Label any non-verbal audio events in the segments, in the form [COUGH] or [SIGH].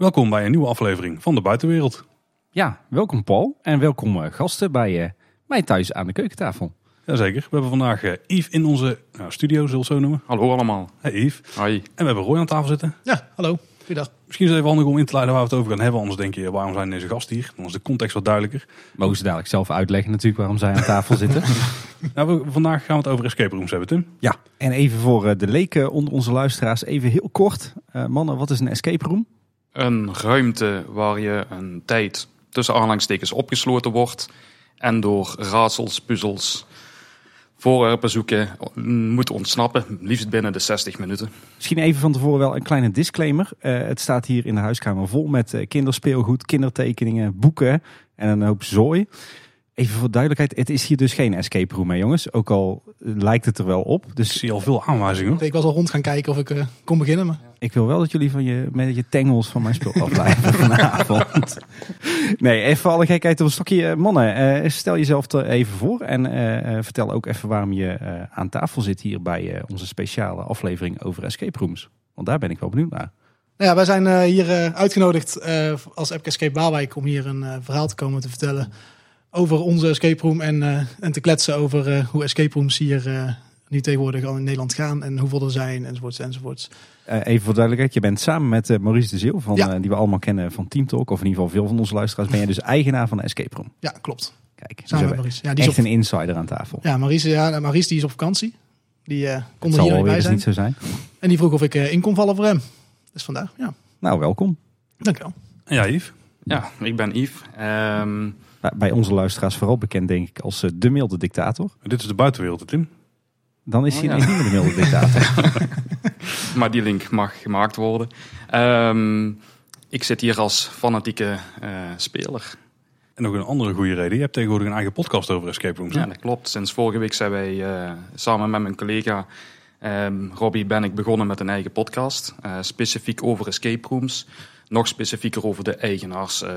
Welkom bij een nieuwe aflevering van de Buitenwereld. Ja, welkom Paul en welkom eh, gasten bij eh, mij thuis aan de keukentafel. Jazeker, we hebben vandaag eh, Yves in onze nou, studio, zullen we het zo noemen. Hallo allemaal. Hey Yves. Hoi. En we hebben Roy aan tafel zitten. Ja, hallo. Goeiedag. Misschien is het even handig om in te leiden waar we het over gaan hebben. Anders denk je, waarom zijn deze gasten hier? Dan is de context wat duidelijker. Mogen ze dadelijk zelf uitleggen natuurlijk waarom zij aan tafel [LAUGHS] zitten. [LAUGHS] Nou, we- vandaag gaan we het over escape rooms hebben, Tim. ja, en even voor eh, de leken onder onze luisteraars, even heel kort. Eh, mannen, wat is een escape room? Een ruimte waar je een tijd tussen aanhalingstekens opgesloten wordt en door raadsels, puzzels, voorwerpen zoeken moet ontsnappen, liefst binnen de 60 minuten. Misschien even van tevoren wel een kleine disclaimer. Eh, het staat hier in de huiskamer vol met eh, kinderspeelgoed, kindertekeningen, boeken en een hoop zooi. Even voor duidelijkheid, het is hier dus geen escape room, hè jongens. Ook al lijkt het er wel op. Ik Dus zie al veel aanwijzingen. Ik was al rond gaan kijken of ik eh, kon beginnen. Maar Ik wil wel dat jullie van je, met je tengels van mijn spul afblijven [LAUGHS] vanavond. Nee, even voor alle gekheid op een stokje. Eh, Mannen, eh, stel jezelf er even voor. En eh, eh, vertel ook even waarom je eh, aan tafel zit hier bij eh, onze speciale aflevering over escape rooms. Want daar ben ik wel benieuwd naar. nou ja, wij zijn eh, hier eh, uitgenodigd eh, als Epke Escape Waalwijk om hier een verhaal te komen te vertellen over onze escape room en, eh, en te kletsen over eh, hoe escape rooms hier eh, nu tegenwoordig al in Nederland gaan en hoeveel er zijn enzovoorts enzovoorts. Eh, even voor duidelijkheid, je bent samen met Maurice de Zeeuw, van, Ja. die we allemaal kennen van Team Talk. Of in ieder geval veel van onze luisteraars. Ben je dus eigenaar van de escape room. Ja, klopt. Kijk, dus Samen met Maurice. Ja, die is echt op, een insider aan tafel. ja, Maurice, ja, Maurice die is op vakantie. Die eh, kon er hier niet bij eens zijn. niet zo zijn. En die vroeg of ik in kon vallen voor hem. Dus vandaar, ja. Nou, welkom. Dankjewel. En ja, Yves. Ja, ik ben Yves. Ehm, Bij- Bij onze luisteraars vooral bekend denk ik als eh, de milde dictator. Dit is de Buitenwereld, Tim. Dan is Oh, hij ja. niet meer de milde dictator. [LAUGHS] maar die link mag gemaakt worden. Ehm, ik zit hier als fanatieke eh, speler. En nog een andere goede reden. Je hebt tegenwoordig een eigen podcast over escape rooms. hè? Ja, dat klopt. Sinds vorige week zijn wij eh, samen met mijn collega ehm Robbie ben ik begonnen met een eigen podcast. eh, specifiek over escape rooms. Nog specifieker over de eigenaars eh,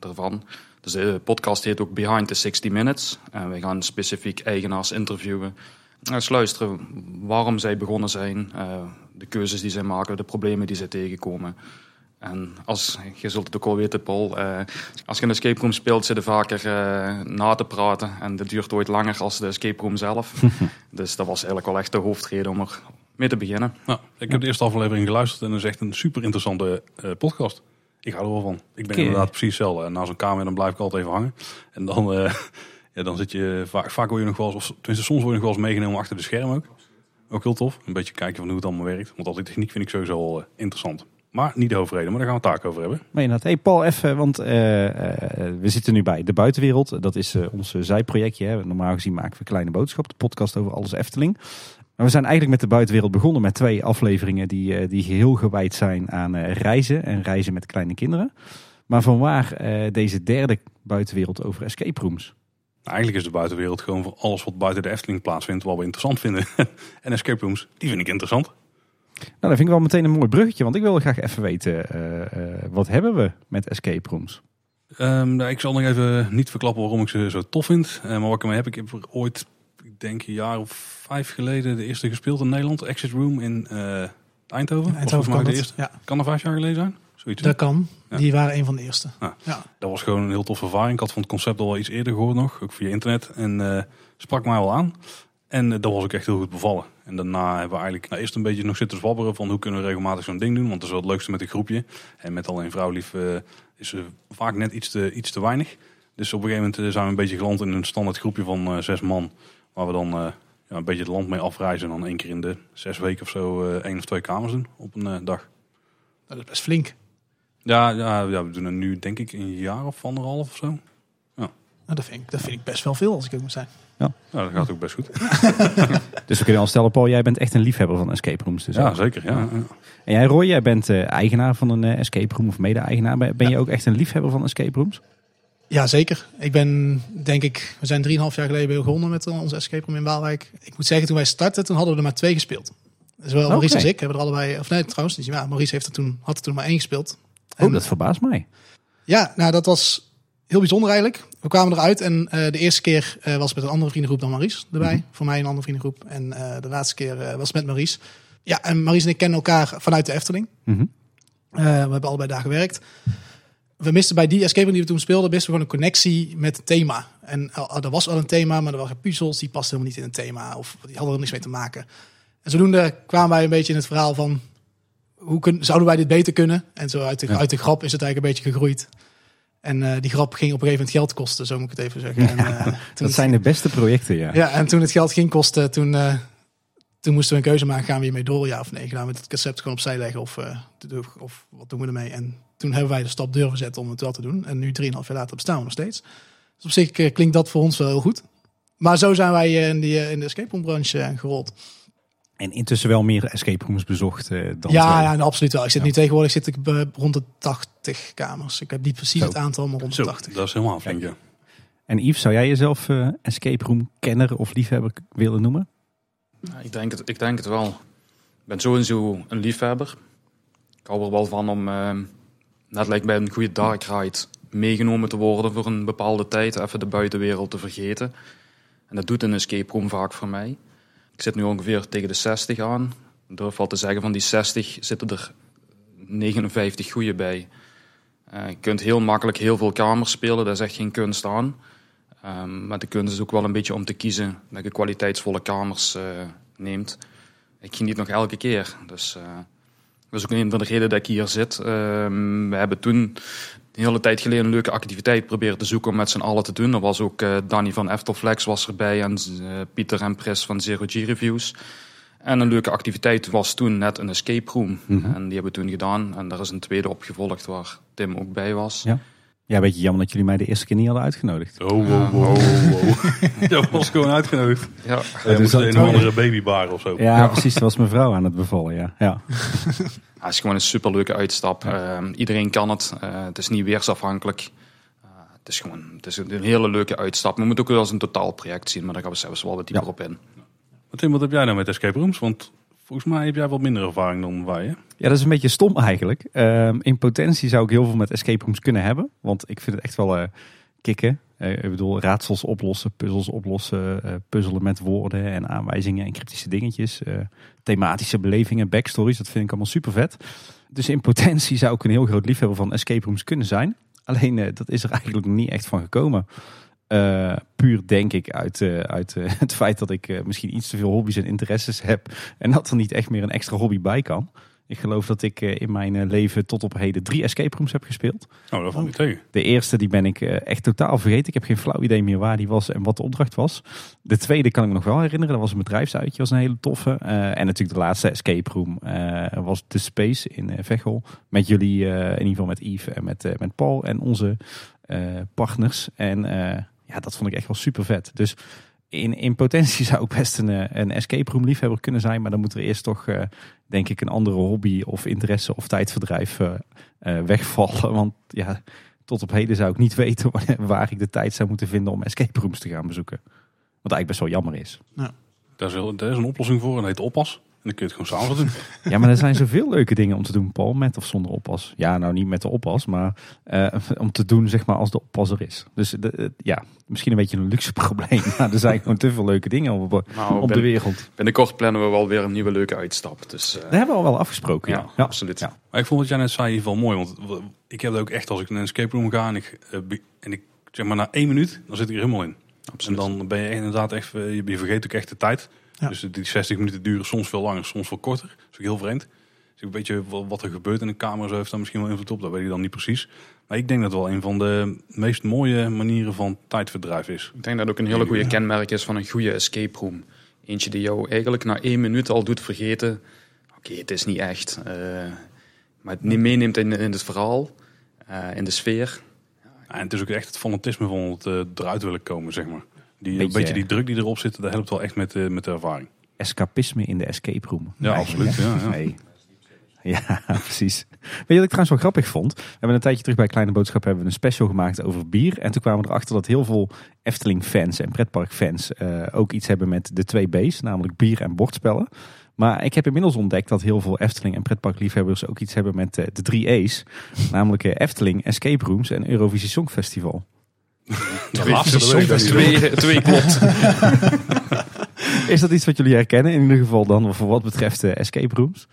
ervan. Dus de podcast heet ook Behind the 60 Minutes. En we gaan specifiek eigenaars interviewen. Eens luisteren waarom zij begonnen zijn. eh, de keuzes die zij maken, de problemen die zij tegenkomen. En als, je zult het ook wel weten, Paul, eh, als je een escape room speelt, zit je vaker eh, na te praten. En dat duurt ooit langer als de escape room zelf. [LAUGHS] dus dat was eigenlijk wel echt de hoofdreden om er mee te beginnen. Nou, ik heb de eerste aflevering geluisterd en dat is echt een super interessante eh, podcast. Ik hou er wel van. Ik ben inderdaad precies hetzelfde. En na zo'n kamer dan blijf ik altijd even hangen. En dan, eh, [LAUGHS] ja, dan zit je vaak, vaak word je nog wel eens, of tenminste soms word je nog wel eens meegenomen achter de schermen ook. Ook heel tof. Een beetje kijken van hoe het allemaal werkt. Want al die techniek vind ik sowieso wel eh, interessant. Maar niet de hoofdreden, maar daar gaan we het taak over hebben. Maar inderdaad, hey Paul, even, want eh, we zitten nu bij De Buitenwereld. Dat is ons zijprojectje. Hè. Normaal gezien maken we Kleine Boodschap, de podcast over alles Efteling. Maar we zijn eigenlijk met De Buitenwereld begonnen met twee afleveringen die, eh, die geheel gewijd zijn aan eh, reizen en reizen met kleine kinderen. Maar vanwaar eh, deze derde buitenwereld over escape rooms? Nou, eigenlijk is de buitenwereld gewoon voor alles wat buiten de Efteling plaatsvindt, wat we interessant vinden. [LAUGHS] en escape rooms, die vind ik interessant. Nou, dat vind ik wel meteen een mooi bruggetje, want ik wil graag even weten, wat hebben we met escape rooms? Ehm, nou, ik zal nog even niet verklappen waarom ik ze zo tof vind. Maar wat ik ermee heb, ik heb er ooit, denk een jaar of vijf geleden, de eerste gespeeld in Nederland. Exit Room in eh, Eindhoven. Eindhoven volgens mij kan de eerste. Ja, Kan er vijf jaar geleden zijn? Zoiets. dat kan. Ja. Die waren een van de eerste. Ja. Dat was gewoon een heel toffe ervaring. Ik had van het concept al wel iets eerder gehoord nog, ook via internet. En eh, sprak mij wel aan. En eh, dat was ook echt heel goed bevallen. En daarna hebben we eigenlijk nou, eerst een beetje nog zitten zwabberen van hoe kunnen we regelmatig zo'n ding doen. Want dat is wel het leukste met een groepje. En met alleen vrouwlief is er vaak net iets te, iets te weinig. Dus op een gegeven moment zijn we een beetje geland in een standaard groepje van zes man. Waar we dan eh, ja, een beetje het land mee afreizen. En dan één keer in de zes weken of zo eh, één of twee kamers doen op een eh, dag. Dat is best flink. Ja, ja, ja, we doen het nu denk ik een jaar of anderhalf of zo. Nou, dat, vind ik, dat vind ik best wel veel, als ik ook moet zijn. Ja, dat gaat ook best goed. [LAUGHS] Dus we kunnen al stellen, Paul, jij bent echt een liefhebber van escape rooms. Dus Ja, ook. zeker. Ja, ja. En jij, Roy, jij bent eh, eigenaar van een escape room of mede-eigenaar. Ben, ben je ook echt een liefhebber van escape rooms? Ja, zeker. Ik ben, denk ik, we zijn 3,5 jaar geleden begonnen met eh, onze escape room in Waalwijk. Ik moet zeggen, toen wij startten, toen hadden we er maar twee gespeeld. Zowel Oké. Maurice als ik hebben er allebei, of nee, trouwens, dus ja, Maurice heeft er toen, had er toen maar één gespeeld. Oh, En- dat verbaast mij. Ja, nou, dat was heel bijzonder eigenlijk. We kwamen eruit en eh, de eerste keer eh, was met een andere vriendengroep dan Maurice erbij. Mhm. Voor mij een andere vriendengroep. En de laatste keer was met Maurice. Ja, en Maurice en ik kennen elkaar vanuit de Efteling. Mhm. we hebben allebei daar gewerkt. We misten bij die escape room die we toen speelden, misten we gewoon een connectie met het thema. En uh, er was wel een thema, maar er waren puzzels die pasten helemaal niet in het thema. Of die hadden er niks mee te maken. En zodoende kwamen wij een beetje in het verhaal van... Hoe kun, zouden wij dit beter kunnen? En zo uit de, Ja. uit de grap is het eigenlijk een beetje gegroeid. En eh, die grap ging op een gegeven moment geld kosten, zo moet ik het even zeggen. En, eh, [LAUGHS] Dat het- zijn de beste projecten, ja. ja, en toen het geld ging kosten, toen, eh, toen moesten we een keuze maken. Gaan we hiermee door, ja of nee? Gaan we het concept gewoon opzij leggen of, eh, of wat doen we ermee? En toen hebben wij de stap durven zetten om het wel te doen. En nu, 3,5 jaar later, bestaan we nog steeds. Dus op zich eh, klinkt dat voor ons wel heel goed. Maar zo zijn wij eh, in, die, eh, in de escape room branche gerold. En intussen wel meer escape rooms bezocht eh, dan Ja, ja, nou, absoluut wel. Ik zit Ja. nu tegenwoordig zit ik bij rond de 80 kamers. Ik heb niet precies Zo. het aantal, maar rond de Zo, 80. dat is helemaal flink, ja. En Yves, zou jij jezelf eh, escape room kenner of liefhebber willen noemen? Ja, ik, denk het, ik denk het wel. Ik ben sowieso een liefhebber. Ik hou er wel van om, eh, net lijkt bij een goede dark ride, meegenomen te worden voor een bepaalde tijd. Even de buitenwereld te vergeten. En dat doet een escape room vaak voor mij. Ik zit nu ongeveer tegen de 60 aan. Ik durf te zeggen, van die 60 zitten er 59 goede bij. Eh, je kunt heel makkelijk heel veel kamers spelen, daar is echt geen kunst aan. Ehm, maar de kunst is ook wel een beetje om te kiezen dat je kwaliteitsvolle kamers eh, neemt. Ik geniet nog elke keer. Dus eh, dat is ook een van de redenen dat ik hier zit. Ehm, we hebben toen een hele tijd geleden een leuke activiteit proberen te zoeken om met z'n allen te doen. Er was ook eh, Danny van Eftelflex was erbij en eh, Pieter en Pris van Zero G Reviews. En een leuke activiteit was toen net een escape room. Mhm. En die hebben we toen gedaan. En daar is een tweede opgevolgd waar Tim ook bij was. Ja. Ja, beetje jammer dat jullie mij de eerste keer niet hadden uitgenodigd. Oh, wow, wow, wow. dat [LAUGHS] was gewoon uitgenodigd. Ja. Ja, dus een of andere babybar of zo. Ja, precies. Dat was mijn vrouw aan het bevallen, ja. ja. [LAUGHS] Ja, het is gewoon een superleuke uitstap. Ehm, iedereen kan het. Eh, het is niet weersafhankelijk. Eh, het is gewoon het is een hele leuke uitstap. We moeten ook wel als een totaalproject zien, maar daar gaan we zelfs wel wat dieper Ja. op in. Tim, wat heb jij nou met escape rooms? Want volgens mij heb jij wat minder ervaring dan wij, hè? Ja, dat is een beetje stom eigenlijk. Ehm, in potentie zou ik heel veel met escape rooms kunnen hebben. Want ik vind het echt wel eh, kicken. Eh, ik bedoel, raadsels oplossen, puzzels oplossen, eh, puzzelen met woorden en aanwijzingen en cryptische dingetjes. thematische belevingen, backstories, dat vind ik allemaal super vet. Dus in potentie zou ik een heel groot liefhebber van escape rooms kunnen zijn. Alleen dat is er eigenlijk niet echt van gekomen. Eh, puur denk ik uit, eh, uit eh, [LAUGHS] het feit dat ik misschien iets te veel hobby's en interesses heb. En dat er niet echt meer een extra hobby bij kan. Ik geloof dat ik in mijn leven tot op heden drie escape rooms heb gespeeld. Oh, dat valt niet tegen. De eerste die ben ik echt totaal vergeten. Ik heb geen flauw idee meer waar die was en wat de opdracht was. De tweede kan ik me nog wel herinneren. Dat was een bedrijfsuitje, was een hele toffe. En natuurlijk de laatste escape room was The Space in Veghel. Met jullie, in ieder geval met Yves en met, met Paul en onze partners. En ja, dat vond ik echt wel super vet. Dus in, in potentie [LAUGHS] zou ik best een, eh, een escape room liefhebber kunnen zijn. Maar dan moet er eerst toch, eh, denk ik, een andere hobby of interesse of tijdverdrijf eh, wegvallen. Want ja, tot op heden zou ik niet [LAUGHS] weten waar, ik de tijd zou moeten vinden om escape rooms te gaan bezoeken. Wat eigenlijk best wel jammer is. Daar is, daar is een oplossing voor en dat heet oppas. Dan kun je het gewoon s'avonds doen. [LAUGHS] Ja, maar er zijn zoveel leuke dingen om te doen, Paul, met of zonder oppas. Ja, nou niet met de oppas, maar eh, om te doen zeg maar als de oppas er is. Dus de, eh, ja, misschien een beetje een luxe [LAUGHS] probleem. Maar er zijn gewoon te veel leuke dingen op, Nou, op de bin- wereld. binnenkort plannen we wel weer een nieuwe leuke uitstap. Dus eh, Dat hebben we al wel afgesproken. Ja, ja, absoluut. Ja. Maar ik vond wat jij net zei in ieder geval mooi. Want ik heb het ook echt als ik naar een escape room ga en ik, en ik zeg maar na één minuut, dan zit ik er helemaal in. absoluut. En dan ben je inderdaad echt, je vergeet ook echt de tijd. Ja. Dus die 60 minuten duren soms veel langer, soms veel korter. Dat is ook heel vreemd. Dus een beetje wat- wat er gebeurt in de kamer, zo heeft daar misschien wel invloed op. Dat weet ik dan niet precies. Maar ik denk dat het wel een van de meest mooie manieren van tijdverdrijf is. Ik denk dat het ook een hele goede kenmerk is van een goede escape room. Eentje die jou eigenlijk na één minuut al doet vergeten. Oké, het is niet echt. eh, maar het ne- meeneemt in, in het verhaal, eh, in de sfeer. Ja, en het is ook echt het fanatisme van het eh, eruit willen komen, zeg maar. Die, een Beetje- die druk die erop zit, dat helpt wel echt met, eh, met de ervaring. Escapisme in de escape room. Ja, absoluut. Ja, ja. Nee. Ja, [LAUGHS] precies. Weet je wat ik trouwens wel grappig vond? We hebben een tijdje terug bij Kleine Boodschap hebben we een special gemaakt over bier. En toen kwamen we erachter dat heel veel Efteling-fans en pretparkfans eh ook iets hebben met de twee B's, namelijk bier en bordspellen. Maar ik heb inmiddels ontdekt dat heel veel Efteling en pretparkliefhebbers ook iets hebben met eh, de drie E's. Namelijk Efteling, Escape Rooms en Eurovisie Songfestival. De laatste. Twee, twee klopt. [LAUGHS] Is dat iets wat jullie herkennen? In ieder geval dan voor wat betreft eh, Escape Rooms?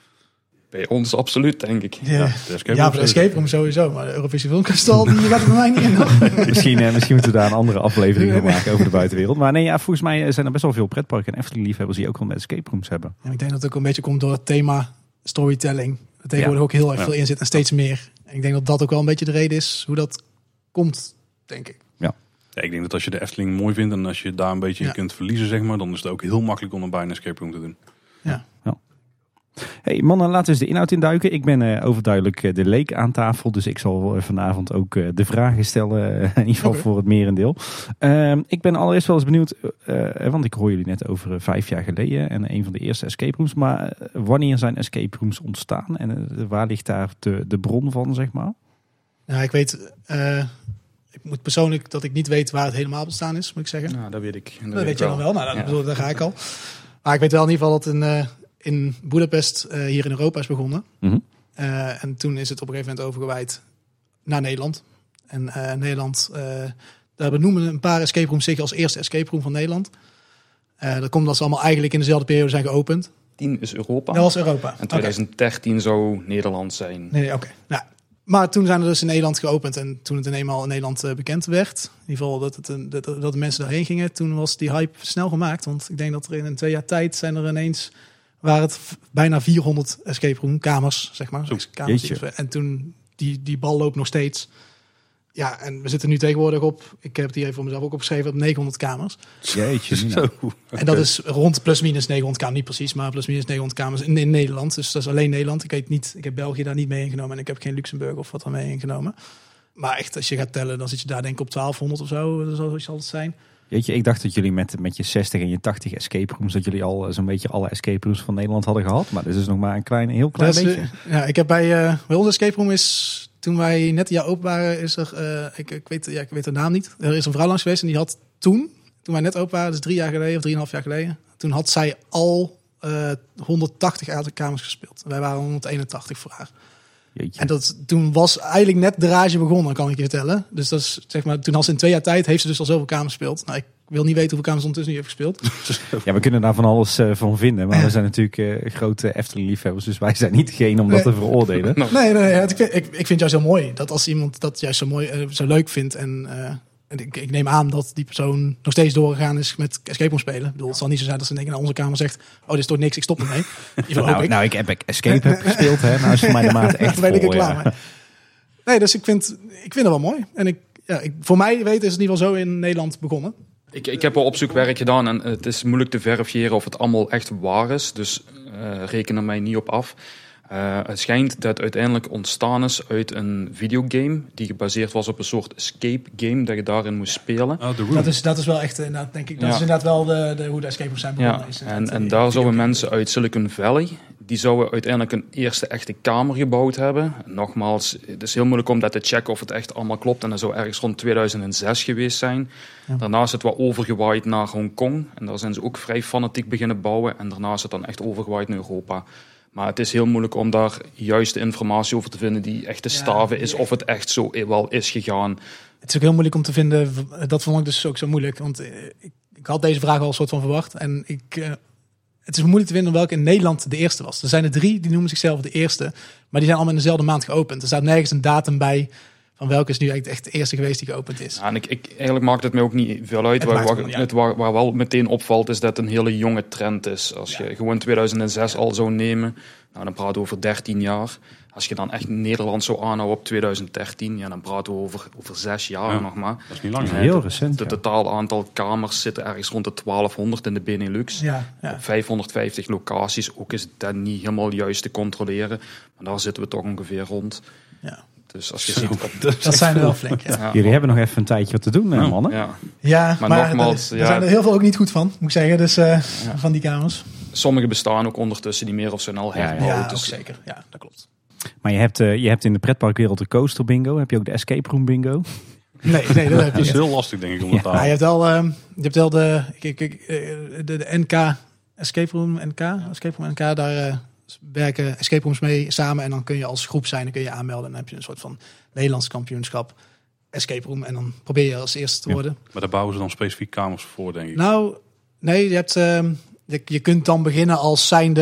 Bij ons absoluut, denk ik. Ja, de escape ja room voor de sowieso. escape room sowieso. Maar de Europese Filmkastel, die gaat er bij mij niet in. [LAUGHS] misschien, eh, misschien moeten we daar een andere aflevering van maken over de buitenwereld. Maar nee, ja, volgens mij zijn er best wel veel pretparken en Efteling-liefhebbers die ook wel met escape rooms hebben. Ja, ik denk dat het ook een beetje komt door het thema storytelling. Dat tegenwoordig ook heel erg Ja. veel in zit en steeds meer. En ik denk dat dat ook wel een beetje de reden is hoe dat komt, denk ik. Ja, ik denk dat als je de Efteling mooi vindt en als je daar een beetje Ja. in kunt verliezen, zeg maar, dan is het ook heel makkelijk om bij een escape room te doen. Hey mannen, laten we eens de inhoud induiken. Ik ben eh, overduidelijk eh, de leek aan tafel, dus ik zal eh, vanavond ook eh, de vragen stellen, in ieder geval voor het merendeel. Ehm, ik ben allereerst wel eens benieuwd, want ik hoor jullie net over vijf jaar geleden en een van de eerste escape rooms. Maar wanneer zijn escape rooms ontstaan en waar ligt daar de, de bron van, zeg maar? Ja, ik weet, eh, ik moet persoonlijk dat ik niet weet waar het helemaal bestaan is, moet ik zeggen. Nou, dat weet ik. Dat, dat weet je dan wel. Nou, dat, bedoel, daar ga ik al. Maar ik weet wel in ieder geval dat in, eh, in Budapest eh, hier in Europa is begonnen. Mhm. Eh, en toen is het op een gegeven moment overgewaaid naar Nederland. En Nederland, daar benoemen een paar escape rooms zich als eerste escape room van Nederland. Eh, dat komt dat ze allemaal eigenlijk in dezelfde periode zijn geopend. 10 is Europa. Dat was Europa. En Oké. 2013 zou Nederland zijn. Nee, nee, oké. Nou, maar toen zijn er dus in Nederland geopend. En toen het in eenmaal in Nederland eh, bekend werd, in ieder geval dat, het, een- dat, dat de mensen daarheen gingen, toen was die hype snel gemaakt. Want ik denk dat er in een twee jaar tijd zijn er ineens, waren het bijna 400 escape room kamers, zeg maar. Zo, kamers en toen, die, die bal loopt nog steeds. Ja, en we zitten nu tegenwoordig op, ik heb het hier even voor mezelf ook opgeschreven, op 900 kamers. Jeetje. [LAUGHS] Zo. En dat is rond plus minus 900 kamers, niet precies, maar plus minus 900 kamers in, in Nederland. Dus dat is alleen Nederland. Ik weet niet, ik heb België daar niet mee ingenomen en ik heb geen Luxemburg of wat dan mee ingenomen. Maar echt, als je gaat tellen, dan zit je daar denk ik op 1200 of zo, zo zal het zijn. Jeetje, ik dacht dat jullie met, met je 60 en je 80 escape rooms, dat jullie al eh, zo'n beetje alle escape rooms van Nederland hadden gehad. Maar dit is nog maar een klein, heel klein is, beetje. eh, ja, ik heb bij, eh bij onze escape room is, toen wij net een jaar open waren, is er, eh, ik, ik, weet, ja, ik weet de naam niet. Er is een vrouw langs geweest en die had toen, toen wij net open waren, dus drie jaar geleden of drieënhalf jaar geleden, toen had zij al eh 180 uit kamers gespeeld. Wij waren 181 voor haar. Jeetje. En dat, toen was eigenlijk net de rage begonnen, kan ik je vertellen. Dus dat is, zeg maar, toen als in twee jaar tijd heeft ze dus al zoveel kamers gespeeld. Nou, ik wil niet weten hoeveel kamers ondertussen nu heeft gespeeld. [LAUGHS] Ja, we kunnen daar van alles eh, van vinden. Maar we zijn natuurlijk eh, grote Efteling-liefhebbers. Dus wij zijn niet degene om dat Nee. te veroordelen. [LAUGHS] Nee, nee, nee. Ik vind, ik, ik vind het juist heel mooi dat als iemand dat juist zo mooi, eh, zo leuk vindt en, eh, en ik, ik neem aan dat die persoon nog steeds doorgegaan is met escape room spelen. Ik bedoel, het zal niet zo zijn dat ze denken naar onze kamer zegt, oh, dit is toch niks, ik stop ermee. [LAUGHS] Nou, ik. nou, ik heb ik Escape heb gespeeld. Hè. Nou is voor mij de maat echt Dan ben ik er vol, klaar ja. Nee, dus ik vind, ik vind het wel mooi. En ik, ja, ik, voor mij weten is het in ieder geval zo in Nederland begonnen. Ik, ik heb wel opzoekwerk gedaan en het is moeilijk te verifiëren of het allemaal echt waar is. Dus eh reken er mij niet op af. Eh, het schijnt dat het uiteindelijk ontstaan is uit een videogame die gebaseerd was op een soort escape game dat je daarin moest spelen. Ah. Dat is, dat is wel echt, eh, inderdaad, denk ik, dat Ja. is inderdaad wel de, de, hoe de escape rooms zijn begonnen. Ja, is en, en daar zouden mensen uit Silicon Valley, die zouden uiteindelijk een eerste echte kamer gebouwd hebben. Nogmaals, het is heel moeilijk om dat te checken of het echt allemaal klopt. En dat zou ergens rond 2006 geweest zijn. Ja. Daarna is het wel overgewaaid naar Hongkong. En daar zijn ze ook vrij fanatiek beginnen bouwen. En daarna is het dan echt overgewaaid naar Europa. Maar het is heel moeilijk om daar juiste informatie over te vinden die echt te Ja, staven is. Of het echt zo wel is gegaan. Het is ook heel moeilijk om te vinden. Dat vond ik dus ook zo moeilijk. Want eh, ik, ik had deze vraag al een soort van verwacht. En ik, eh, het is moeilijk te vinden welke in Nederland de eerste was. Er zijn er drie die noemen zichzelf de eerste. Maar die zijn allemaal in dezelfde maand geopend. Er staat nergens een datum bij van welke is nu eigenlijk echt de eerste geweest die geopend is. Ja, en ik, ik, eigenlijk maakt het mij ook niet veel uit. Het Waar, maakt waar, ook niet het, waar, waar wel meteen opvalt is dat het een hele jonge trend is. Als je gewoon 2006 al zou nemen, nou, dan praten we over 13 jaar. Als je dan echt Nederland zou aanhouden op 2013, ja, dan praten we over, over zes jaar Ja. nog maar. Dat is niet lang. Heel het- recent. Het ja. totaal aantal kamers zitten ergens rond de 1200 in de Benelux. Ja, ja. Op 550 locaties, ook is dat niet helemaal juist te controleren. Maar daar zitten we toch ongeveer rond. ja. Dus als je Zo, ziet... Op, dat zijn er wel flink. Ja, ja, Jullie hebben nog even een tijdje wat te doen, mannen. ja. ja maar, Maar nogmaals, er, ja. er zijn er heel veel ook niet goed van, moet ik zeggen. Dus eh, van die kamers. Sommige bestaan ook ondertussen niet meer of zijn al Ja, ja. herbouwd. Ja, ook dus zeker. Ja, dat klopt. Maar je hebt, eh, je hebt in de pretparkwereld de coaster bingo. Heb je ook de escape room bingo? Nee, nee, dat [LAUGHS] heb Dat je is heel lastig, denk ik, om het te Ja, je halen. hebt wel, ehm, je hebt wel de, ik, ik, eh, de, de NK, Escape Room NK, Escape Room NK, daar eh, werken escape rooms mee samen. En dan kun je als groep zijn, dan kun je aanmelden. En dan heb je een soort van Nederlands kampioenschap escape room. En dan probeer je als eerste te Ja. worden. Maar daar bouwen ze dan specifiek kamers voor, denk ik. Nou, nee, je hebt, ehm, je, je kunt dan beginnen als zijnde,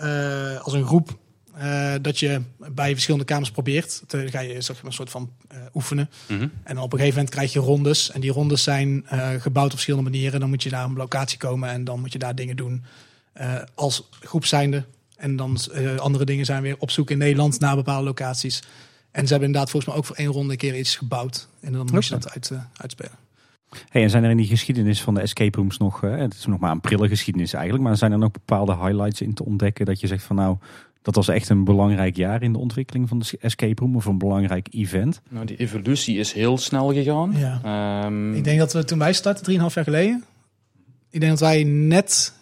eh, als een groep. eh, dat je bij verschillende kamers probeert. Dan ga je zeg maar, een soort van eh, oefenen. Mhm. En dan op een gegeven moment krijg je rondes. En die rondes zijn gebouwd op verschillende manieren. Dan moet je naar een locatie komen en dan moet je daar dingen doen als groep zijnde. En dan eh, andere dingen zijn weer op zoek in Nederland naar bepaalde locaties. En ze hebben inderdaad volgens mij ook voor één ronde een keer iets gebouwd. En dan moet je dat uit, eh, uitspelen. Hey, en zijn er in die geschiedenis van de escape rooms nog, eh, het is nog maar een prille geschiedenis eigenlijk, maar zijn er nog bepaalde highlights in te ontdekken dat je zegt van nou, dat was echt een belangrijk jaar in de ontwikkeling van de escape room of een belangrijk event? Nou, die evolutie is heel snel gegaan. Ja. Ehm, Ik denk dat we toen wij startten, 3,5 jaar geleden. Ik denk dat wij net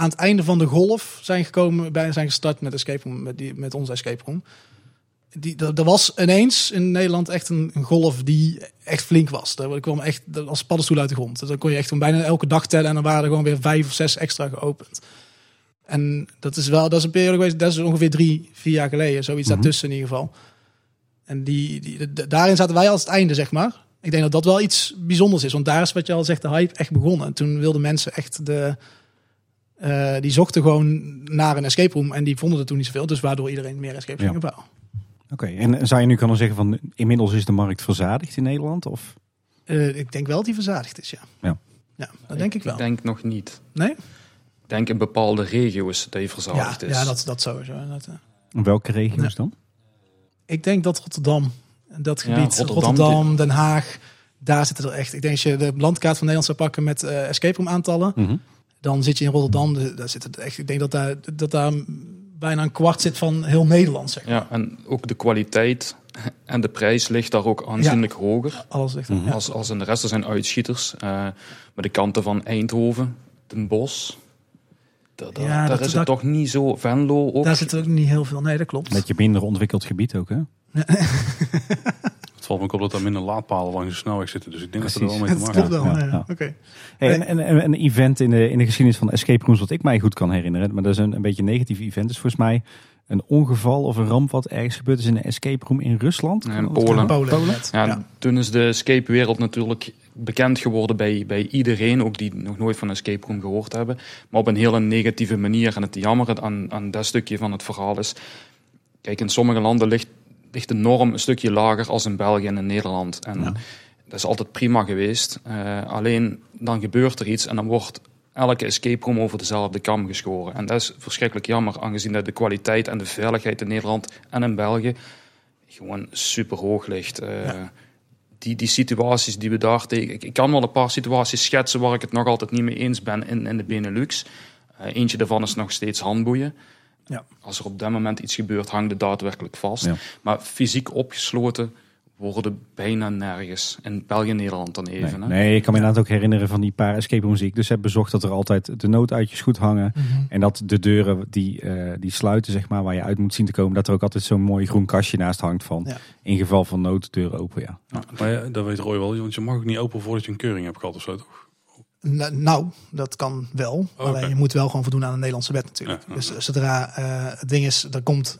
aan het einde van de golf zijn gekomen, bij zijn gestart met escape room, met, die, met onze escape room. Die, er was ineens in Nederland echt een, een golf die echt flink was. Er kwam echt als paddenstoel uit de grond. Dus dan kon je echt bijna elke dag tellen en dan waren er gewoon weer vijf of zes extra geopend. En dat is wel, dat is een periode geweest, dat is ongeveer drie, vier jaar geleden, zoiets Mhm. daartussen in ieder geval. En die, die, daarin zaten wij als het einde, zeg maar. Ik denk dat dat wel iets bijzonders is, want daar is wat je al zegt, de hype echt begonnen. En toen wilden mensen echt de, eh, die zochten gewoon naar een escape room en die vonden er toen niet zoveel, dus waardoor iedereen meer escape Ja. ging bouwen. Oké, en zou je nu kunnen zeggen van inmiddels is de markt verzadigd in Nederland? Of? Eh, ik denk wel dat die verzadigd is, ja. Ja. Ja, dat denk ik wel. Ik denk nog niet. Nee? Ik denk in bepaalde regio's dat je Ja, verzadigd is. ja dat, dat sowieso. Dat, welke regio's Ja. dan? Ik denk dat Rotterdam, dat Ja, gebied, Rotterdam, Rotterdam, Den Haag, daar zitten er echt. Ik denk als je de landkaart van Nederland zou pakken met eh, escape room aantallen, Mhm. Dan zit je in Rotterdam. Daar zit het echt. Ik denk dat daar, dat daar bijna een kwart zit van heel Nederland. Zeg. maar. Ja, en ook de kwaliteit [LAUGHS] en de prijs ligt daar ook aanzienlijk hoger Alles ligt. Mhm. ja. als, als in de rest. Er zijn uitschieters. eh maar de kanten van Eindhoven, Den Bosch, da- da- Ja, daar dat- is het dat- toch niet zo. Venlo ook. Daar zit ook niet heel veel. Nee, dat klopt. Beetje minder ontwikkeld gebied ook hè? [LAUGHS] Valt me op dat er minder laadpalen langs de snelweg zitten. Dus ik denk dat er wel mee te maken heeft. wel. Ja, ja, ja. Oké. Hey, en, en, en een event in de, in de geschiedenis van escape rooms wat ik mij goed kan herinneren, maar dat is een, een beetje een negatief event, is volgens mij een ongeval of een ramp wat ergens gebeurd is in een escape room in Rusland. Ja, in Polen. Polen. net. Ja, Ja. Toen is de escape-wereld natuurlijk bekend geworden bij, bij iedereen, ook die nog nooit van een escape room gehoord hebben. Maar op een hele negatieve manier. En het jammer aan, aan dat stukje van het verhaal is, kijk, in sommige landen ligt, ligt de norm een stukje lager als in België en in Nederland. En Ja. dat is altijd prima geweest. Eh, alleen dan gebeurt er iets en dan wordt elke escape room over dezelfde kam geschoren. En dat is verschrikkelijk jammer, aangezien dat de kwaliteit en de veiligheid in Nederland en in België gewoon super hoog ligt. Eh, Ja. die, die situaties die we daar tegen. Ik, ik kan wel een paar situaties schetsen waar ik het nog altijd niet mee eens ben in, in de Benelux. Eh, eentje daarvan is nog steeds handboeien. Ja. Als er op dat moment iets gebeurt, hangt het daadwerkelijk vast. Ja. Maar fysiek opgesloten worden bijna nergens. In België en Nederland dan Nee, even. hè. nee, ik kan me inderdaad ook herinneren van die paar escape rooms die ik dus heb bezocht, dat er altijd de nooduitjes goed hangen. Mhm. En dat de deuren die, eh, die sluiten, zeg maar, waar je uit moet zien te komen, dat er ook altijd zo'n mooi groen kastje naast hangt van Ja. in geval van nood deur open. Ja. Ja, maar ja, dat weet Roy wel, want je mag ook niet open voordat je een keuring hebt gehad of zo, toch? Nou, dat kan wel. Oké. Alleen je moet wel gewoon voldoen aan de Nederlandse wet natuurlijk. Ja. Dus zodra eh, het ding is, er komt,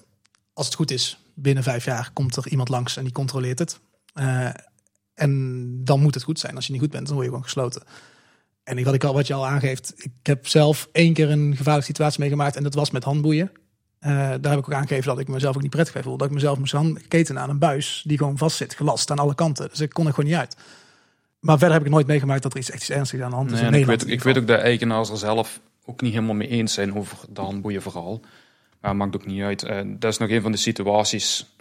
als het goed is, binnen vijf jaar komt er iemand langs en die controleert het. Eh, en dan moet het goed zijn. Als je niet goed bent, dan word je gewoon gesloten. En wat, ik al, wat je al aangeeft, ik heb zelf één keer een gevaarlijke situatie meegemaakt en dat was met handboeien. Eh, daar heb ik ook aangegeven dat ik mezelf ook niet prettig voelde. Dat ik mezelf moest ketenen aan een buis die gewoon vast zit, gelast aan alle kanten. Dus ik kon er gewoon niet uit. Maar verder heb ik nooit meegemaakt dat er iets echt iets ernstigs aan de hand is. Nee, ik, weet, ik weet ook dat eigenaars er zelf ook niet helemaal mee eens zijn over de handboeien vooral. Maar maakt ook niet uit. Eh, dat is nog een van de situaties.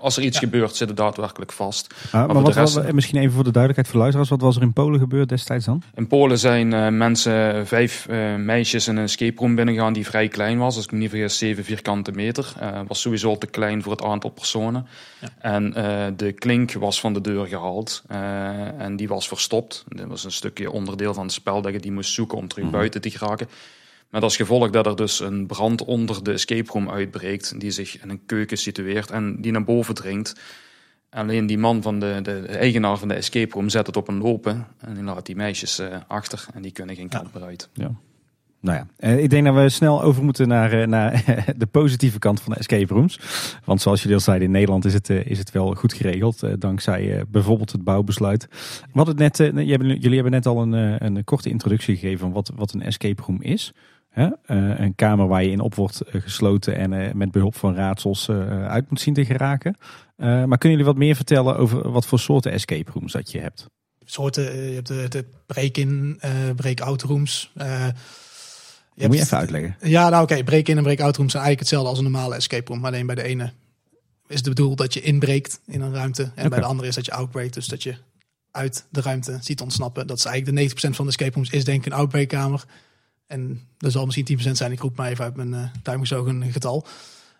Als er iets Ja. gebeurt, zit het daadwerkelijk vast. Maar, voor maar wat, rest- wat- en misschien even voor de duidelijkheid voor luisteraars, wat was er in Polen gebeurd destijds dan? In Polen zijn eh, mensen, vijf eh, meisjes in een escape room binnengegaan die vrij klein was. Als ik me niet vergis, zeven vierkante meter. Eh, was sowieso te klein voor het aantal personen. Ja. En eh, de klink was van de deur gehaald. eh, en die was verstopt. Dat was een stukje onderdeel van het spel dat je die moest zoeken om terug Mhm. buiten te geraken. Met als gevolg dat er dus een brand onder de escape room uitbreekt. Die zich in een keuken situeert en die naar boven dringt. Alleen die man van de, de, eigenaar van de escape room zet het op een lopen. En die laat die meisjes eh, achter en die kunnen geen Ja. kant meer uit. Nou ja, eh, ik denk dat we snel over moeten naar, eh, naar [LAUGHS] de positieve kant van de escape rooms. Want zoals jullie al zeiden, in Nederland is het, is het wel goed geregeld. dankzij bijvoorbeeld het bouwbesluit. Hadden het net, jullie hebben- net al een, een korte introductie gegeven van wat, wat een escape room is. Hè? Eh, een kamer waar je in op wordt eh, gesloten en eh, met behulp van raadsels uit moet zien te geraken. Maar kunnen jullie wat meer vertellen over wat voor soorten escape rooms dat je hebt? Soorten, je hebt de, de break-in, break-out rooms. je moet je even uitleggen. Ja, nou oké, break-in en break-out rooms zijn eigenlijk hetzelfde als een normale escape room. Alleen bij de ene is het bedoel dat je inbreekt in een ruimte. En bij de andere is dat je outbreakt. Dus dat je uit de ruimte ziet ontsnappen. Dat is eigenlijk de 90% van de escape rooms is denk ik een outbreakkamer. En er zal misschien 10% zijn. Ik roep maar even uit mijn uh, duim gezogen een getal.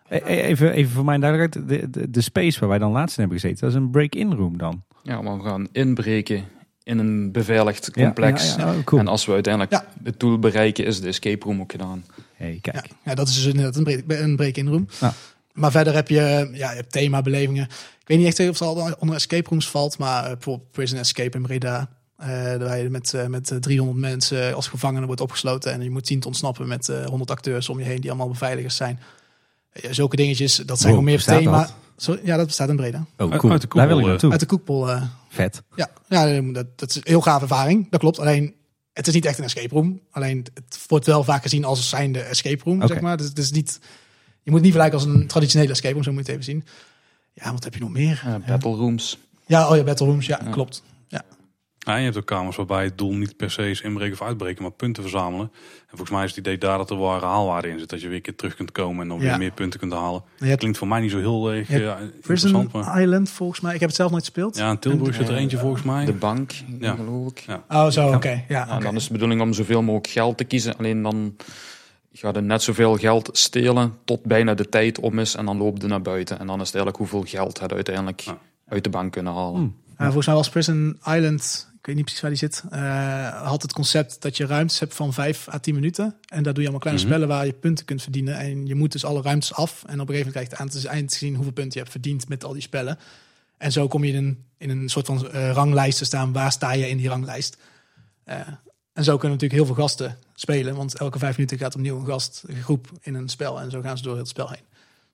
E- e- Even, even voor mijn duidelijkheid, de, de, de space waar wij dan laatst in hebben gezeten, dat is een break-in room dan. Ja, maar we gaan inbreken in een beveiligd complex. Ja, ja, oh, cool. En als we uiteindelijk Ja. het doel bereiken, is de escape room ook gedaan. Hey, kijk. Ja, ja, dat is dus inderdaad een break- een break-in room. Ja. Maar verder heb je, ja, je hebt themabelevingen. Ik weet niet echt of het al onder escape rooms valt. Maar eh, bijvoorbeeld Prison Escape in Breda. Eh waar je met, eh, met eh, 300 mensen als gevangene wordt opgesloten. En je moet zien te ontsnappen met eh 100 acteurs om je heen die allemaal beveiligers zijn. Ja, zulke dingetjes, dat zijn Wow, gewoon meer thema. Sorry, ja, dat bestaat in Breda. Oh, cool. uit de Daar wil ik koepel, naartoe. Uit de koepel. eh, Vet. ja, ja dat, dat is een heel gave ervaring. Dat klopt. Alleen, het is niet echt een escape room. Alleen, het wordt wel vaak gezien als zijnde escape room, Oké. zeg maar. Dus het is niet... Je moet het niet vergelijken als een traditionele escape room, zo moet je het even zien. Ja, wat heb je nog meer? Eh, battle rooms. Ja, oh ja, battle rooms. Ja, Ja. klopt. Ja, je hebt ook kamers waarbij het doel niet per se is inbreken of uitbreken, maar punten verzamelen. En volgens mij is het idee daar dat er ware haalwaarde in zit. Dat je weer een keer terug kunt komen en dan Ja. weer meer punten kunt halen. Hebt Klinkt voor mij niet zo heel erg ja, Prison interessant. Maar... Island, volgens mij. Ik heb het zelf nooit gespeeld. Ja, in Tilburg zit er eentje volgens mij. De bank, Ja. geloof ik. Ja. Oh, zo, oké. Ja, Ja, oké. en dan is de bedoeling om zoveel mogelijk geld te kiezen. Alleen dan ga je net zoveel geld stelen tot bijna de tijd om is. En dan loop je naar buiten. En dan is het eigenlijk hoeveel geld het uiteindelijk Ja. uit de bank kunnen halen. Hmm. Uh, volgens mij was Prison Island, ik weet niet precies waar die zit, uh, had het concept dat je ruimtes hebt van 5 à 10 minuten. En daar doe je allemaal kleine Mhm. spellen waar je punten kunt verdienen. En je moet dus alle ruimtes af. En op een gegeven moment krijg je aan het eind te zien hoeveel punten je hebt verdiend met al die spellen. En zo kom je in een, in een soort van uh, ranglijst te staan. Waar sta je in die ranglijst? Uh, en zo kunnen natuurlijk heel veel gasten spelen. Want elke vijf minuten gaat opnieuw een gast, een groep in een spel. En zo gaan ze door het spel heen.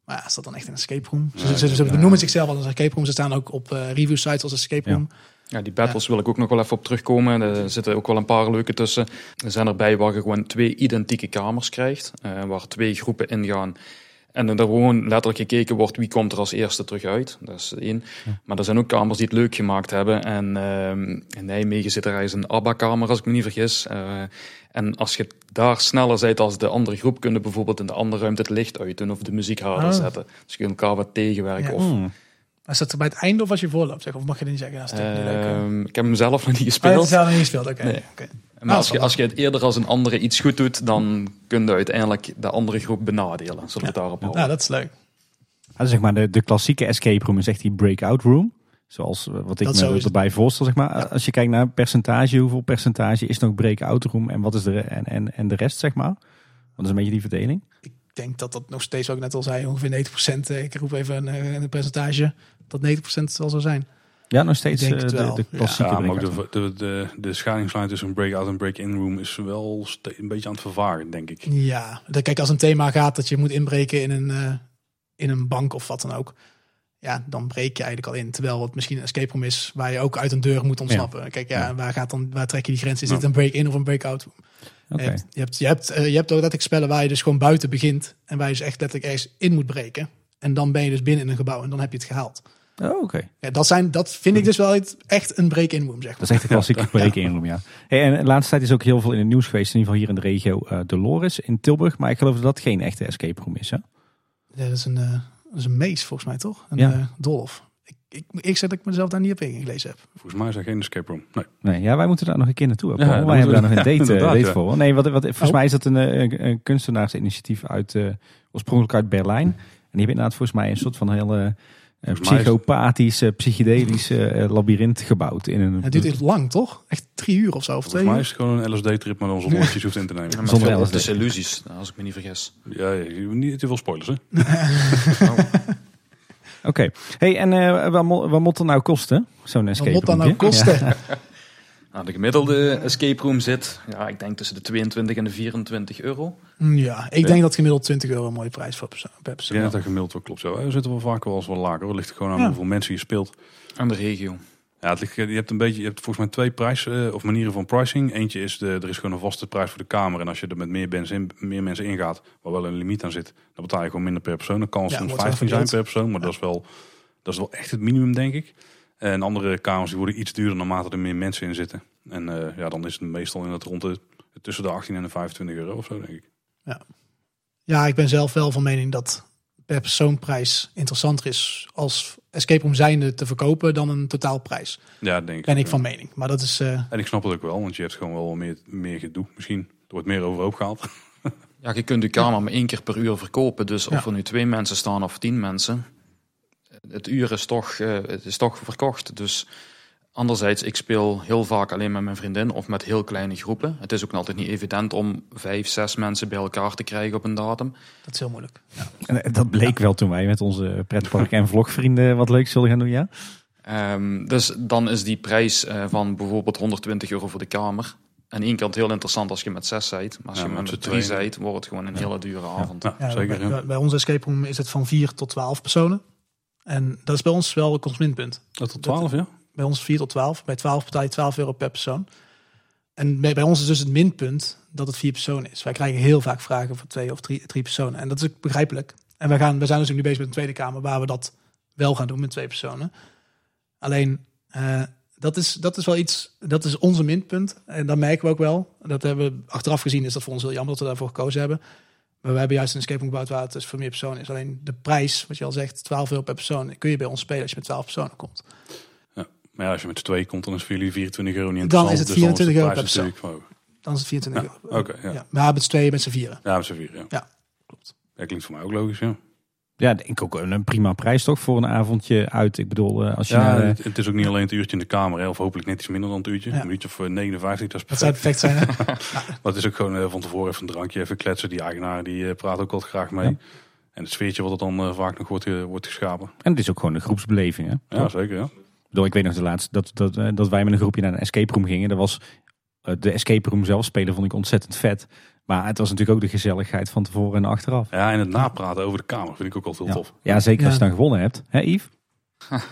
Maar ja, is dat dan echt een escape room? Ze, Nee, ze, ze ja. benoemen zichzelf als een escape room. Ze staan ook op uh, review sites als escape room. Ja, die battles wil ik ook nog wel even op terugkomen. Er zitten ook wel een paar leuke tussen. Er zijn erbij waar je gewoon twee identieke kamers krijgt. Uh, waar twee groepen ingaan. En er gewoon letterlijk gekeken wordt wie komt er als eerste terug uit. Dat is één. Ja. Maar er zijn ook kamers die het leuk gemaakt hebben. En uh, in Nijmegen zit er ergens een ABBA-kamer, als ik me niet vergis. Uh, en als je daar sneller bent als de andere groep, kun je bijvoorbeeld in de andere ruimte het licht uitdoen of de muziek harder Oh. zetten. Dus je kunt elkaar wat tegenwerken. Ja. Of, Is dat bij het einde of als je voorloopt? Zeg, of mag je dat niet zeggen? Dat is toch niet leuk, hè? Ehm, ik heb hem zelf nog niet Oh, gespeeld. zelf niet gespeeld, oké. Nee. oké. Maar als je, als je het eerder als een andere iets goed doet, dan kun je uiteindelijk de andere groep benadelen. Zullen we het daarop houden? Nou, dat is leuk. Ja, zeg maar de, de klassieke escape room is echt die breakout room. Zoals eh, wat ik Dat me erbij voorstel, zeg maar. Ja. Als je kijkt naar percentage, hoeveel percentage is nog breakout room en wat is de, en, en, en de rest, zeg maar? Wat is een beetje die verdeling? Ik denk dat dat nog steeds, wat ik net al zei, ongeveer 90%. eh, Ik roep even een, eh, een percentage. Dat 90% zal zo zijn. Ja, nog steeds eh, de, wel. de klassieke Ja, maar de, de, de, de scheidingslijn tussen een breakout en break-in room is wel een beetje aan het vervaren, denk ik. Ja, kijk, als een thema gaat dat je moet inbreken in een, eh, in een bank of wat dan ook. Ja, dan breek je eigenlijk al in. Terwijl het misschien een escape room is waar je ook uit een deur moet ontsnappen. Kijk, ja, Ja. waar, gaat dan, waar trek je die grens? Is Ja. dit een break-in of een break-out room? Oké. Je hebt, je hebt, je hebt, eh, je hebt ook letterlijk spellen waar je dus gewoon buiten begint. En waar je dus echt letterlijk ergens in moet breken. En dan ben je dus binnen in een gebouw en dan heb je het gehaald. Oh, oké. Ja, dat, zijn, dat vind ik dus wel echt een break-in room, zeg Dat maar. is echt een klassieke [LAUGHS] break-in room, ja. Hey, en de laatste tijd is ook heel veel in het nieuws geweest, in ieder geval hier in de regio eh Dolores in Tilburg. Maar ik geloof dat dat geen echte escape room is, hè? Ja, dat, is een, eh, dat is een mees volgens mij, toch? Een Ja. eh, dolf. Ik, ik, ik zeg dat ik mezelf daar niet op ingelezen heb. Volgens mij is er geen escape room. Nee. Nee, ja, wij moeten daar nog een keer naartoe. Ja, dat wij hebben daar nog een [LAUGHS] date, voor. Nee, wat, wat, volgens Oh. mij is dat een, een, een kunstenaarsinitiatief uit, eh, oorspronkelijk uit Berlijn. En die hebben inderdaad volgens mij een soort van hele eh, Volgens mij is- psychopathisch, eh, psychedelisch eh, labyrint gebouwd. In een, Het duurt echt lang, toch? Echt drie uur of zo, of twee Volgens mij is het gewoon een LSD-trip, maar dan zonder [LAUGHS] dat je hoeft in te nemen. Ja, met Zonder LSD. optische illusies, als ik me niet vergis. Ja, ja, niet te veel spoilers, hè? [LAUGHS] Oké. Hey, en eh wat, mo- wat moet er nou kosten? Zo'n escape Wat moet dat nou kosten? [LAUGHS] Nou, de gemiddelde escape room zit, ja, ik denk tussen de 22 en de 24 euro. Ja, ik denk dat gemiddeld 20 euro een mooie prijs voor persoon- per Ik persoon. denk dat gemiddeld wel klopt. Zo. We zitten wel vaker wel eens wel lager. hoor. ligt gewoon aan Ja. hoeveel mensen je speelt. Aan de regio. Ja, het ligt, je hebt een beetje, je hebt volgens mij twee prijs eh, of manieren van pricing. Eentje is de, er is gewoon een vaste prijs voor de kamer. En als je er met meer mensen, in, meer mensen ingaat, waar wel een limiet aan zit, dan betaal je gewoon minder per persoon. Dan kan het Ja, soms wordt wel 15 zijn per persoon, maar dat is wel, dat is wel echt het minimum, denk ik. En andere kamers die worden iets duurder naarmate er meer mensen in zitten. En eh, ja, dan is het meestal in het rond de tussen de 18 en de 25 euro of zo, denk ik. Ja, ik ben zelf wel van mening dat per persoonprijs interessanter is als escape room zijnde te verkopen dan een totaalprijs. Ja, denk ik. Ben ik ja. van mening. Maar dat is... eh, En ik snap het ook wel, want je hebt gewoon wel meer, meer gedoe. Misschien er wordt meer overhoop gehaald. [LAUGHS] Ja, je kunt de kamer maar één keer per uur verkopen. Dus of Ja. er nu twee mensen staan of tien mensen. Het uur is toch, eh, het is toch verkocht. Dus anderzijds, ik speel heel vaak alleen met mijn vriendin of met heel kleine groepen. Het is ook altijd niet evident om vijf, zes mensen bij elkaar te krijgen op een datum. dat is heel moeilijk. En eh, dat bleek wel toen wij met onze pretpark en vlogvrienden wat leuks zullen gaan doen, ja. Ehm, dus dan is die prijs eh, van bijvoorbeeld 120 euro voor de kamer. Aan één kant heel interessant als je met zes zijt. Maar als Ja, je met drie zijt, wordt het gewoon een hele dure avond. Ja, Ja, zeker. bij, ja. bij onze escape room is het van 4 tot 12 personen. En dat is bij ons wel een consumentenpunt. Dat tot 12, ja? Bij ons 4 tot 12. Bij 12 betaal je 12 euro per persoon. En bij, bij ons is dus het minpunt dat het vier personen is. Wij krijgen heel vaak vragen voor twee of drie, drie personen. En dat is begrijpelijk. En wij, gaan, we zijn dus ook nu bezig met een tweede kamer waar we dat wel gaan doen met twee personen. Alleen, eh, dat, is, dat is wel iets, dat is onze minpunt. En dat merken we ook wel. Dat hebben we achteraf gezien, is dat voor ons heel jammer dat we daarvoor gekozen hebben. Maar we hebben juist een escape room gebouwd waar het dus voor meer personen is. Alleen de prijs, wat je al zegt, 12 euro per persoon, kun je bij ons spelen als je met 12 personen komt. Maar ja, als je met z'n tweeën komt, dan is voor jullie 24 euro niet Dan interessant. is het 24 dus euro dan is per verhoogd. Dan is het 24 Ja, euro. oké, ja. Maar met z'n tweeën, met z'n vieren. Ja, met z'n vier, ja. Ja, klopt. Dat klinkt voor mij ook logisch, ja. Ja, denk ik ook een prima prijs toch voor een avondje uit. Ik bedoel, eh, als je Ja, naar, eh, het, het is ook niet alleen het uurtje in de kamer, hè, of hopelijk net iets minder dan het uurtje. Ja. Een uurtje of eh, 59, dat is Dat zou perfect. perfect zijn. [LAUGHS] Maar het is ook gewoon eh, van tevoren even een drankje, even kletsen. Die eigenaar die praat ook altijd graag mee. Ja. En het sfeertje wat er dan vaak nog wordt, wordt geschapen. en het is ook gewoon een groepsbeleving. Hè? Ja, zeker, ja. Ik bedoel, ik weet nog de laatste dat, dat, dat wij met een groepje naar een escape room gingen. Dat was de escape room zelf spelen vond ik ontzettend vet. Maar het was natuurlijk ook de gezelligheid van tevoren en achteraf. Ja, en het napraten over de kamer vind ik ook altijd heel Ja, tof. ja zeker als je dan gewonnen hebt. Hè Yves? [LAUGHS]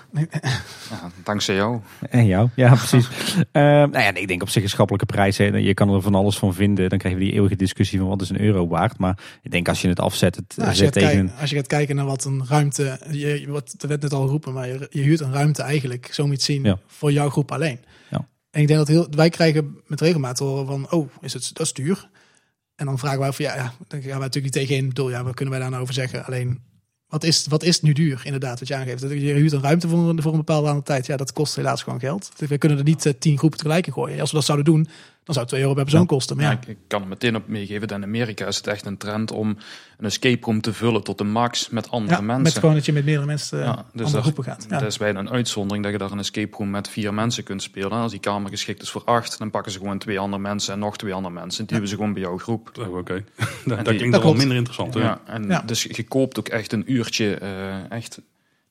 Ja, dankzij jou. En jou, ja [LAUGHS] precies. Ehm nou ja, ik denk op zich een schappelijke prijs. Hè. Je kan er van alles van vinden. Dan krijgen we die eeuwige discussie van wat is een euro waard. Maar ik denk als je het afzet, het Nou, als, je tegen kijken, als je gaat kijken naar wat een ruimte, je, wat, er werd net al geroepen, maar je, je huurt een ruimte eigenlijk, zo moet zien, Ja. voor jouw groep alleen. Ja. En ik denk dat heel, wij krijgen met regelmaat horen van, oh, is het, dat is duur. En dan vragen wij van, ja, ja dan gaan wij natuurlijk niet tegen in. Ik bedoel, ja, wat kunnen wij daar nou over zeggen? Alleen, wat is, wat is nu duur, inderdaad, wat je aangeeft? Je huurt een ruimte voor een, voor een bepaalde aantal tijd. Ja, dat kost helaas gewoon geld. We kunnen er niet eh, tien groepen tegelijk in gooien. Als we dat zouden doen, dan zou het 2 euro per persoon Ja. kosten. Maar Ja, ja, ik, ik kan er meteen op meegeven. dat In Amerika is het echt een trend om een escape room te vullen tot de max met andere ja, mensen. met gewoon dat je met meerdere mensen Ja, dus andere dat- groepen gaat. Ja. Dat is bijna een uitzondering dat je daar een escape room met vier mensen kunt spelen. Als die kamer geschikt is voor acht, dan pakken ze gewoon twee andere mensen en nog twee andere mensen. Die hebben ze gewoon bij jouw groep. Ook Oké, [LAUGHS] dat, klinkt dat wel klopt. minder interessant. Ja, en Ja. Dus je koopt ook echt een uurtje eh, echt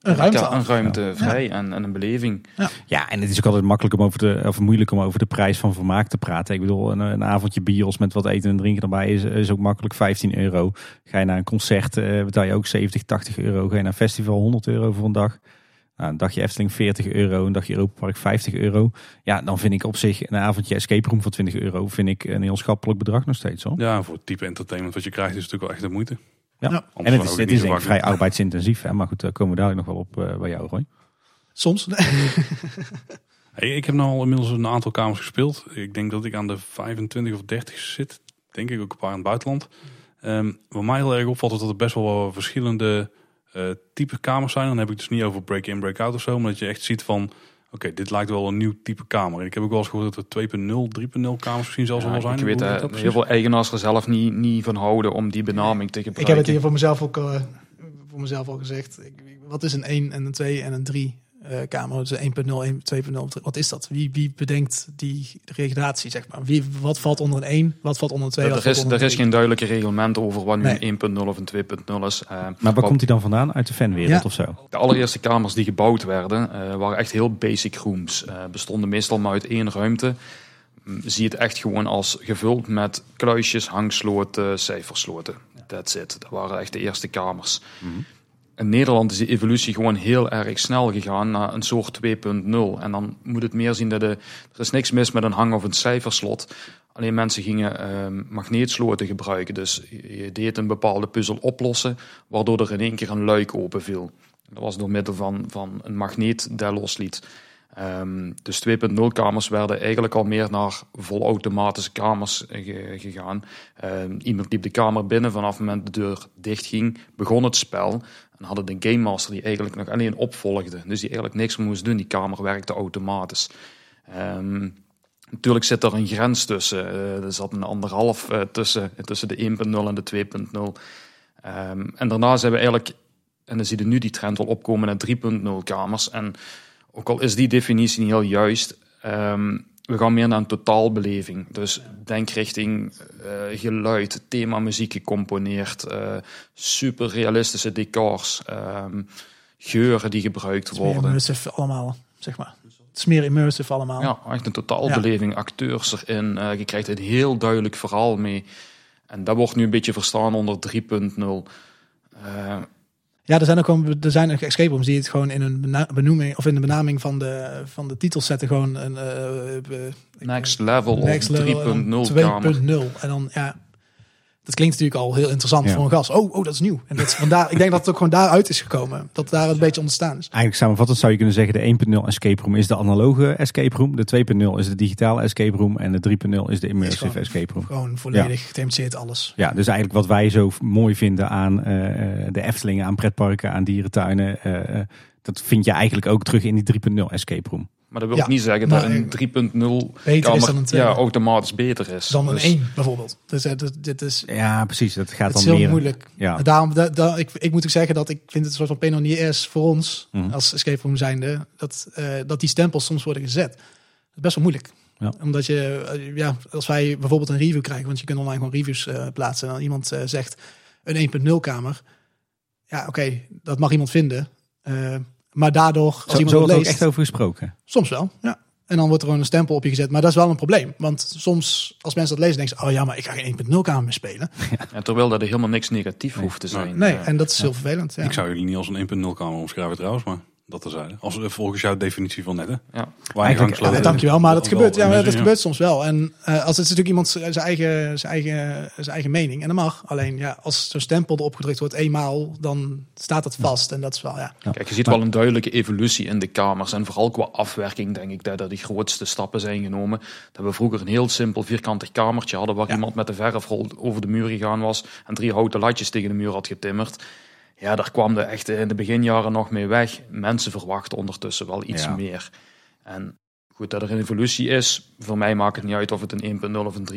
Een ruimte ja, een ruimte vrij en, en een beleving. Ja, en het is ook altijd makkelijk om over de, of moeilijk om over de prijs van vermaak te praten. Ik bedoel, een, een avondje bios met wat eten en drinken erbij is, is ook makkelijk 15 euro. Ga je naar een concert, eh, betaal je ook 70, 80 euro. Ga je naar een festival, 100 euro voor een dag. Nou, een dagje Efteling 40 euro, een dagje Europa Park 50 euro. Ja, dan vind ik op zich een avondje escape room voor 20 euro vind ik een heel schappelijk bedrag nog steeds hoor. Ja, voor het type entertainment wat je krijgt is het natuurlijk wel echt de moeite. Ja. Ja. En het is, het is vrij arbeidsintensief. Hè? Maar goed, daar komen we dadelijk nog wel op eh, bij jou Roy. Soms. [LAUGHS] Hey, ik heb nu al inmiddels een aantal kamers gespeeld. Ik denk dat ik aan de 25 of 30 zit. Denk ik ook een paar in het buitenland. Ehm, wat mij heel erg opvalt is dat er best wel wat verschillende eh type kamers zijn. Dan heb ik het dus niet over break-in, break-out of zo. Maar dat je echt ziet van, oké, dit lijkt wel een nieuw type kamer. En ik heb ook wel eens gehoord dat er 2.0, 3.0 kamers misschien zelfs Ja, al wel zijn. ik weet dat heel veel eigenaars er zelf niet, niet van houden om die benaming te ik gebruiken. heb het hier voor mezelf ook eh, voor mezelf al gezegd. Ik, wat is een 1 en een 2 en een 3 eh, kamer? Dus 1.0, 1, 2.0. Wat is dat? Wie, wie bedenkt die regulatie, zeg maar? Wie, wat valt onder een 1? Wat valt onder een 2? Er, er is, onder er is 3? geen duidelijke reglement over wat nu Nee. een 1.0 of een 2.0 is. Eh, Maar waar wat- komt hij dan vandaan? Uit de fanwereld Ja. of zo? De allereerste kamers die gebouwd werden, eh, waren echt heel basic rooms. Eh, bestonden meestal maar uit één ruimte. Mm, Zie het echt gewoon als gevuld met kluisjes, hangsloten, cijfersloten. That's it. Dat waren echt de eerste kamers. In Nederland is die evolutie gewoon heel erg snel gegaan naar een soort 2.0. En dan moet het meer zien dat de, er is niks mis met een hang- of een cijferslot. Alleen mensen gingen ehm, magneetsloten gebruiken. Dus je deed een bepaalde puzzel oplossen, waardoor er in één keer een luik open viel. Dat was door middel van, van een magneet dat losliet. Ehm, dus 2.0 kamers werden eigenlijk al meer naar volautomatische kamers ge- gegaan. Ehm, iemand liep de kamer binnen, vanaf het moment de deur dicht ging, begon het spel. En hadden de Game Master die eigenlijk nog alleen opvolgde. Dus die eigenlijk niks meer moest doen, die kamer werkte automatisch. Ehm, natuurlijk zit er een grens tussen. Eh, er zat een anderhalf eh, tussen, tussen de 1.0 en de 2.0. Ehm, en daarna zijn we eigenlijk, en dan zie je nu die trend wel opkomen naar 3.0 kamers. En ook al is die definitie niet heel juist, ehm, we gaan meer naar een totaalbeleving. Dus denk richting eh, geluid, thema muziek gecomponeerd, eh, super realistische decors, ehm, geuren die gebruikt Het worden. immersive allemaal, zeg maar. Het is meer immersive allemaal. Ja, echt een totaalbeleving, acteurs erin. eh, je krijgt een heel duidelijk verhaal mee. En dat wordt nu een beetje verstaan onder 3.0. Ja, er zijn ook gewoon er zijn ook escape rooms die het gewoon in een benoeming of in de benaming van de, van de titels zetten. Gewoon een eh, next level next of level 3.0 kamer. 2.0. En dan ja, dat klinkt natuurlijk al heel interessant Ja. voor een gast. Oh, oh, dat is nieuw. En dat vandaar, ik denk dat het ook gewoon daaruit is gekomen. Dat daar een beetje ontstaan is. Eigenlijk samenvattend zou je kunnen zeggen, de 1.0 escape room is de analoge escape room. De 2.0 is de digitale escape room. En de 3.0 is de immersive gewoon- escape room. Gewoon volledig gethematiseerd alles. Ja, dus eigenlijk wat wij zo mooi vinden aan eh, eh, de Eftelingen, aan pretparken, aan dierentuinen. eh, dat vind je eigenlijk ook terug in die 3.0 escape room. Maar dat wil Ja, ook niet zeggen maar dat een 3.0 Beter kamer is dan een 2. ja, automatisch beter is. dan een Dus 1 bijvoorbeeld. Dus eh, dit, dit is, Ja, precies. Dat gaat het is dan heel meer. moeilijk. Ja. Daarom, da, da- ik, ik moet ook zeggen dat ik vind het een soort van penoniers voor ons Mhm. als escape room zijnde dat, eh, dat die stempels soms worden gezet. Dat is best wel moeilijk. Ja. Omdat je, eh, ja, als wij bijvoorbeeld een review krijgen, want je kunt online gewoon reviews plaatsen en dan iemand zegt een 1.0 kamer. Ja, oké, dat mag iemand vinden. Maar daardoor, als Zo, iemand zo het wordt er ook leest, echt over gesproken. soms wel, ja. En dan wordt er gewoon een stempel op je gezet. Maar dat is wel een probleem. Want soms, als mensen dat lezen, denken ze... oh ja, maar ik ga geen 1.0 kamer meer spelen. [LAUGHS] Ja, terwijl dat er helemaal niks negatief hoeft te zijn. Nee, en dat is heel vervelend. Ja. Ik zou jullie niet als een 1.0 kamer omschrijven trouwens, maar dat terzijde. Als, eh, volgens jouw definitie van net, hè? Ja. Waar Ja, dankjewel, maar dat Wel gebeurt, ja, maar dat gebeurt soms wel. En eh, als het is natuurlijk iemand zijn eigen, zijn, eigen, zijn eigen mening. En dat mag. Alleen ja, als zo'n stempel erop gedrukt wordt eenmaal, dan staat dat vast. En dat is wel, ja. Kijk, je ziet wel een duidelijke evolutie in de kamers. En vooral qua afwerking denk ik dat er die grootste stappen zijn genomen. Dat we vroeger een heel simpel vierkantig kamertje hadden... waar Ja. iemand met de verfrol over de muur gegaan was... en drie houten latjes tegen de muur had getimmerd. Ja, daar kwam de echt in de beginjaren nog mee weg. Mensen verwachten ondertussen wel iets Ja. meer. En goed, dat er een evolutie is... voor mij maakt het niet uit of het een 1.0 of een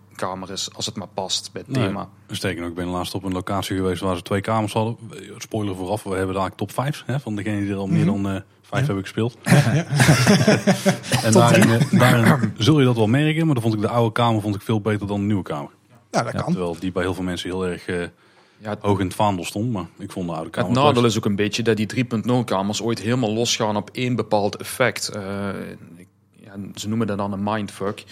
3.0 kamer is... als het maar past bij het Nee. thema. Sterker nog, ik ben laatst op een locatie geweest waar ze twee kamers hadden. Spoiler vooraf, we hebben daar top 5 hè, van degene die er al meer dan eh, vijf hebben gespeeld. [LAUGHS] [LAUGHS] en daarin, eh, daarin zul je dat wel merken, maar dan vond ik de oude kamer vond ik veel beter dan de nieuwe kamer. Ja, dat kan. Terwijl die bij heel veel mensen heel erg eh, Ja, het- hoog in het vaandel stond, maar ik vond de oude kamer Het het nadeel is ook een beetje dat die 3.0 kamers ooit helemaal losgaan op één bepaald effect. Eh, ik- ja, ze noemen dat dan een mindfuck.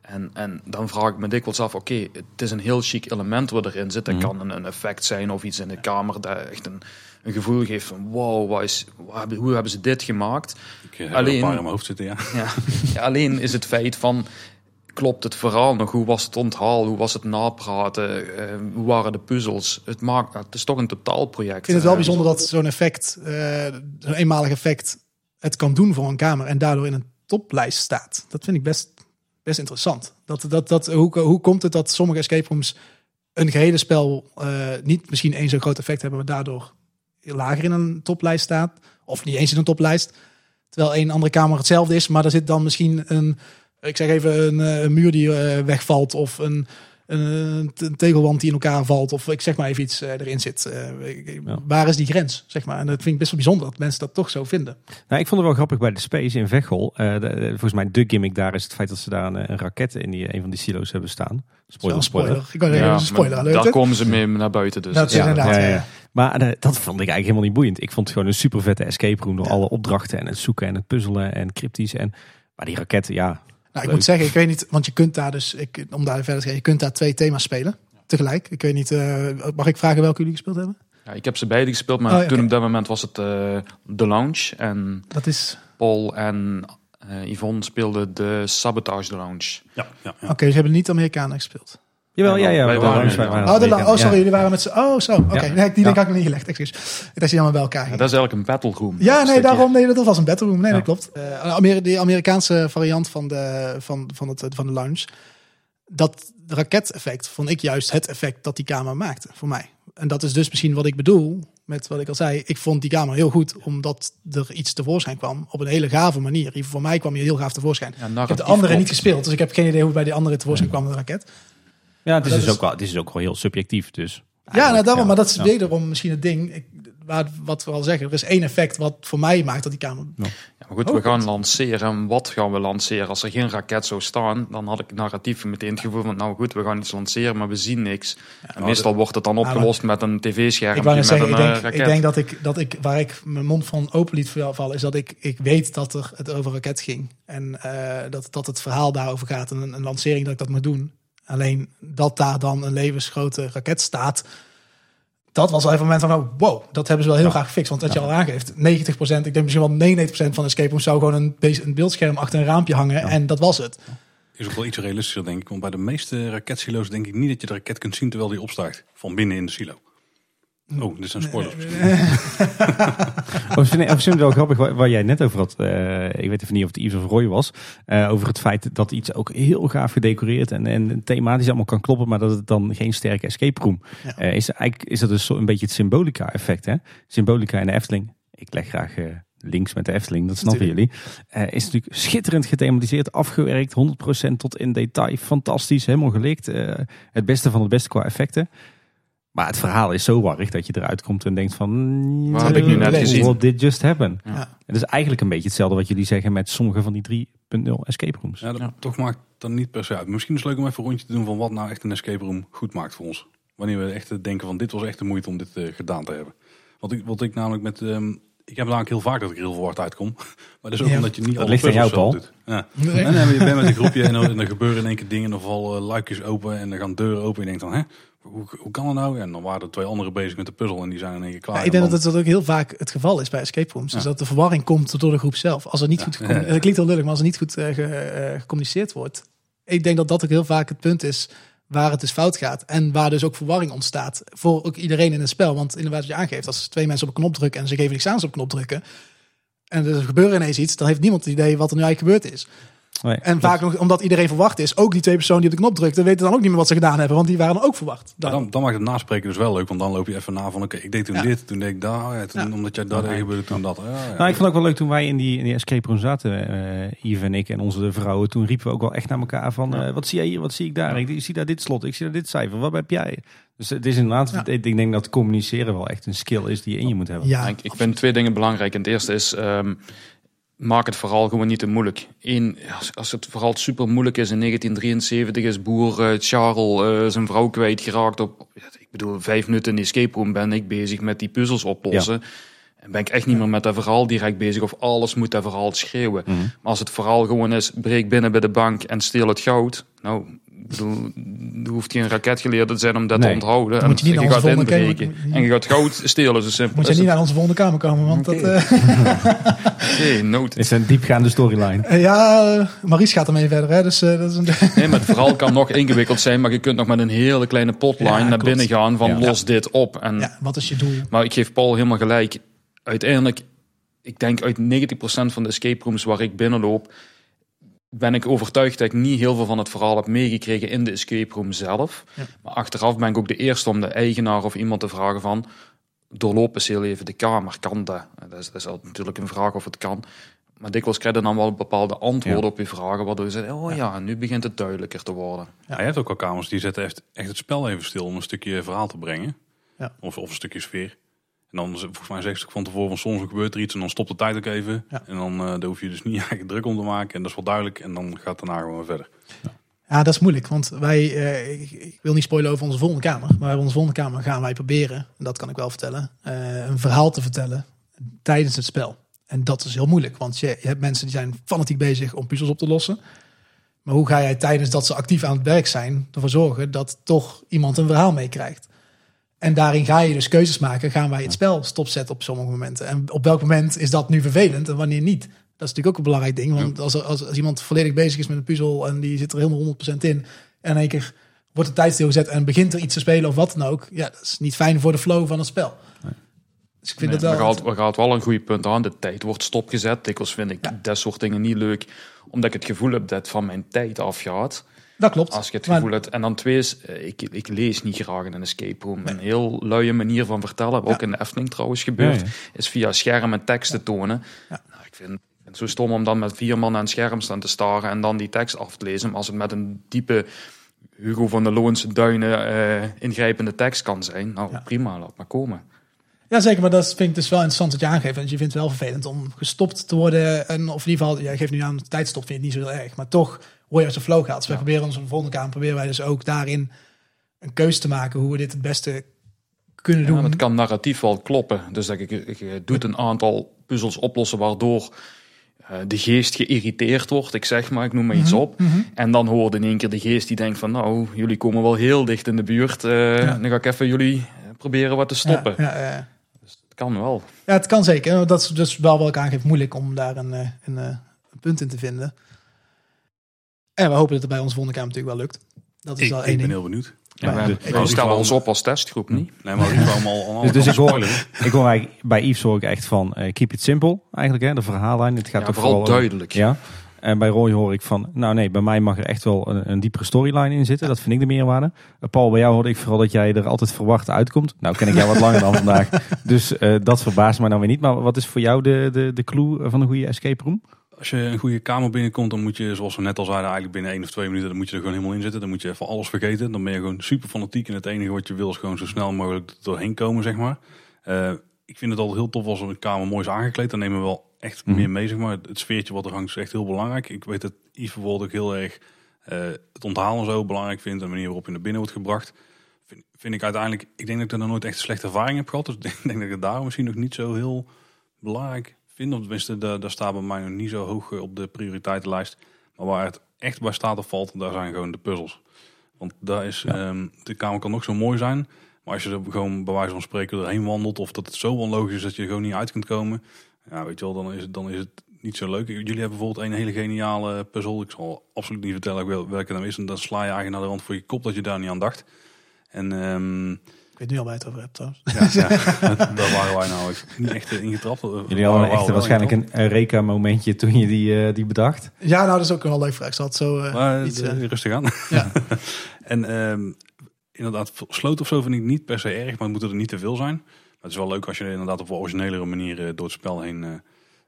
En, en dan vraag ik me dikwijls af, oké, het is een heel chic element wat erin zit. Dat Mhm. kan een, een effect zijn of iets in de kamer dat echt een, een gevoel geeft van wow, wat is, wat hebben- hoe hebben ze dit gemaakt? Ik eh, heb alleen- een paar in mijn hoofd zitten, ja. Ja. Ja, alleen is het feit van, klopt het verhaal nog? Hoe was het onthaal? Hoe was het napraten? Eh, hoe waren de puzzels? Het, maakt, het is toch een totaalproject. Ik vind het wel Eh, bijzonder dat zo'n effect, eh, zo'n eenmalig effect, het kan doen voor een kamer en daardoor in een toplijst staat. Dat vind ik best, best interessant. Dat, dat, dat, hoe, hoe komt het dat sommige escape rooms een gehele spel eh, niet misschien één zo'n groot effect hebben, maar daardoor lager in een toplijst staat? Of niet eens in een toplijst. Terwijl een andere kamer hetzelfde is, maar er zit dan misschien een, ik zeg even, een, eh, een muur die eh, wegvalt of een, een, een tegelwand die in elkaar valt of ik zeg maar even iets eh, erin zit. Eh, Ja. Waar is die grens, zeg maar? En dat vind ik best wel bijzonder dat mensen dat toch zo vinden. Nou, ik vond het wel grappig bij de Space in Veghel. Eh, de- de- volgens mij de gimmick daar is het feit dat ze daar een, een raket in die, een van die silo's hebben staan. Spoiler, spoiler. spoiler. Ik kan zeggen, Ja, spoiler alert, daar komen ze mee naar buiten. Dus. Dat is Ja, inderdaad. ja, Ja, ja. Maar eh, dat vond ik eigenlijk helemaal niet boeiend. Ik vond het gewoon een super vette escape room door Ja. alle opdrachten en het zoeken en het puzzelen en cryptisch. En, maar die raketten, ja. Nou, ik moet zeggen, ik weet niet, want je kunt daar dus, ik, om daar verder te gaan, je kunt daar twee thema's spelen tegelijk. Ik weet niet, eh, mag ik vragen welke jullie gespeeld hebben? Ja, ik heb ze beide gespeeld, maar Oh, ja, toen op dat moment was het eh The Lounge. En Dat is... Paul en eh, Yvonne speelden de Sabotage The Lounge. Ja, ja, ja. Oké, ze hebben niet Amerikanen gespeeld. Jawel, ja, ja. Wij we waren- langs, wij waren Oh, de oh sorry, jullie waren met z'n... Oh, zo. Oké, Ja. nee, die Ja. link had ik nog niet gelegd. Excuus. Dat is allemaal bij elkaar. Ja, dat is eigenlijk een battle room. Ja, nee, daarom. Nee, dat was een battle room. Nee, Ja. dat klopt. Eh Amer die Amerikaanse variant van de, van, van, het, van de launch. Dat raketeffect vond ik juist het effect dat die camera maakte voor mij. En dat is dus misschien wat ik bedoel met wat ik al zei. Ik vond die camera heel goed, omdat er iets tevoorschijn kwam. Op een hele gave manier. Voor mij kwam hij heel gaaf tevoorschijn. Ja, Ik heb de andere niet gespeeld, dus ik heb geen idee hoe bij die andere tevoorschijn kwam, de raket. Ja, het is, dus is- ook wel, het is dus ook wel heel subjectief. Dus Ja, nou, daarom, ja. maar dat is Ja. wederom misschien het ding. Ik, waar, wat we al zeggen, er is één effect wat voor mij maakt dat die camera... Ja, maar goed, Oh, we gaan goed. lanceren. En wat gaan we lanceren? Als er geen raket zou staan, dan had ik narratief meteen het gevoel van, nou goed, we gaan iets lanceren, maar we zien niks. en meestal wordt het dan maar- opgelost met een Ik tv-scherm wou met een ik eh, denk, raket. ik denk dat ik, dat ik, waar ik mijn mond van open liet vallen, is dat ik, ik weet dat er het over raket ging. En eh, dat, dat het verhaal daarover gaat en een, een lancering dat ik dat moet doen. Alleen dat daar dan een levensgrote raket staat, dat was wel even een moment van, oh, wow, dat hebben ze wel heel graag gefixt. Want wat je al aangeeft, 90%, ik denk misschien wel 99% van de escape rooms zou gewoon een, be- een beeldscherm achter een raampje hangen en dat was het. Is ook wel iets realistischer, denk ik. Want bij de meeste raketsilo's denk ik niet dat je de raket kunt zien terwijl die opstijgt. Van binnen in de silo. Oh, dit zijn spoilers. [LAUGHS] Ik vind, ik vind het wel grappig waar, jij net over had. eh, ik weet even niet of het Yves of Roy was. eh, over het feit dat iets ook heel gaaf gedecoreerd en, en thematisch allemaal kan kloppen. Maar dat het dan geen sterke escape room Ja. Eh, is. Eigenlijk is dat dus zo een beetje het symbolica effect. Hè? Symbolica in de Efteling. Ik leg graag links met de Efteling, dat snappen jullie. Eh, is natuurlijk schitterend gethematiseerd, afgewerkt. 100% tot in detail. Fantastisch, helemaal gelikt. eh, het beste van het beste qua effecten. Maar het verhaal is zo warrig dat je eruit komt en denkt van... "Mm, Wat heb ik nu net gezien? What did just happen? Ja. Het is eigenlijk een beetje hetzelfde wat jullie zeggen met sommige van die 3.0 escape rooms. Ja, dat, Ja. toch maakt dan niet per se uit. Misschien is het leuk om even een rondje te doen van wat nou echt een escape room goed maakt voor ons. Wanneer we echt denken van dit was echt de moeite om dit eh, gedaan te hebben. Want ik, wat ik namelijk met... ehm, ik heb namelijk heel vaak dat ik er heel verward uitkom. [LAUGHS] Maar dat is ook Ja. omdat je niet Dat alle ligt aan puzzels jou, Paul. doet. Ja. [LAUGHS] Nee. En dan ben je bent met een groepje en dan, en dan gebeuren in één keer dingen. En dan vallen luikjes open en dan gaan deuren open. En je denkt dan, hè, hoe, hoe kan dat nou? En dan waren er twee anderen bezig met de puzzel en die zijn in één keer klaar. Ja, ik denk dat het ook heel vaak het geval is bij escape rooms. Dus dat de verwarring komt door de groep zelf. Als er niet goed gecommu- [LAUGHS] dat klinkt heel lullig, maar als er niet goed ge- eh, gecommuniceerd wordt. Ik denk dat dat ook heel vaak het punt is waar het dus fout gaat. En waar dus ook verwarring ontstaat voor ook iedereen in een spel. Want inderdaad wat je aangeeft, als twee mensen op een knop drukken en ze geven niks aan ze op een knop drukken. En er gebeurt ineens iets, dan heeft niemand het idee wat er nu eigenlijk gebeurd is. Nee, En vaak nog, omdat iedereen verwacht is, ook die twee personen die op de knop drukten, weten dan ook niet meer wat ze gedaan hebben, want die waren dan ook verwacht. Maar dan, dan maakt het naspreken dus wel leuk, want dan loop je even na van oké, ik deed toen Ja. dit, toen deed ik dat, oh ja, toen, Ja. omdat jij dat deed, gebeurde toen dat. Ja, ja. Nou, ik vond het ook wel leuk toen wij in die, in die escape room zaten, eh Yves en ik en onze vrouwen. Toen riepen we ook wel echt naar elkaar van, eh, wat zie jij hier, wat zie ik daar? Ik, zie daar dit slot, ik zie daar dit cijfer, wat heb jij? Dus het is inderdaad, Ja. ik denk dat communiceren wel echt een skill is die je in je moet hebben. Ja, Ik, ik vind twee dingen belangrijk. En het eerste is, ehm, maak het vooral gewoon niet te moeilijk. Eén, als, als het vooral super moeilijk is, in 1973 is boer eh, Charles eh, zijn vrouw kwijtgeraakt op, ik bedoel, vijf minuten in de escape room ben ik bezig met die puzzels oplossen. En ben ik echt niet meer met dat verhaal direct bezig of alles moet dat verhaal schreeuwen. Mhm. Maar als het vooral gewoon is, breek binnen bij de bank en steel het goud. Nou, bedoel, er hoeft geen raket geleerd te zijn om dat Nee. te onthouden. Dan moet je niet en naar je onze gaat volgende inbreken. kamer- En je gaat goud stelen, zo simpel moet je niet naar onze volgende kamer komen, want dat... eh, [LAUGHS] Nee, nood. Het is een diepgaande storyline. Eh, Ja, eh, Maries gaat ermee verder. Hè? Dus dat is een... Nee, maar het verhaal kan nog ingewikkeld zijn, maar je kunt nog met een hele kleine potline Ja, naar klopt. binnen gaan van Ja. los dit op. En, ja, wat is je doel? Maar ik geef Paul helemaal gelijk. Uiteindelijk, ik denk uit 90% van de escape rooms waar ik binnenloop, ben ik overtuigd dat ik niet heel veel van het verhaal heb meegekregen in de escape room zelf. Ja. Maar achteraf ben ik ook de eerste om de eigenaar of iemand te vragen van, doorloop eens heel even de kamer, kan dat? Dat is, dat is natuurlijk een vraag of het kan. Maar dikwijls krijg je dan wel bepaalde antwoorden Ja. op je vragen, waardoor je zegt, oh ja, nu begint het duidelijker te worden. Ja, je hebt ook al kamers die zetten echt, echt het spel even stil om een stukje verhaal te brengen. Ja. Of, of een stukje sfeer. En dan, volgens mij zegt ze van tevoren van soms gebeurt er iets en dan stopt de tijd ook even. Ja. En dan eh daar hoef je dus niet [LAUGHS] eigenlijk druk om te maken. En dat is wel duidelijk. En dan gaat daarna gewoon weer verder. Ja, dat is moeilijk, want wij, eh, ik, ik wil niet spoilen over onze volgende kamer, maar bij onze volgende kamer gaan wij proberen, en dat kan ik wel vertellen, eh, een verhaal te vertellen tijdens het spel. En dat is heel moeilijk, want je, je hebt mensen die zijn fanatiek bezig om puzzels op te lossen. Maar hoe ga jij tijdens dat ze actief aan het werk zijn ervoor zorgen dat toch iemand een verhaal meekrijgt? En daarin ga je dus keuzes maken. Gaan wij het spel stopzetten op sommige momenten? En op welk moment is dat nu vervelend en wanneer niet? Dat is natuurlijk ook een belangrijk ding. Want als, als, als iemand volledig bezig is met een puzzel en die zit er helemaal 100% in. En in één keer wordt de tijd stilgezet en begint er iets te spelen of wat dan ook. Ja, dat is niet fijn voor de flow van het spel. Dus ik vind Nee, het we wel... we gaat wel een goede punt aan. De tijd wordt stopgezet. Dikwijls vind ik Ja. dat soort dingen niet leuk. Omdat ik het gevoel heb dat het van mijn tijd afgaat. Dat klopt. Als je het Maar- gevoel hebt. En dan twee is, eh, ik, ik lees niet graag in een escape room. Een heel luie manier van vertellen, wat ook in de Efteling trouwens gebeurt, Ja, is via scherm en tekst te tonen. Ja. Nou, ik vind het zo stom om dan met vier man aan het scherm staan te staren en dan die tekst af te lezen. Maar als het met een diepe Hugo van der Loonse duinen eh, ingrijpende tekst kan zijn, nou prima, laat maar komen. Ja, zeker. Maar dat vind ik dus wel interessant dat je aangeeft. Want je vindt het wel vervelend om gestopt te worden. En, of in ieder geval, jij geeft nu aan, tijdstop vind je het niet zo heel erg. Maar toch word je uit de flow gehaald. Dus wij proberen ons de volgende kamer, proberen wij dus ook daarin een keus te maken. Hoe we dit het beste kunnen doen. het kan narratief wel kloppen. Dus dat je, je doet een aantal puzzels oplossen waardoor eh, de geest geïrriteerd wordt. Ik zeg maar, ik noem maar iets Mhm, op. mhm. En dan hoort in één keer de geest die denkt van... nou, jullie komen wel heel dicht in de buurt. Ja. Dan ga ik even jullie eh, proberen wat te stoppen. Ja, ja, ja. Het kan wel. Ja, het kan zeker. Dat is dus wel wat ik aangeef moeilijk om daar een, een, een punt in te vinden. En we hopen dat het bij ons volgende kamer natuurlijk wel lukt. Dat is Ik, wel ik één ben ding. heel benieuwd. Ja, Ja, we, we stellen ons op als testgroep, niet? Nee, maar ik wou hem al, al Dus, dus ik, hoor, ik hoor eigenlijk, bij Yves hoor ik echt van eh, keep it simple eigenlijk, hè, de verhaallijn. Het gaat Ja, toch vooral duidelijk. Ja. En bij Roy hoor ik van, nou nee, bij mij mag er echt wel een, een diepere storyline in zitten. Dat vind ik de meerwaarde. Eh, Paul, bij jou hoorde ik vooral dat jij er altijd verwacht uitkomt. Nou ken ik jou wat langer dan [LAUGHS] vandaag. Dus eh, dat verbaast me dan weer niet. Maar wat is voor jou de, de, de clue van een goede escape room? Als je een goede kamer binnenkomt, dan moet je, zoals we net al zeiden, eigenlijk binnen één of twee minuten, dan moet je er gewoon helemaal in zitten. Dan moet je even alles vergeten. Dan ben je gewoon super fanatiek en het enige wat je wil is gewoon zo snel mogelijk doorheen komen, zeg maar. Eh, ik vind het altijd heel tof als een kamer mooi is aangekleed. Dan nemen we wel echt Mhm. meer mee, zeg maar. Het sfeertje wat er hangt is echt heel belangrijk. Ik weet dat Yves bijvoorbeeld ook heel erg eh, het onthalen zo belangrijk vindt. En de manier waarop je naar binnen wordt gebracht. Vind, vind ik uiteindelijk, ik denk dat ik er nog nooit echt slechte ervaring heb gehad. Dus [LAUGHS] ik denk, denk dat ik het daar misschien nog niet zo heel belangrijk vind. Of tenminste, daar, daar staat bij mij nog niet zo hoog eh, op de prioriteitenlijst. Maar waar het echt bij staat of valt, daar zijn gewoon de puzzels. Want daar is, Ja. ehm, de kamer kan nog zo mooi zijn. Maar als je er gewoon bij wijze van spreken doorheen wandelt. Of dat het zo onlogisch is dat je er gewoon niet uit kunt komen. Ja, weet je wel, dan is het, dan is het niet zo leuk. Jullie hebben bijvoorbeeld een hele geniale puzzel. Ik zal absoluut niet vertellen wel- welke nou is. En dan sla je eigenlijk naar de rand voor je kop dat je daar niet aan dacht. En ehm, Ik weet nu al waar je het over hebt trouwens. ja, [LAUGHS] ja, [LAUGHS] daar waren wij nou echt eh, ingetrapt. Jullie hadden echt waarschijnlijk een Eureka momentje toen je die, eh, die bedacht. Ja, nou dat is ook wel leuk vraag. Ik zal het zo eh, Maar iets... eh, rustig aan. [LAUGHS] ja. En ehm, inderdaad, sloot of zo vind ik niet per se erg, maar het moet er niet te veel zijn. Maar het is wel leuk als je inderdaad op een originelere manier eh, door het spel heen, eh,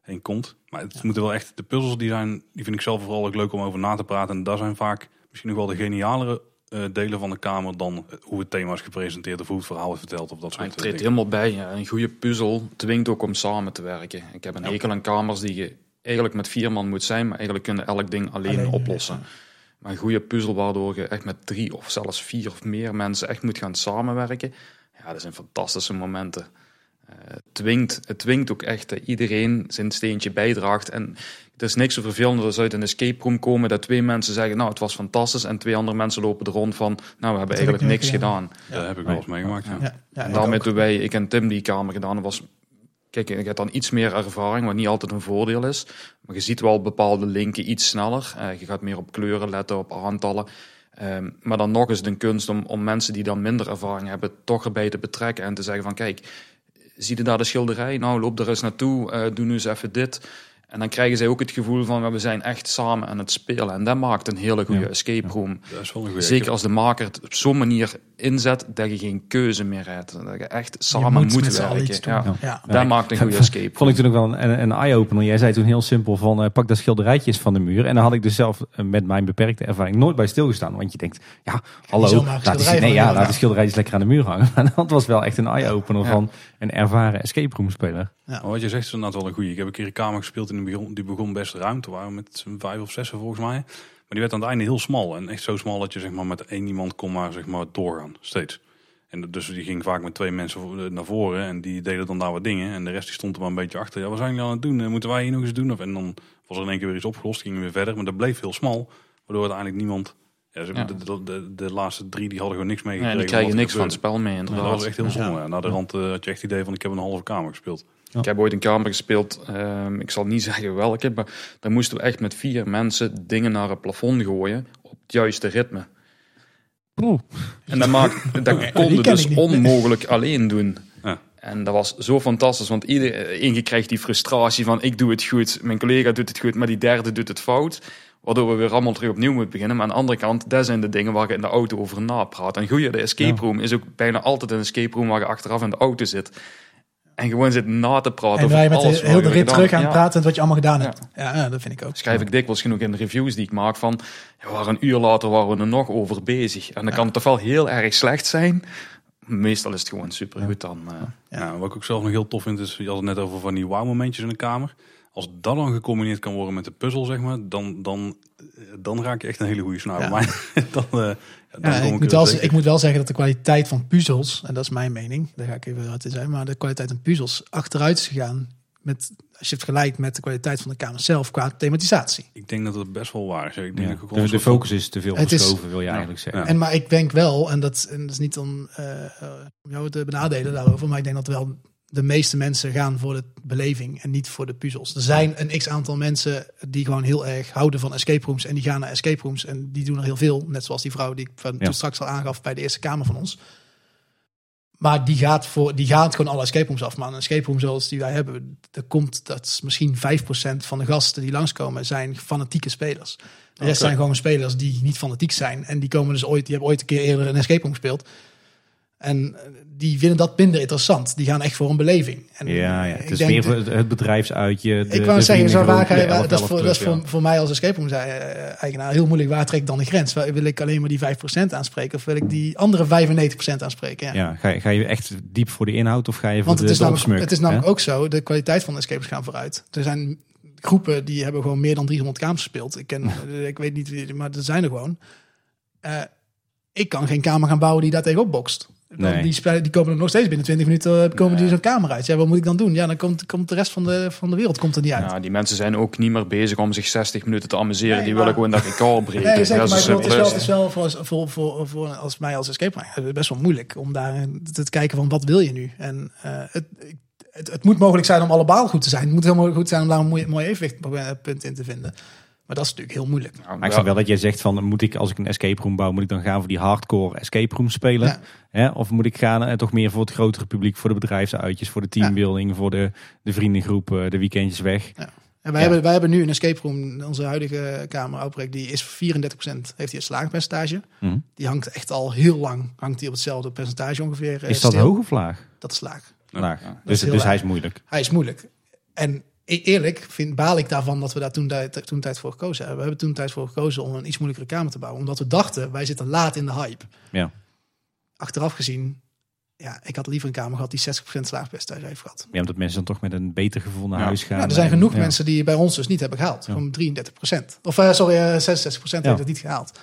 heen komt. Maar het moeten wel echt, de puzzels die zijn, die vind ik zelf vooral ook leuk om over na te praten. En daar zijn vaak misschien nog wel de genialere eh, delen van de kamer dan hoe het thema is gepresenteerd of hoe het verhaal wordt verteld of dat soort ik treed dingen. helemaal bij. Ja. Een goede puzzel dwingt ook om samen te werken. Ik heb een Ja. hekel aan kamers die je eigenlijk met vier man moet zijn, maar eigenlijk kunnen elk ding alleen, Alleen, oplossen. Maar een goede puzzel waardoor je echt met drie of zelfs vier of meer mensen echt moet gaan samenwerken. Ja, dat zijn fantastische momenten. Eh, het, dwingt, het dwingt ook echt dat iedereen zijn steentje bijdraagt. En er is niks zo vervelender als uit een escape room komen dat twee mensen zeggen, nou het was fantastisch. En twee andere mensen lopen er rond van, nou we hebben eigenlijk niks gedaan. gedaan. Dat heb ik wel eens meegemaakt. Ja. ja, ja, En ik daarmee toen wij, ik en Tim die kamer gedaan, dat was, kijk, ik heb dan iets meer ervaring, wat niet altijd een voordeel is. Maar je ziet wel bepaalde linken iets sneller. Eh, je gaat meer op kleuren letten, op aantallen. Ehm, maar dan nog is het een kunst om, om mensen die dan minder ervaring hebben, toch erbij te betrekken en te zeggen van kijk, zie je daar de schilderij? Nou, loop er eens naartoe, eh, doe nu eens even dit. En dan krijgen zij ook het gevoel van we zijn echt samen aan het spelen. En dat maakt een hele goede Ja. escape room. Dat is wel een goede. Zeker als de maker het op zo'n manier inzet dat je geen keuze meer hebt. Dat je echt samen Je moet, werken. iets doen. Ja. Ja. Dat maakt een goede escape. Vond ik toen ook wel een, eye-opener. Jij zei toen heel simpel van eh, pak dat schilderijtje eens van de muur. En dan had ik dus zelf eh, met mijn beperkte ervaring nooit bij stilgestaan. Want je denkt, ja, hallo, laat die, nee, ja, laat de schilderijtjes lekker aan de muur hangen. [LAUGHS] Maar dat was wel echt een eye-opener Ja. van een ervaren escape room speler. Maar wat je zegt is inderdaad wel een goede. Ik heb een keer een kamer gespeeld en die begon, die begon best ruim. Toen waren met vijf of zes volgens mij. Maar die werd aan het einde heel smal. En echt zo smal dat je zeg maar, met één iemand kon maar, zeg maar, doorgaan. Steeds. En dus die ging vaak met twee mensen voor- naar voren. En die deden dan daar wat dingen. En de rest die stond er maar een beetje achter. Ja, wat zijn jullie aan het doen? Eh, Moeten wij hier nog eens doen? Of, en dan was er in één keer weer iets opgelost. Gingen we weer verder. Maar dat bleef heel smal. Waardoor uiteindelijk niemand Ja, ze, Ja. De, de, de, de laatste drie die hadden gewoon niks Nee, meegekregen. die krijgen niks van het spel mee, Nee, dat inderdaad. was echt heel zonde. Ja. Na de rand eh, had je echt het idee van ik heb een halve kamer gespeeld. Ik heb ooit een kamer gespeeld, ehm, ik zal niet [LAUGHS] zeggen welke, maar daar moesten we echt met vier mensen dingen naar het plafond gooien op het juiste ritme. Oeh. En dat, maakt, [LAUGHS] dat konden dus onmogelijk alleen doen. Ja. En dat was zo fantastisch, want iedereen je krijgt die frustratie van ik doe het goed, mijn collega doet het goed, maar die derde doet het fout. Waardoor we weer allemaal terug opnieuw moeten beginnen. Maar aan de andere kant, dat zijn de dingen waar je in de auto over napraat. En goeie, de escape room is ook bijna altijd een escape room waar je achteraf in de auto zit. En gewoon zit na te praten En waar je met alles de, heel de rit terug aan Ja. praten en wat je allemaal gedaan hebt. Ja, ja, dat vind ik ook. Schrijf ik dikwijls genoeg in de reviews die ik maak van... Waren een uur later waren we er nog over bezig. En dan kan het toch wel heel erg slecht zijn. Meestal is het gewoon supergoed dan. eh. Ja. Wat ik ook zelf nog heel tof vind is, je had het net over van die wow-momentjes in de kamer. Als dat dan gecombineerd kan worden met de puzzel, zeg maar, dan, dan, eh, dan raak je echt een hele goede snaar. Ja. Maar [LAUGHS] dan, eh, dan Ja, kom ik, moet wel, zeker. ik moet wel zeggen dat de kwaliteit van puzzels, en dat is mijn mening, daar ga ik even uit in zijn, maar de kwaliteit van puzzels achteruit is gegaan met, als je het vergelijkt met de kwaliteit van de kamer zelf qua thematisatie. Ik denk dat het best wel waar is. Ik denk Ja. dat ik De, focus is te veel Het is- wil je Ja. eigenlijk zeggen. Ja. En maar ik denk wel, en dat, en dat is niet om, eh, eh, om jou te benadelen daarover, maar ik denk dat wel de meeste mensen gaan voor de beleving en niet voor de puzzels. Er zijn een x aantal mensen die gewoon heel erg houden van escape rooms en die gaan naar escape rooms en die doen er heel veel. Net zoals die vrouw die ik van Ja. toen straks al aangaf bij de eerste kamer van ons. Maar die gaat, voor, die gaat gewoon alle escape rooms af. Maar een escape room zoals die wij hebben, er komt, dat is misschien 5% van de gasten die langskomen, zijn fanatieke spelers. De rest zijn gewoon spelers die niet fanatiek zijn. En die komen dus ooit, die hebben ooit een keer eerder een escape room gespeeld. En eh, die vinden dat minder interessant. Die gaan echt voor een beleving. En Ja, ja. ik het is meer voor het, bedrijfsuitje. De, ik wou zeggen, zo waar ga je, de waar- 11, dat is, voor, 11 dat is voor, voor mij als escape room eh, eigenaar heel moeilijk. Waar trek ik dan de grens? Wil ik alleen maar die 5% aanspreken? Of wil ik die andere 95% aanspreken? Ja. ga, je, ga je echt diep voor de inhoud of ga je voor Want de, het is, de namelijk, opsmuk, het is namelijk hè? ook zo, de kwaliteit van de escapes gaan vooruit. Er zijn groepen die hebben gewoon meer dan 300 kamers gespeeld. Ik, ken, eh, [LAUGHS] ik weet niet wie, maar er zijn er gewoon. Eh, ik kan geen kamer gaan bouwen die daar tegenop bokst. Nee. Die, spelen- die komen er nog steeds binnen 20 minuten eh, komen die zo'n kamer uit. Ja, wat moet ik dan doen? Ja, dan komt, komt de rest van de, van de wereld komt er niet uit. Ja, die mensen zijn ook niet meer bezig om zich 60 minuten te amuseren. Nee, die maar- willen gewoon dat record breken. [LAUGHS] Nee, zeker, maar ik het is wel, is het is wel voor, voor, voor, voor als mij als escape room best wel moeilijk om daar te, kijken van wat wil je nu. En eh, het, het, het moet mogelijk zijn om allemaal goed te zijn. Het moet helemaal goed zijn om daar een mooi, mooi evenwichtpunt in te vinden. Maar dat is natuurlijk heel moeilijk. Ja, Maar ik snap wel dat jij zegt van, moet ik als ik een escape room bouw, moet ik dan gaan voor die hardcore escape room spelen? Ja. Hè? Of moet ik gaan eh, toch meer voor het grotere publiek, voor de bedrijfsuitjes, voor de teambuilding, voor de, de vriendengroep, eh, de weekendjes weg? En wij, Ja. hebben, wij hebben nu een escape room, onze huidige kamer Outbreak, die is 34% heeft hij een slaagpercentage. Mhm. Die hangt echt al heel lang, hangt hij op hetzelfde percentage ongeveer. eh, Is dat hoog of laag? Dat is laag. Laag. ja. Dus, dus hij is moeilijk. Hij is moeilijk. En eerlijk vind, baal ik daarvan dat we daar toen, tijd- toen tijd voor gekozen hebben. We hebben toen tijd voor gekozen om een iets moeilijkere kamer te bouwen. Omdat we dachten, wij zitten laat in de hype. Ja. Achteraf gezien, ja, ik had liever een kamer gehad die 60% slaagpercentage heeft gehad. Ja, omdat mensen dan toch met een beter gevoel naar Ja. huis gaan. Ja, er zijn En- genoeg ja. mensen die bij ons dus niet hebben gehaald. Ja. Gewoon 33%. Of eh, sorry, eh, 66% Ja. heeft het niet gehaald.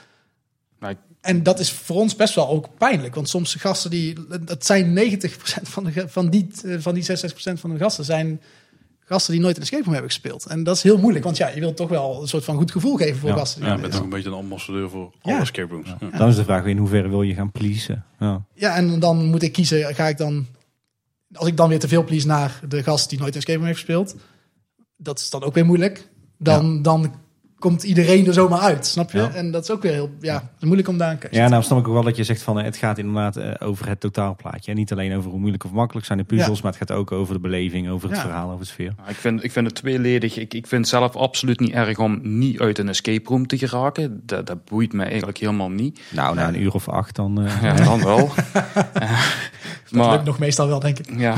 Ik- En dat is voor ons best wel ook pijnlijk. Want soms gasten die... Dat zijn 90% van, de, van, die, eh, van die 66% van de gasten zijn gasten die nooit een escape room hebben gespeeld. En dat is heel moeilijk. Want ja, je wilt toch wel een soort van goed gevoel geven voor Ja. gasten. die Ja, je bent ook een beetje een ambassadeur voor Ja. alle escape rooms. Ja. Dan is de vraag weer in hoeverre wil je gaan pleasen? Ja. Ja, en dan moet ik kiezen, ga ik dan... Als ik dan weer te veel please naar de gast die nooit een escape room heeft gespeeld... Dat is dan ook weer moeilijk. Dan, dan komt iedereen er zomaar uit, snap je? Ja. En dat is ook weer heel... Ja, moeilijk om daar een keuze Ja, te nou snap ik ook wel dat je zegt van eh, het gaat inderdaad eh, over het totaalplaatje. En niet alleen over hoe moeilijk of makkelijk zijn de puzzels, Ja. maar het gaat ook over de beleving, over het Ja. verhaal, over de sfeer. Nou, ik, vind, ik vind het tweeledig. Ik, ik vind het zelf absoluut niet erg om niet uit een escape room te geraken. Dat, dat boeit me eigenlijk helemaal niet. Nou, na een uur of acht dan... eh, [LAUGHS] Ja, dan wel. [LAUGHS] Eh, Dat maar, lukt nog meestal wel, denk ik. ja,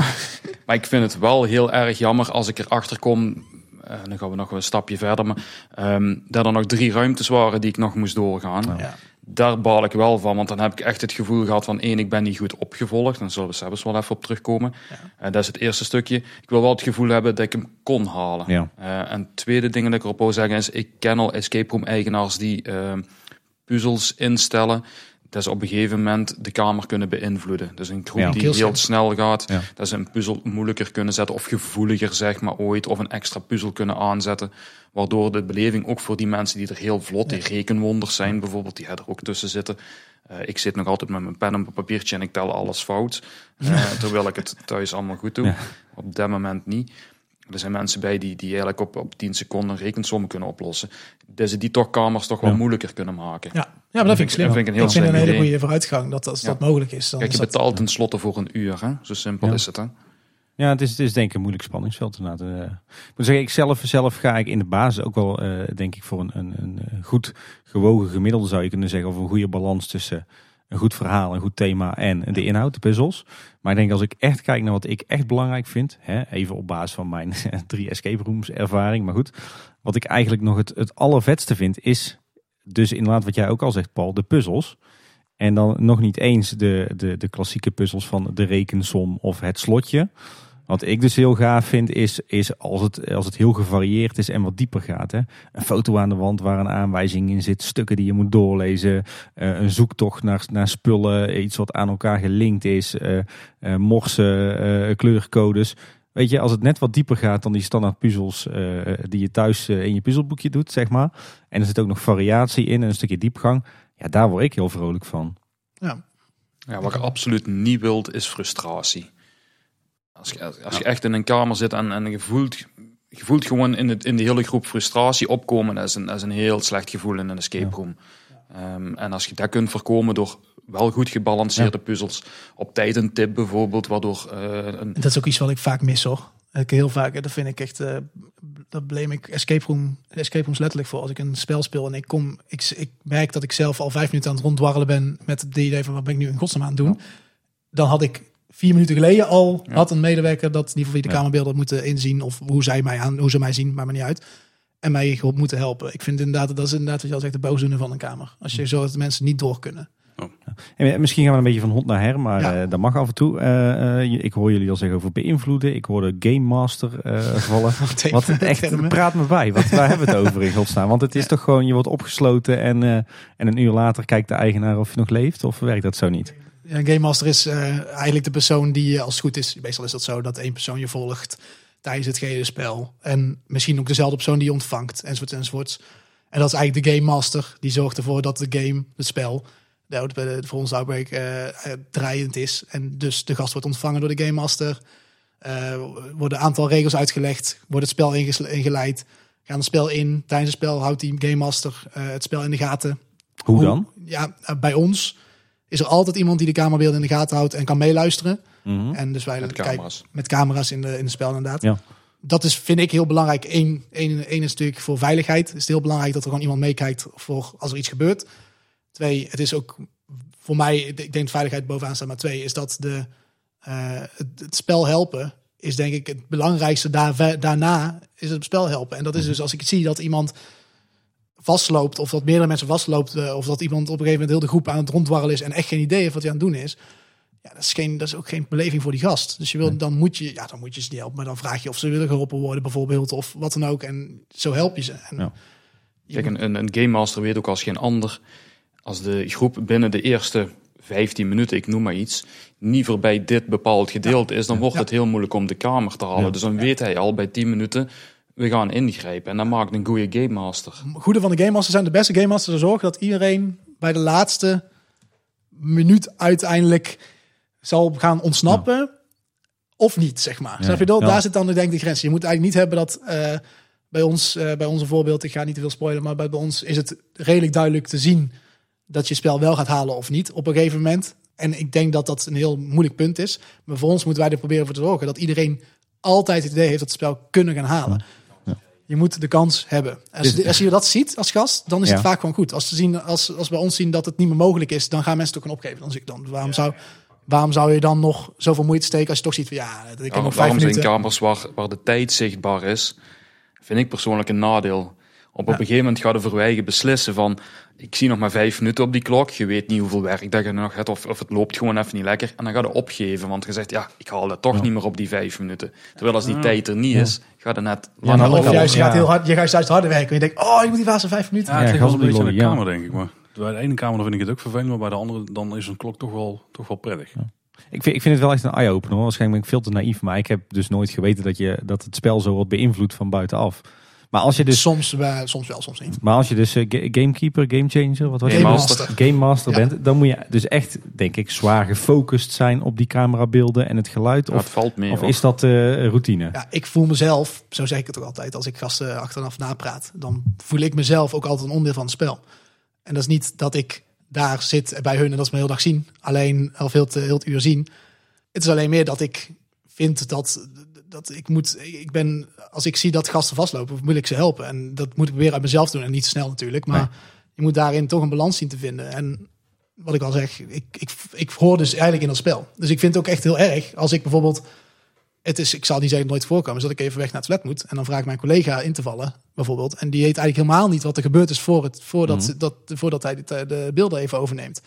maar ik vind het wel heel erg jammer als ik erachter kom. Eh, dan gaan we nog een stapje verder. Maar, ehm, dat er nog drie ruimtes waren die ik nog moest doorgaan. Ja. Daar baal ik wel van, want dan heb ik echt het gevoel gehad van één, ik ben niet goed opgevolgd. Dan zullen we zelfs wel even op terugkomen. Eh, dat is het eerste stukje. Ik wil wel het gevoel hebben dat ik hem kon halen. Ja. Eh, en het tweede ding dat ik erop wil zeggen is, ik ken al escape room eigenaars die eh, puzzels instellen dat ze op een gegeven moment de kamer kunnen beïnvloeden. Dus een groep Ja. die Heel snel gaat, Ja. dat ze een puzzel moeilijker kunnen zetten of gevoeliger zeg maar ooit, of een extra puzzel kunnen aanzetten, waardoor de beleving ook voor die mensen die er heel vlot, die rekenwonders zijn bijvoorbeeld, die er ook tussen zitten. Eh, ik zit nog altijd met mijn pen op een papiertje en ik tel alles fout, eh, [LAUGHS] terwijl ik het thuis allemaal goed doe. Ja. Op dat moment niet. Er zijn mensen bij die, die eigenlijk op, op 10 seconden rekensommen kunnen oplossen. Dat ze die toch kamers toch wel Ja. moeilijker kunnen maken. Ja maar dat vind ik slim. Dat vind ik een heel ik vind een hele goede vooruitgang dat dat, Ja. dat mogelijk is. Dan Kijk, je betaalt tenslotte voor een uur. Hè? Zo simpel Ja. is het. Hè? Ja, het is, het is denk ik een moeilijk spanningsveld inderdaad. Eh, ik moet zeggen, ik zelf, zelf ga ik in de basis ook wel, eh, denk ik, voor een, een, een goed gewogen gemiddelde zou je kunnen zeggen. Of een goede balans tussen een goed verhaal, een goed thema en de inhoud, de puzzels. Maar ik denk als ik echt kijk naar wat ik echt belangrijk vind, hè, even op basis van mijn [LAUGHS] drie escape rooms ervaring, maar goed. Wat ik eigenlijk nog het, het allervetste vind is dus inderdaad wat jij ook al zegt Paul, de puzzels. En dan nog niet eens de, de, de klassieke puzzels van de rekensom of het slotje. Wat ik dus heel gaaf vind is, is als, het, als het heel gevarieerd is en wat dieper gaat. Hè. Een foto aan de wand waar een aanwijzing in zit, stukken die je moet doorlezen. eh, een zoektocht naar, naar spullen, iets wat aan elkaar gelinkt is. eh eh, morsen, kleurcodes. Weet je, als het net wat dieper gaat dan die standaard puzzels eh, die je thuis eh, in je puzzelboekje doet, zeg maar. En er zit ook nog variatie in en een stukje diepgang. Ja, daar word ik heel vrolijk van. ja. Ja, wat je absoluut niet wilt, is frustratie. Als je, als je echt in een kamer zit en, en je, voelt, je voelt gewoon in, het, in de hele groep frustratie opkomen, dat is een, dat is een heel slecht gevoel in een escape room. Ehm, en als je dat kunt voorkomen door wel goed gebalanceerde puzzels, op tijd een tip bijvoorbeeld, waardoor eh, een, Dat is ook iets wat ik vaak mis hoor. Ik heel vaak, dat vind ik echt, eh dat blame ik escape, room, escape rooms letterlijk voor. Als ik een spel speel en ik kom, ik, ik merk dat ik zelf al vijf minuten aan het ronddwarrelen ben met het idee van wat ben ik nu in godsnaam aan het doen. Dan had ik vier minuten geleden al, Ja. had een medewerker dat in ieder geval via de Ja. kamerbeelden moeten inzien of hoe zij mij aan, hoe ze mij zien, maakt me niet uit. En mij gewoon moeten helpen. Ik vind inderdaad, dat is inderdaad wat je al zegt, de boosdoener van een kamer. Als je zo dat de mensen niet door kunnen. En misschien gaan we een beetje van hond naar her, maar Ja. eh, dat mag af en toe. Eh, eh, ik hoor jullie al zeggen over beïnvloeden. Ik hoorde Game Master eh, [LAUGHS] vallen. Wat echt, praat me bij. Wat, waar hebben we het over in godsnaam? Want het is toch gewoon, je wordt opgesloten en, en een uur later kijkt de eigenaar of je nog leeft. Of werkt dat zo niet? Ja, een Game Master is eigenlijk de persoon die, als het goed is, meestal is dat zo, dat één persoon je volgt tijdens het gehele spel. En misschien ook dezelfde persoon die je ontvangt, enzovoort, enzovoort. En dat is eigenlijk de Game Master, die zorgt ervoor dat de game, het spel, de, de, voor ons Outbreak, eh, eh, draaiend is. En dus de gast wordt ontvangen door de Game Master. Eh worden een aantal regels uitgelegd, wordt het spel ingeleid. Gaan het spel in, tijdens het spel houdt die Game Master eh, het spel in de gaten. Hoe dan? Ja, eh, bij ons is er altijd iemand die de kamerbeelden in de gaten houdt en kan meeluisteren. Mhm. En dus wij met kijken camera's. met camera's in, de, in het spel inderdaad. Ja. Dat is, vind ik heel belangrijk. Eén, één, één is natuurlijk voor veiligheid. Het is heel belangrijk dat er gewoon iemand meekijkt voor als er iets gebeurt. Twee, het is ook voor mij, ik denk veiligheid bovenaan staat, maar twee is dat de, eh, het, het spel helpen is denk ik het belangrijkste. Daar, daarna is het spel helpen. En dat is dus als ik zie dat iemand vastloopt of dat meerdere mensen vastloopt eh, of dat iemand op een gegeven moment heel de groep aan het rondwarrelen is en echt geen idee heeft wat hij aan het doen is. Ja, dat is, geen, dat is ook geen beleving voor die gast. Dus je wil, dan, moet je, ja, dan moet je ze niet helpen. Maar dan vraag je of ze willen geholpen worden bijvoorbeeld. Of wat dan ook. En zo help je ze. En Ja. Kijk, een, een, een game master weet ook als geen ander, als de groep binnen de eerste 15 minuten, ik noem maar iets, niet voorbij dit bepaald gedeelte is, dan wordt Ja. het heel moeilijk om de kamer te halen. Ja. Dus dan weet hij al bij 10 minuten, we gaan ingrijpen. En dan maakt een goede game master. goede van de Game Masters zijn de beste Game Masters er zorgen dat iedereen bij de laatste minuut uiteindelijk zal gaan ontsnappen. Of niet, zeg maar. Snap je dat? Daar zit dan denk ik de grens. Je moet eigenlijk niet hebben dat eh, bij ons, eh, bij onze voorbeeld, ik ga niet te veel spoilen, maar bij, bij ons is het redelijk duidelijk te zien dat je spel wel gaat halen of niet op een gegeven moment. En ik denk dat dat een heel moeilijk punt is. Maar voor ons moeten wij er proberen voor te zorgen dat iedereen altijd het idee heeft dat het spel kunnen gaan halen. Je moet de kans hebben. Als, Dus- als je dat ziet als gast, dan is het vaak gewoon goed. Als ze zien, als, als bij ons zien dat het niet meer mogelijk is, dan gaan mensen het ook gewoon opgeven. Dan zeg ik dan, waarom zou, waarom zou je dan nog zoveel moeite steken als je toch ziet van ja, ik heb Ja, nog vijf waarom zijn minuten. kamers waar, waar de tijd zichtbaar is, vind ik persoonlijk een nadeel. Op, op een gegeven moment gaat de verwijgen beslissen van, ik zie nog maar vijf minuten op die klok, je weet niet hoeveel werk dat je nog hebt, of, of het loopt gewoon even niet lekker. En dan ga je opgeven, want je zegt, ja, ik haal dat toch niet meer op die vijf minuten. Terwijl als die tijd er niet is, ga je net Ja, langer Of juist, je gaat heel hard, je gaat juist harder werken. En je denkt, oh, je moet die laatste vijf minuten. Ja, het ligt wel een beetje aan de kamer, denk ik. Maar bij de ene kamer dan vind ik het ook vervelend, maar bij de andere dan is een klok toch wel, toch wel prettig. Ik vind, ik vind het wel echt een eye-opener. hoor. Waarschijnlijk ben ik veel te naïef, maar ik heb dus nooit geweten dat, je, dat het spel zo wordt beïnvloed van buitenaf. Maar als je dus, Soms, soms wel, soms niet. maar als je dus eh, ga- gamekeeper, gamechanger, wat was Game je? Master. Game Master Ja. bent, dan moet je dus echt, denk ik, zwaar gefocust zijn op die camerabeelden en het geluid. Ja, het Of, valt mee. of hoor. is dat eh, routine? Ja, ik voel mezelf, zo zeg ik het ook altijd, als ik gasten achteraf napraat, dan voel ik mezelf ook altijd een onderdeel van het spel. En dat is niet dat ik daar zit bij hun en dat ze me heel dag zien, alleen of heel heel het uur zien. Het is alleen meer dat ik vind dat, dat ik moet, ik ben, als ik zie dat gasten vastlopen, moet ik ze helpen. En dat moet ik weer uit mezelf doen en niet te snel natuurlijk. Maar Nee. je moet daarin toch een balans zien te vinden. En wat ik al zeg, ik, ik, ik hoor dus eigenlijk in dat spel. Dus ik vind het ook echt heel erg als ik bijvoorbeeld het is, ik zal niet zeggen nooit voorkomen, is dat ik even weg naar het toilet moet. En dan vraag ik mijn collega in te vallen, bijvoorbeeld. En die weet eigenlijk helemaal niet wat er gebeurd is voor het, voordat, Mhm. dat, voordat hij de, de beelden even overneemt.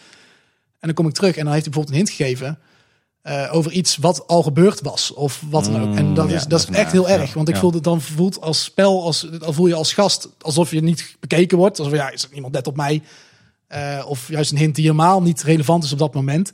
En dan kom ik terug en dan heeft hij bijvoorbeeld een hint gegeven eh, over iets wat al gebeurd was. Of wat dan ook. En dat Mm, is, ja, dat is dat is echt heel ja, erg. Want ik ja. voel het dan voelt als spel, als, dan voel je als gast alsof je niet bekeken wordt. Alsof ja, is er iemand net op mij? Eh, of juist een hint die helemaal niet relevant is op dat moment.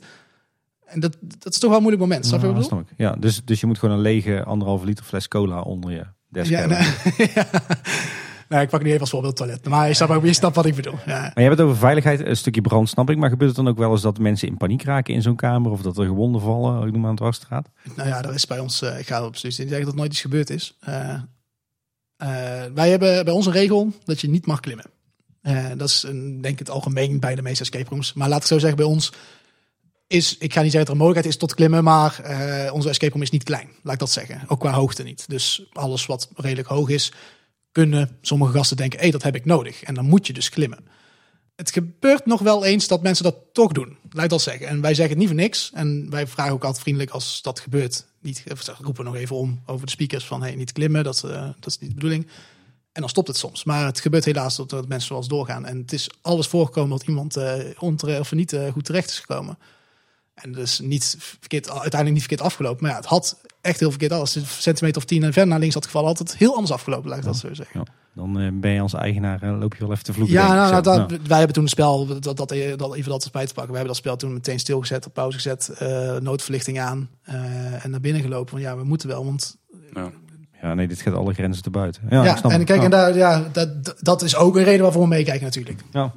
En dat, dat is toch wel een moeilijk moment. Snap je wat ik Ja, ik. Dus, dus je moet gewoon een lege anderhalve liter fles cola onder je desk Ja, hebben. [LAUGHS] nee, ik pak nu even als voorbeeld toilet. Maar je snapt, ook- je snapt wat ik bedoel. Ja. Maar je hebt het over veiligheid, een stukje brand snap ik. Maar gebeurt het dan ook wel eens dat mensen in paniek raken in zo'n kamer? Of dat er gewonden vallen, ik noem maar aan de dwarsstraat? Nou ja, er is bij ons, eh, ik ga op precies zeggen dat nooit iets gebeurd is. Eh, eh, wij hebben bij ons een regel dat je niet mag klimmen. Dat is een, denk ik het algemeen bij de meeste escape rooms. Maar laat ik zo zeggen, bij ons is, ik ga niet zeggen dat er een mogelijkheid is tot klimmen, maar onze escape room is niet klein. Laat ik dat zeggen. Ook qua hoogte niet. Dus alles wat redelijk hoog is, kunnen sommige gasten denken, hé, dat heb ik nodig. En dan moet je dus klimmen. Het gebeurt nog wel eens dat mensen dat toch doen. Laat ik dat zeggen. En wij zeggen het niet voor niks. En wij vragen ook altijd vriendelijk als dat gebeurt. Niet, roepen nog even om over de speakers van hey, niet klimmen. Dat, eh, dat is niet de bedoeling. En dan stopt het soms. Maar het gebeurt helaas dat, dat mensen zoals doorgaan. En het is alles voorgekomen dat iemand eh ontere, of niet eh, goed terecht is gekomen. En dus niet verkeerd, uiteindelijk niet verkeerd afgelopen. Maar ja, het had echt heel verkeerd. Als het een centimeter of tien en ver naar links had gevallen, had het heel anders afgelopen. Laat ik dat zo zeggen. Dan eh, ben je als eigenaar, eh, loop je wel even te vloeken. Ja, nou, nou, wij hebben toen het spel, dat, dat, even dat bij te pakken. We hebben dat spel toen meteen stilgezet, op pauze gezet, eh, noodverlichting aan eh, en naar binnen gelopen. Van ja, we moeten wel, want Ja. Ja, nee, dit gaat alle grenzen te buiten. Ja, ja, ik snap en kijk, en daar, ja, dat, dat is ook een reden waarvoor we meekijken natuurlijk. Ja.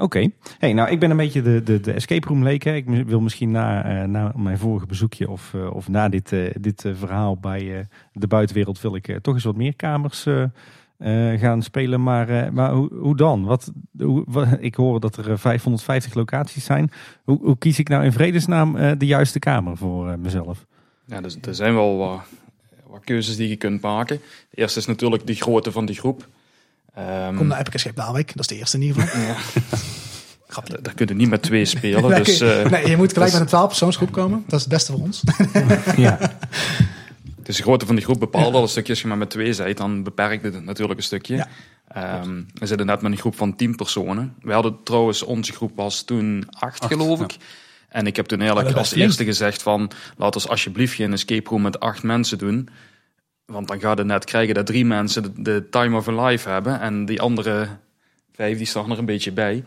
Oké. Hey, nou, ik ben een beetje de, de, de escape room leek. hè. Ik wil misschien na, eh, na mijn vorige bezoekje of, eh, of na dit, eh, dit verhaal bij de buitenwereld wil ik toch eens wat meer kamers gaan spelen. Maar, maar hoe, hoe dan? Wat, hoe, [LAUGHS] ik hoor dat er eh, 550 locaties zijn. Hoe, hoe kies ik nou in vredesnaam de juiste kamer voor mezelf? Ja, dus, er zijn wel wat, wat keuzes die je kunt maken. De eerste is natuurlijk de grootte van die groep. Ehm, Kom naar Epic Escape Daalwijk, dat is de eerste in ieder geval. ja, [LAUGHS] Grapje. daar- daar kun je niet met twee spelen. Nee, dus, eh, nee, je moet gelijk met een 12 persoonsgroep komen. Dat is het beste voor ons. ja. [LAUGHS] Dus de grootte van die groep bepaalt al een stukje. Als je maar met twee bent, dan beperkt het natuurlijk een stukje. Ja. Ehm, we zitten net met een groep van tien personen. We hadden trouwens, onze groep was toen acht, Acht, geloof ja. ik. En ik heb toen eigenlijk als eerste gezegd van... laat ons alsjeblieft geen escape room met acht mensen doen. Want dan gaat het net krijgen dat drie mensen de, de time of a life hebben. En die andere vijf, die staan er een beetje bij.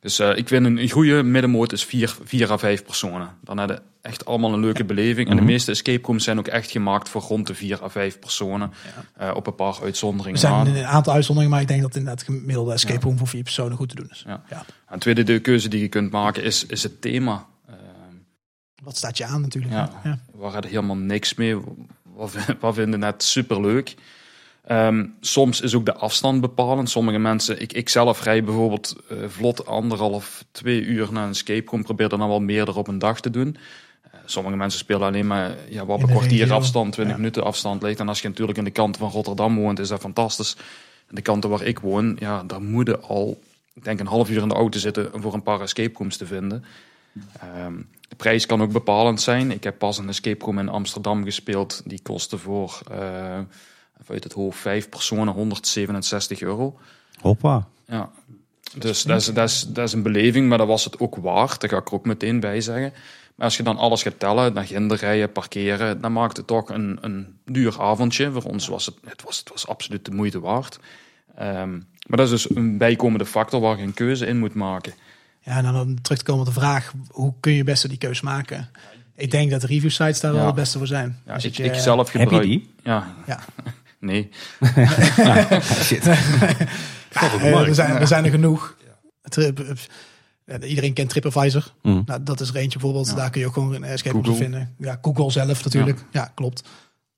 Dus eh, ik vind een, goede middenmoot is vier, vier à vijf personen. Dan hebben echt allemaal een leuke beleving. En Mhm. de meeste escape rooms zijn ook echt gemaakt voor rond de vier à vijf personen. eh, op een paar Er uitzonderingen zijn aan. een aantal uitzonderingen, maar ik denk dat inderdaad gemiddelde escape room voor vier personen goed te doen is. Ja. Tweede de keuze die je kunt maken is, is het thema. Eh, Wat staat je aan natuurlijk. Ja. Waar had helemaal niks mee. [LAUGHS] Wat, vinden net superleuk. Ehm soms is ook de afstand bepalend. Sommige mensen, ik, ik zelf rij bijvoorbeeld eh, vlot anderhalf, twee uur naar een escape room. Probeer er dan wel meerdere op een dag te doen. Eh, sommige mensen spelen alleen maar ja, wat een kwartier regio. afstand, 20 Ja. minuten afstand ligt. En als je natuurlijk in de kant van Rotterdam woont, is dat fantastisch. En de kanten waar ik woon, ja, daar moeten al, ik denk een half uur in de auto zitten voor een paar escape rooms te vinden. Ehm, de prijs kan ook bepalend zijn. Ik heb pas een escape room in Amsterdam gespeeld. Die kostte voor, eh even uit het hoofd, vijf personen 167 euro. Hoppa. Ja. Dus dat is, dat, is, dat is een beleving, maar dat was het ook waard. Daar ga ik er ook meteen bij zeggen. Maar als je dan alles gaat tellen, naar ginder rijden, parkeren, dan maakt het toch een, een duur avondje. Voor ons was het, het, was, het was absoluut de moeite waard. Ehm, Maar dat is dus een bijkomende factor waar je een keuze in moet maken. Ja, en dan om terug te komen op de vraag, hoe kun je beste die keus maken? Ik denk dat de review sites daar Ja. wel het beste voor zijn. Ja, Dus ik, je- ik zelf Heb je gebruik... die? Ja. Ja. [LAUGHS] nee. [LAUGHS] Shit. [LAUGHS] Ja, eh, er, zijn, er zijn er genoeg. Trip- eh, iedereen kent TripAdvisor. Mm. Nou, dat is er eentje bijvoorbeeld. Ja. Daar kun je ook gewoon een escape vinden. Ja, Google zelf natuurlijk. Ja, klopt.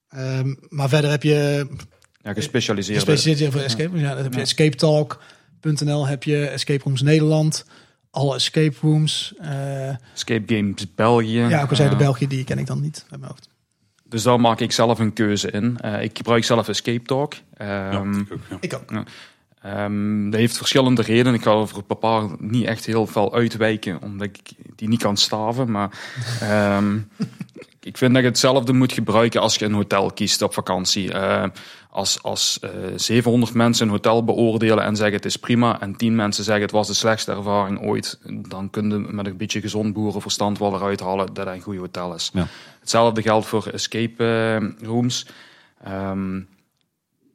Ehm, maar verder heb je Ja, gespecialiseerde... gespecialiseerd voor escape rooms. Ja, dan heb je Ja. escapetalk.nl, heb je Escape Rooms Nederland, alle escape rooms. eh, Escape Games België. ja, al zei de Eh, België, die ken ik dan niet uit mijn hoofd. Dus daar maak ik zelf een keuze in. Eh, ik gebruik zelf Escape Talk. Ja, Ehm, ik ook, ja. Ik ook. Ehm, dat heeft verschillende redenen. Ik ga er voor een paar niet echt heel veel uitwijken, omdat ik die niet kan staven. Maar [LAUGHS] ehm, ik vind dat je hetzelfde moet gebruiken als je een hotel kiest op vakantie. Eh, als als eh 700 mensen een hotel beoordelen en zeggen het is prima, en 10 mensen zeggen het was de slechtste ervaring ooit, dan kun je met een beetje gezond boerenverstand wel eruit halen dat het een goed hotel is. Ja. Hetzelfde geldt voor escape eh, rooms. Ehm,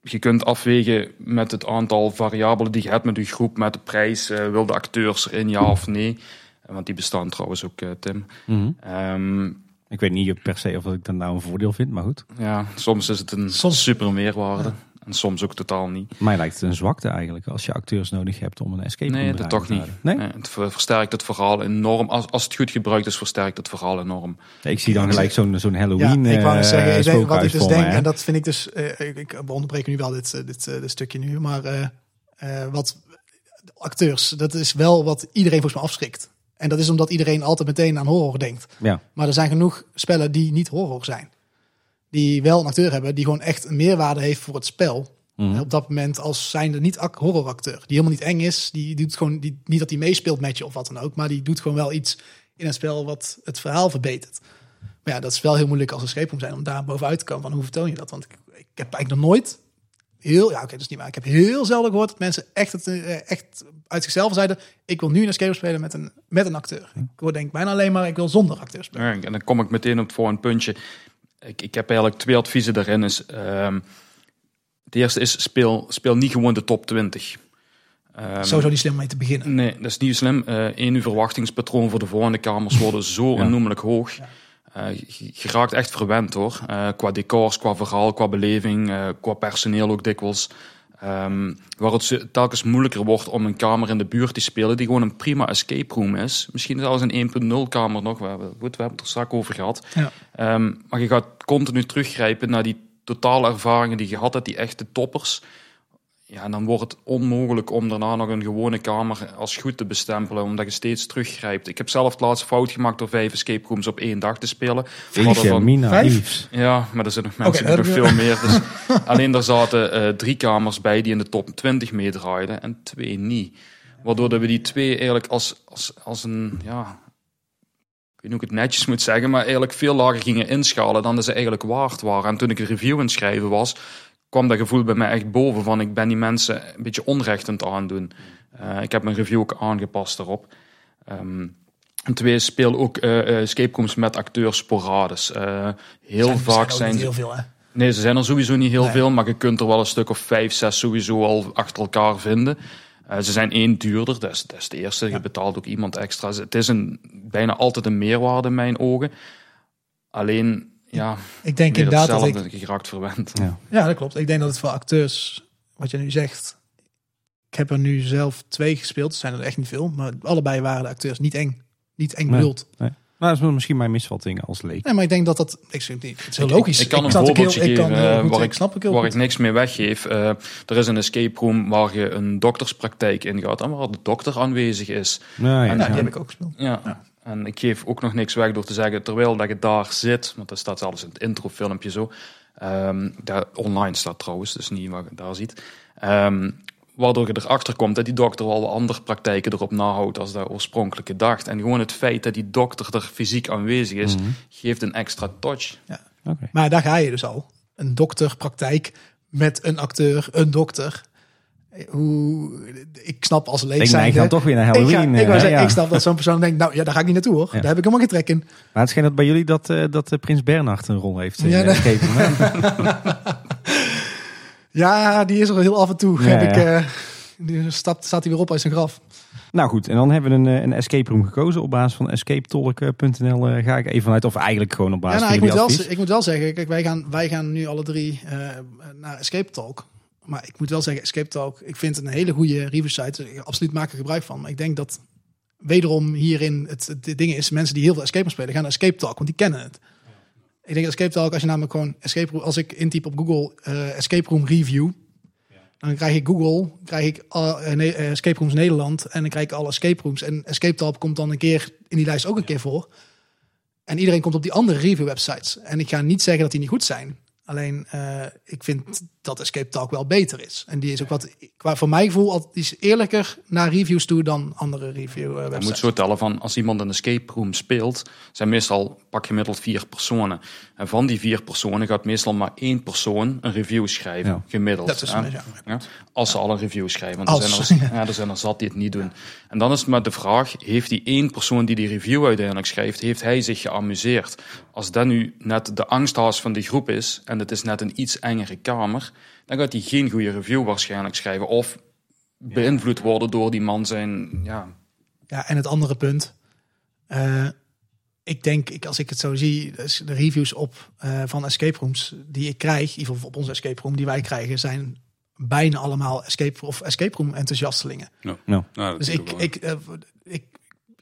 je kunt afwegen met het aantal variabelen die je hebt met je groep, met de prijs, eh, wil de acteurs erin ja of nee. Eh, Want die bestaan trouwens ook, eh, Tim. Mhm. Ehm, Ik weet niet per se of ik dat nou een voordeel vind, maar goed. ja, soms is het een Soms- super meerwaarde. En soms ook totaal niet. Mij lijkt het een zwakte eigenlijk als je acteurs nodig hebt om een escape room Nee, dat draaiende toch te niet. Nee? Nee, het ver- versterkt het verhaal enorm. Als, als het goed gebruikt is, versterkt het verhaal enorm. Ik zie dan gelijk zo'n zo'n Ja, Halloween ik wou eh, zeggen, ik denk, wat ik dus denk, hè. en dat vind ik dus, eh, ik, ik onderbreek nu wel dit, eh, dit, dit stukje nu, maar eh, eh, wat acteurs, dat is wel wat iedereen volgens mij afschrikt. En dat is omdat iedereen altijd meteen aan horror denkt. Ja. Maar er zijn genoeg spellen die niet horror zijn. Die wel een acteur hebben, die gewoon echt een meerwaarde heeft voor het spel. Mhm. Op dat moment als zijnde niet ac- horroracteur. Die helemaal niet eng is. Die doet gewoon die, niet dat hij meespeelt met je of wat dan ook. Maar die doet gewoon wel iets in het spel wat het verhaal verbetert. Maar ja, dat is wel heel moeilijk als escape room zijn om daar bovenuit te komen. Van hoe vertoon je dat? Want ik, ik heb eigenlijk nog nooit heel, ja oké, dat is niet waar. Ik heb heel zelden gehoord dat mensen echt, het, eh, echt uit zichzelf zeiden: ik wil nu een escape spelen met een, met een acteur. Ik hoor denk bijna alleen maar ik wil zonder acteur spelen. Ja, en dan kom ik meteen op het volgende puntje. Ik, ik heb eigenlijk twee adviezen daarin. Is, ehm, het eerste is, speel, speel niet gewoon de top 20. Ehm, Sowieso niet slim om mee te beginnen. Nee, dat is niet slim. Eén uw verwachtingspatroon voor de volgende kamers worden zo Ja. onnoemelijk hoog. Eh, je, je raakt echt verwend hoor. Eh, qua decors, qua verhaal, qua beleving, eh, qua personeel ook dikwijls. Ehm, waar het telkens moeilijker wordt om een kamer in de buurt te spelen die gewoon een prima escape room is. Misschien zelfs een 1.0 kamer nog. We hebben, goed, we hebben het er straks over gehad. Ja. Ehm, maar je gaat continu teruggrijpen naar die totale ervaringen die je had, uit die echte toppers. Ja, en dan wordt het onmogelijk om daarna nog een gewone kamer als goed te bestempelen, omdat je steeds teruggrijpt. Ik heb zelf het laatste fout gemaakt door vijf escape rooms op één dag te spelen. Mina, Vijf? Ja, maar er zijn nog mensen nog dat- veel meer. Dus [LAUGHS] alleen daar zaten eh, drie kamers bij die in de top 20 meedraaiden en twee niet. Waardoor dat we die twee eigenlijk als, als, als een, ja, ik weet niet hoe ik het netjes moet zeggen, maar eigenlijk veel lager gingen inschalen dan dat ze eigenlijk waard waren. En toen ik een review aan het schrijven was, kwam dat gevoel bij mij echt boven van ik ben die mensen een beetje onrecht aan het aandoen. Eh, ik heb mijn review ook aangepast daarop. Ehm, en twee, speel ook eh, escape rooms met acteurs sporadisch. Heel Zijn- vaak zijn niet ze... heel veel, hè? Nee, ze zijn er sowieso niet heel Nee. veel, maar je kunt er wel een stuk of vijf, zes sowieso al achter elkaar vinden. Ze zijn één duurder, dat is, dat is de eerste. Je betaalt ook iemand extra. Het is een, bijna altijd een meerwaarde in mijn ogen. Alleen, ja, Ik denk inderdaad dat ik je raakt verwend. Ja. Ja, dat klopt. Ik denk dat het voor acteurs, wat je nu zegt. Ik heb er nu zelf twee gespeeld. Er zijn er echt niet veel. Maar allebei waren de acteurs niet eng. Niet eng Nee. bedoeld. Nou, dat is misschien mijn misvatting als leek. Nee, maar ik denk dat dat... Ik het is heel Ik- logisch. ik kan een voorbeeldje heel, ik kan heel eh, goed, waar ik ik- snap ik heel Waar goed. ik niks mee weggeef. eh, er is een escape room waar je een dokterspraktijk ingaat en waar de dokter aanwezig is. Nou, ja, En- Ja, ja. die heb ik ook gespeeld. Ja. En ik geef ook nog niks weg door te zeggen, terwijl dat je daar zit, want dat staat zelfs in het introfilmpje zo. ehm daar, online staat trouwens, dus niet wat je daar ziet. Ehm, waardoor je erachter komt dat die dokter al andere praktijken erop nahoudt als de oorspronkelijke dacht. En gewoon het feit dat die dokter er fysiek aanwezig is, Mhm. geeft een extra touch. Oké. Maar daar ga je dus al. Een dokterpraktijk met een acteur, een dokter. Hoe, ik snap als leek Ik zijn. neig dan toch weer naar Ik, ga, Halloween. ik, eh, zeggen, ja. ik snap dat zo'n persoon denkt, nou ja, daar ga ik niet naartoe hoor. Ja. Daar heb ik helemaal geen trek in. Maar het schijnt dat bij jullie dat, eh, dat eh, Prins Bernhard een rol heeft. in, Ja, eh? [LAUGHS] Ja, die is er heel af en toe. Heb ik, eh, die stapt, staat hij weer op uit zijn graf. Nou goed, en dan hebben we een, eh, een escape room gekozen op basis van escapetalk.nl. eh, ga ik even vanuit, of eigenlijk gewoon op Ja, basis nou, ik, van moet jullie wel, ik moet wel zeggen, kijk, wij gaan, wij gaan nu alle drie eh, naar Escape Talk. Maar ik moet wel zeggen, Escape Talk, ik vind het een hele goede review site. Ik absoluut maak er gebruik van. Maar ik denk dat wederom hierin het, het ding is, mensen die heel veel Escape spelen, gaan naar Escape Talk, want die kennen het. Ik denk dat Escape Talk, als je namelijk gewoon Escape Room, als ik intyp op Google eh, Escape Room Review, dan krijg ik Google, krijg ik eh, eh, ne- Escape Rooms Nederland en dan krijg ik alle Escape Rooms. En Escape Talk komt dan een keer in die lijst ook een keer voor. En iedereen komt op die andere review websites. En ik ga niet zeggen dat die niet goed zijn. Alleen ik vind dat Escape Talk wel beter is. En die is ook wat, qua voor mijn gevoel, is eerlijker naar reviews toe dan andere review eh, Je websites. moet zo tellen van als iemand een escape room speelt, zijn meestal pak gemiddeld vier personen. En van die vier personen gaat meestal maar één persoon een review schrijven, Ja. gemiddeld. Dat is ja. Ja, als ze al een review schrijven. Want er Als, zijn, er, ja. [LAUGHS] ja, er zijn er zat die het niet doen. En dan is het maar de vraag, heeft die één persoon die die review uiteindelijk schrijft, heeft hij zich geamuseerd? Als dat nu net de angsthaas van de groep is, en het is net een iets engere kamer, dan gaat hij geen goede review waarschijnlijk schrijven. Of beïnvloed worden door die man zijn, ja, Ja, en het andere punt. eh, ik denk, ik, als ik het zo zie, dus de reviews op eh, van escape rooms die ik krijg, in ieder geval op onze escape room die wij krijgen, zijn bijna allemaal escape of escape room enthousiastelingen. Nou. Nou, dat Dus ik, ik, eh, ik,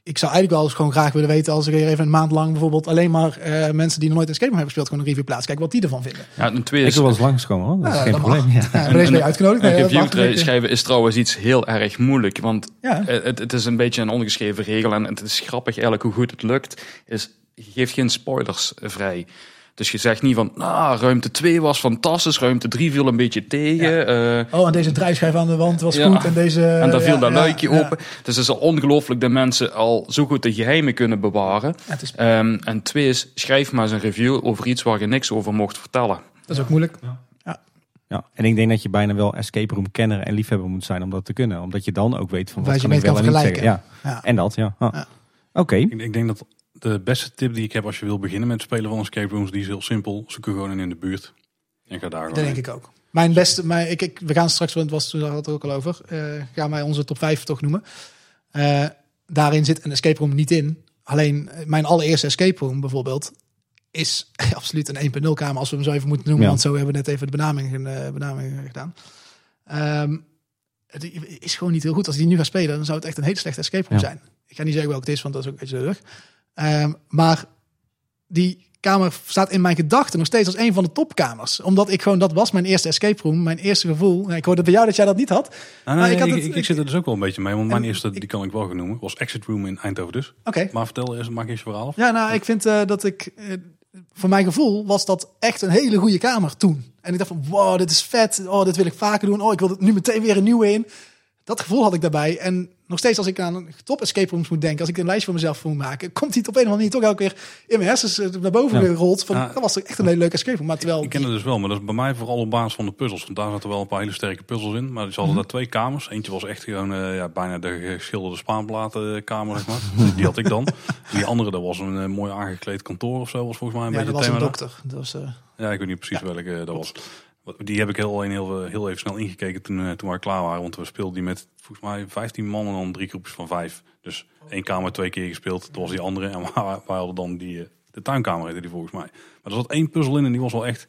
ik zou eigenlijk wel eens gewoon graag willen weten als ik hier even een maand lang bijvoorbeeld alleen maar eh, mensen die nog nooit escape room hebben gespeeld gewoon een review plaats. Kijk wat die ervan vinden. ja een tweede Ik wil wel eens langskomen hoor, dat is geen dat probleem. Ja. Ja, je uitgenodigd. Een Nee, review schrijven is trouwens iets heel erg moeilijk, want Ja. het, het is een beetje een ongeschreven regel en het is grappig eigenlijk hoe goed het lukt. Is, je geeft geen spoilers vrij. Dus je zegt niet van, nou, ruimte 2 was fantastisch, ruimte 3 viel een beetje tegen. eh, Oh, en deze drijfschijf aan de wand was Ja. goed. En, deze, en daar viel ja, dat luikje ja. open. Dus het is al ongelooflijk dat mensen al zo goed de geheimen kunnen bewaren. Ja, het is, Ehm, en twee is, schrijf maar eens een review over iets waar je niks over mocht vertellen. dat is ook moeilijk. Ja, en ik denk dat je bijna wel escape room kenner en liefhebber moet zijn om dat te kunnen. Omdat je dan ook weet van wat Waar je kan ik mee wel kan en niet zeggen. vergelijken. Ja. Ja. En dat, ja. Ah. Ja. Oké, Ik, ik denk dat de beste tip die ik heb als je wil beginnen met het spelen van escape rooms, die is heel simpel. Zoek er gewoon een in de buurt. En ga daar Dat denk heen. ik ook. Mijn beste, mijn, ik, ik, we gaan straks, want het was toen daar had het ook al over, eh, gaan wij onze top 5 toch noemen. Eh, daarin zit een escape room niet in. Alleen eh, mijn allereerste escape room bijvoorbeeld is [LAUGHS] absoluut een 1.0 kamer, als we hem zo even moeten noemen, Ja. want zo hebben we net even de benaming, eh, benaming gedaan. Ehm, het is gewoon niet heel goed. Als ik die nu ga spelen, dan zou het echt een hele slechte escape room Ja. zijn. Ik ga niet zeggen welke het is, want dat is ook een beetje lullig. Ehm, maar die kamer staat in mijn gedachten nog steeds als een van de topkamers. Omdat ik gewoon, dat was mijn eerste escape room, mijn eerste gevoel. Ik hoorde bij jou dat jij dat niet had. Nou, Maar ik had ik, het- ik, ik zit er dus ook wel een beetje mee. Want mijn eerste, die kan ik wel gaan noemen, was Exit Room in Eindhoven dus. Oké. Maar vertel eerst, maak je verhaal. Ja, nou, ik vind eh, dat ik... eh, voor mijn gevoel was dat echt een hele goede kamer toen. En ik dacht van, wow, dit is vet. Oh, dit wil ik vaker doen. Oh, ik wil er nu meteen weer een nieuwe in. Dat gevoel had ik daarbij. En nog steeds als ik aan een top escape rooms moet denken... als ik een lijstje voor mezelf moet maken... komt die op een of andere manier toch elke keer in mijn hersens eh, naar boven Ja. gerold. Van, dat was toch echt een hele leuke escape room. Maar terwijl... Ik ken het dus wel, maar dat is bij mij vooral op basis van de puzzels. Want daar zaten wel een paar hele sterke puzzels in. Maar ze hadden daar twee kamers. Eentje was echt gewoon eh, ja, bijna de geschilderde spaanplatenkamer, zeg maar. [LAUGHS] Die had ik dan. En die andere, dat was een eh, mooi aangekleed kantoor of zo. Was volgens mij een ja, dat beetje was een het thema dokter. Dat was, Ja, ik weet niet precies welke dat was. Die heb ik heel, alleen heel, heel even snel ingekeken toen, eh, toen wij klaar waren. Want we speelden die met volgens mij 15 man en dan drie groepjes van vijf. Dus één kamer twee keer gespeeld. Dat was die andere. En [LAUGHS] wij, hadden dan die, eh, de tuinkamer heette die volgens mij. Maar er zat één puzzel in en die was wel echt...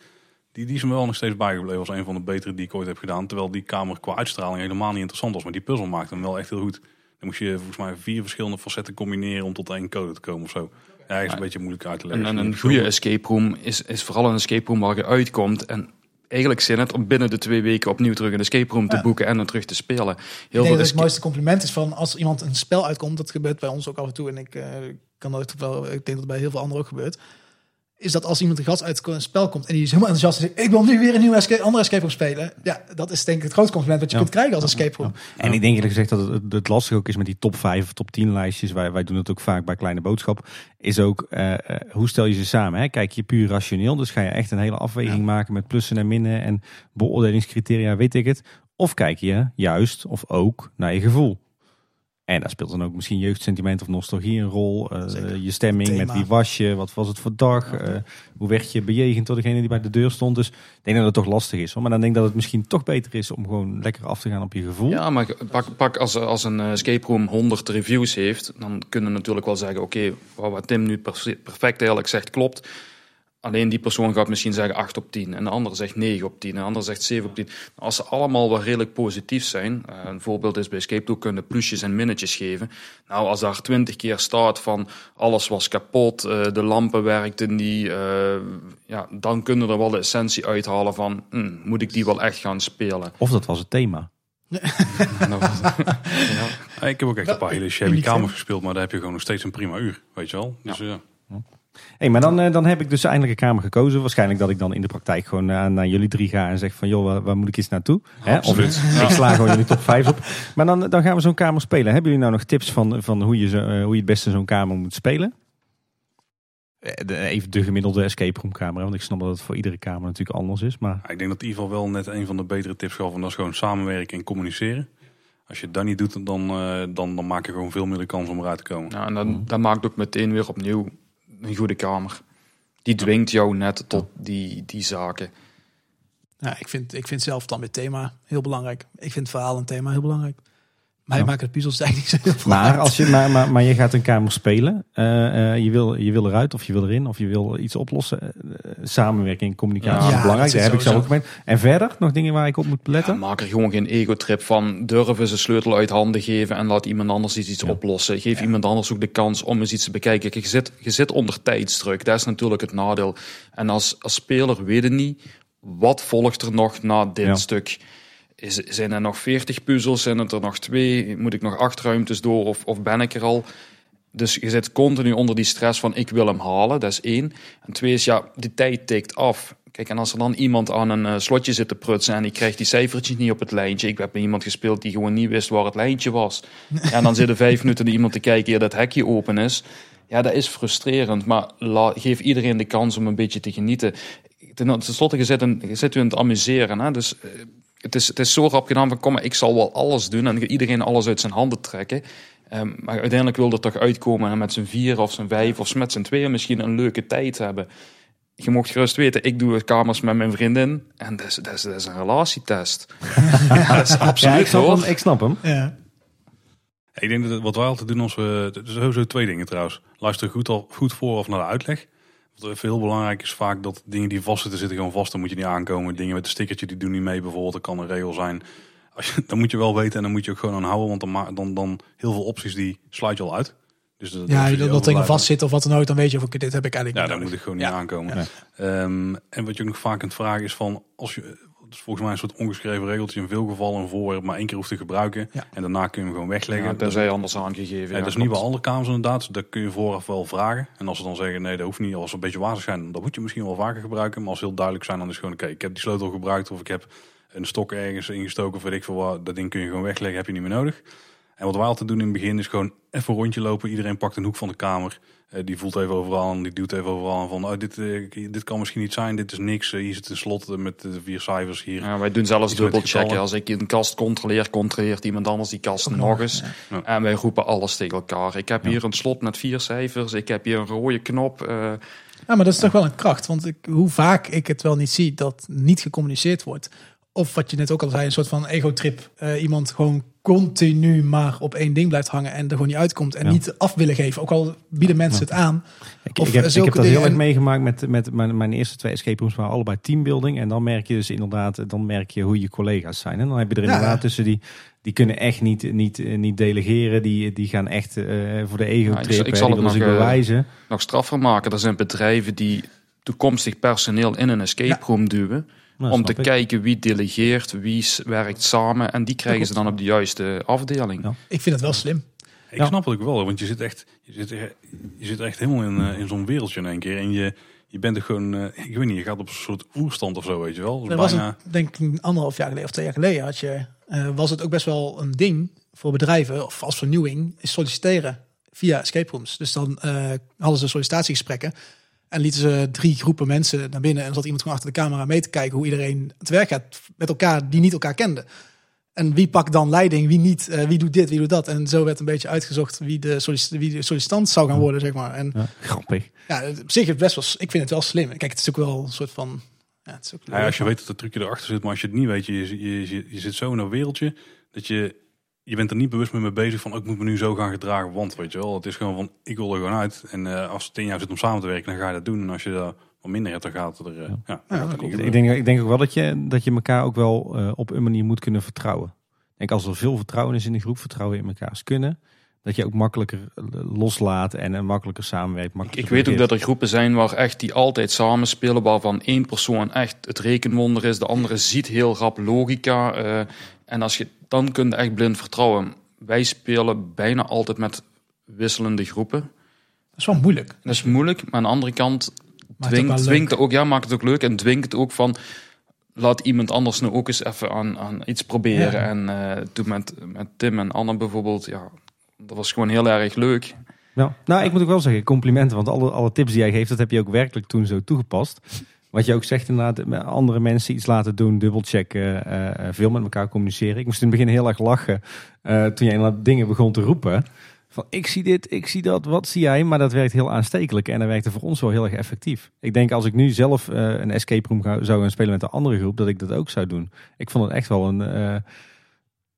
Die, die is me wel nog steeds bijgebleven. was een van de betere die ik ooit heb gedaan. Terwijl die kamer qua uitstraling helemaal niet interessant was. Maar die puzzel maakte hem wel echt heel goed. Dan moest je volgens mij vier verschillende facetten combineren om tot één code te komen of zo. Ja, is een beetje moeilijk uit te leggen. En, en een goede escape room is, is vooral een escape room waar je uitkomt. En eigenlijk zin het om binnen de twee weken opnieuw terug een escape room te Ja. boeken en dan terug te spelen. Heel veel dat het mooiste compliment is van als iemand een spel uitkomt, dat gebeurt bij ons ook af en toe en ik eh, kan dat wel, ik denk dat het bij heel veel anderen ook gebeurt. Is dat als iemand een gast uit een spel komt en die is helemaal enthousiast en zegt: Ik wil nu weer een nieuwe escape, andere escape room spelen. Ja, dat is denk ik het grootste compliment wat je Ja. kunt krijgen als escape room. En ik denk eerlijk gezegd dat het, het, het lastig ook is met die top 5 of top 10 lijstjes. Wij, wij doen het ook vaak bij Kleine Boodschap. Is ook, eh, eh, hoe stel je ze samen? Hè? Kijk je puur rationeel. Dus ga je echt een hele afweging maken met plussen en minnen en beoordelingscriteria, weet ik het. Of kijk je juist of ook naar je gevoel. En daar speelt dan ook misschien jeugdsentiment of nostalgie een rol. Eh, je stemming, Thema. met wie was je, wat was het voor dag, eh, hoe werd je bejegend door degene die bij de deur stond. Dus ik denk dat het toch lastig is. Hoor. Maar dan denk ik dat het misschien toch beter is om gewoon lekker af te gaan op je gevoel. Ja, maar pak, pak als, als een eh, escape room 100 reviews heeft, dan kunnen we natuurlijk wel zeggen: oké, wat wat Tim nu perfe- perfect eigenlijk zegt klopt. Alleen die persoon gaat misschien zeggen 8 op 10. En de ander zegt 9 op 10. En de ander zegt 7 op 10. Als ze allemaal wel redelijk positief zijn. eh, een voorbeeld is bij Escape Room kunnen plusjes en minnetjes geven. Nou, als daar 20 keer staat van alles was kapot, eh, de lampen werkten niet. eh, ja, dan kunnen we er wel de essentie uithalen van: hm, moet ik die wel echt gaan spelen? Of dat was het thema. [LAUGHS] Nou, ja. Ik heb ook echt een paar hele shabby kamers gespeeld, maar daar heb je gewoon nog steeds een prima uur, weet je wel. Dus ja. Hey, maar dan, eh, dan heb ik dus eindelijk een kamer gekozen. Waarschijnlijk dat ik dan in de praktijk gewoon eh, naar jullie drie ga en zeg van joh, waar, waar moet ik eens naartoe? Hè? Of absoluut. ik sla gewoon jullie top 5 op. Maar dan, dan gaan we zo'n kamer spelen. Hebben jullie nou nog tips van, van hoe, je zo, eh, hoe je het beste zo'n kamer moet spelen? Eh, even de gemiddelde escape room kamer. hè, Want ik snap dat het voor iedere kamer natuurlijk anders is. Maar Ja, ik denk dat in ieder geval wel net een van de betere tips gaf. En dat is gewoon samenwerken en communiceren. Als je dat niet doet, dan, eh, dan, dan maak je gewoon veel meer de kans om eruit te komen. Ja, en dan, dat maakt ook meteen weer opnieuw een goede kamer. Die dwingt jou net tot die, die zaken. Ja, ik, vind, ik vind zelf dan het thema heel belangrijk. Ik vind verhaal en thema heel belangrijk. Mij Ja. maken de puzzels eigenlijk niet zo heel veel Maar, uit. als je, maar, maar, maar je gaat een kamer spelen. eh, eh, je, wil, je wil eruit of je wil erin of je wil iets oplossen. Eh, samenwerking, communicatie Ja, belangrijk. dat Daar heb ik zelf ook mee. En verder nog dingen waar ik op moet Ja, letten? maak er gewoon geen ego-trip van. Durven ze sleutel uit handen geven en laat iemand anders iets, iets Ja. oplossen. Geef iemand anders ook de kans om eens iets te bekijken. Kijk, je, zit, je zit onder tijdsdruk. Dat is natuurlijk het nadeel. En als, als speler weet je niet, wat volgt er nog na dit Ja. stuk? Is, zijn er nog 40 puzzels? Zijn het er nog twee? Moet ik nog acht ruimtes door of, of ben ik er al? Dus je zit continu onder die stress van ik wil hem halen, dat is één. En twee is ja, de tijd tikt af. Kijk, en als er dan iemand aan een eh, slotje zit te prutsen en die krijgt die cijfertjes niet op het lijntje. Ik heb met iemand gespeeld die gewoon niet wist waar het lijntje was. [LAUGHS] En dan zitten vijf minuten naar iemand te kijken eer dat hekje open is. Ja, dat is frustrerend, maar geef iedereen de kans om een beetje te genieten. Ten, slotte, je zit, je zit u aan het amuseren. Hè? Dus eh, het is, het is zo rap gedaan van kom, maar ik zal wel alles doen en iedereen alles uit zijn handen trekken. Ehm, maar uiteindelijk wil er toch uitkomen en met z'n vier of z'n vijf of met z'n tweeën misschien een leuke tijd hebben. Je mocht gerust weten, ik doe kamers met mijn vriendin en dat is, dat is, dat is een relatietest. [LAUGHS] ja, dat is Ja, absoluut ik snap hoor. hem. Ik snap hem. Ja. Ik denk dat het- wat wij altijd doen als we... Sowieso twee dingen trouwens. Luister goed, al, goed voor of naar de uitleg. Wat even heel belangrijk is vaak dat dingen die vastzitten, zitten gewoon vast. Dan moet je niet aankomen. Dingen met een stickertje, die doen niet mee bijvoorbeeld. Dat kan een regel zijn. Als je, dan moet je wel weten en dan moet je ook gewoon aan houden. Want dan, dan, dan heel veel opties, die sluit je al uit. Dus dat, Ja, dat, dat dingen overblijven- vast zitten of wat dan ook, dan weet je of ik dit heb ik eigenlijk Ja, daar nodig. moet ik gewoon Ja. niet aankomen. Ja. Ehm, en wat je ook nog vaak kunt vragen is van... Als je, is volgens mij een soort ongeschreven regeltje. In veel gevallen een voorwerp maar één keer hoeft te gebruiken. Ja. En daarna kun je hem gewoon wegleggen. Ja, tenzij anders aangegeven. Ja, dat is niet bij alle kamers inderdaad. Dus dat kun je vooraf wel vragen. En als ze dan zeggen, nee, dat hoeft niet. Als ze een beetje wazig zijn, dan moet je misschien wel vaker gebruiken. Maar als ze heel duidelijk zijn, dan is het gewoon, oké, ik heb die sleutel gebruikt. Of ik heb een stok ergens ingestoken. Of weet ik veel wat. Dat ding kun je gewoon wegleggen, heb je niet meer nodig. En wat wij altijd doen in het begin is gewoon even een rondje lopen. Iedereen pakt een hoek van de kamer. Eh, die voelt even overal en die doet even overal. En van, oh, dit, eh, dit kan misschien niet zijn. Dit is niks. Eh, hier zit een slot met de vier cijfers hier. Ja, wij doen zelfs Iets met dubbel checken. getallen. Als ik een kast controleer, controleert iemand anders die kast nog eens. ja. Ja. En wij roepen alles tegen elkaar. Ik heb Ja. hier een slot met vier cijfers. Ik heb hier een rode knop. eh, Ja, maar dat is toch wel een kracht. Want ik, hoe vaak ik het wel niet zie dat niet gecommuniceerd wordt. Of wat je net ook al zei, een soort van ego-trip. Eh, iemand gewoon continu maar op één ding blijft hangen en er gewoon niet uitkomt. En Ja. niet af willen geven. Ook al bieden mensen het aan. Ik, Of ik heb, ik zulke heb dat heel erg en- meegemaakt met, met mijn, mijn eerste twee escape rooms waren allebei teambuilding. En dan merk je dus inderdaad, dan merk je hoe je collega's zijn. En dan heb je er Ja. inderdaad tussen die, die kunnen echt niet, niet, eh, niet delegeren. Die, die gaan echt eh, voor de ego Ja, ik- ik zal het nog, eh, bewijzen. nog straffer maken. Er zijn bedrijven die toekomstig personeel in een escape Ja. room duwen. Om te ik. kijken wie delegeert, wie werkt samen. En die krijgen ze dan op de juiste afdeling. Ja. Ik vind het wel slim. Ik Ja. snap het ook wel, want je zit echt, je zit, je zit echt helemaal in, eh, in zo'n wereldje in één keer. En je, je bent er gewoon, eh, ik weet niet, je gaat op een soort oerstand of zo, weet je wel. Dus was bijna, een, denk ik anderhalf jaar geleden of twee jaar geleden had je, eh, was het ook best wel een ding voor bedrijven of als vernieuwing is solliciteren via escape rooms. Dus dan eh, hadden ze sollicitatiegesprekken en lieten ze drie groepen mensen naar binnen en zat iemand gewoon achter de camera mee te kijken hoe iedereen het werk gaat met elkaar die niet elkaar kenden. En wie pakt dan leiding, wie niet, eh, wie doet dit, wie doet dat. En zo werd een beetje uitgezocht wie de, sollicit wie de sollicitant zou gaan worden, zeg maar. En Ja, grappig. ja, op zich is het best wel, ik vind het wel slim. Kijk, het is ook wel een soort van, ja, het is ook Ja, als je weet dat het trucje erachter zit, maar als je het niet weet, je, je, je, je zit zo in een wereldje dat je, je bent er niet bewust mee, bezig van, oh, ik moet me nu zo gaan gedragen, want weet je wel, het is gewoon van, ik wil er gewoon uit. En eh, als het tien jaar zit om samen te werken, dan ga je dat doen. En als je daar wat minder hebt, dan gaat het er, eh, ja. dan gaat het niet Ik, denk, ik denk ook wel dat je, dat je elkaar ook wel eh, op een manier moet kunnen vertrouwen. Ik denk als er veel vertrouwen is in de groep, vertrouwen in elkaars kunnen, dat je ook makkelijker loslaat en, en makkelijker samenwerkt. Ik, makkelijker ik weet ook dat er groepen zijn waar echt die altijd samenspelen, waarvan één persoon echt het rekenwonder is, de andere ziet heel rap logica. eh, en als je dan kun je echt blind vertrouwen. Wij spelen bijna altijd met wisselende groepen. dat is wel moeilijk. Dat is moeilijk, maar aan de andere kant dwingt, dwingt het ook, ja, maakt het ook leuk en dwingt het ook van laat iemand anders nou ook eens even aan, aan iets proberen. Ja. En eh, toen met, met Tim en Anne bijvoorbeeld, ja, dat was gewoon heel erg leuk. Ja. Nou, ik moet ook wel zeggen, complimenten. Want alle, alle tips die jij geeft, dat heb je ook werkelijk toen zo toegepast. Wat je ook zegt inderdaad, met andere mensen iets laten doen, dubbelchecken, eh, veel met elkaar communiceren. Ik moest in het begin heel erg lachen eh, toen jij inderdaad dingen begon te roepen. Van ik zie dit, ik zie dat, wat zie jij? Maar dat werkt heel aanstekelijk en dat werkte voor ons wel heel erg effectief. Ik denk als ik nu zelf eh, een escape room zou gaan spelen met een andere groep, dat ik dat ook zou doen. Ik vond het echt wel een... eh,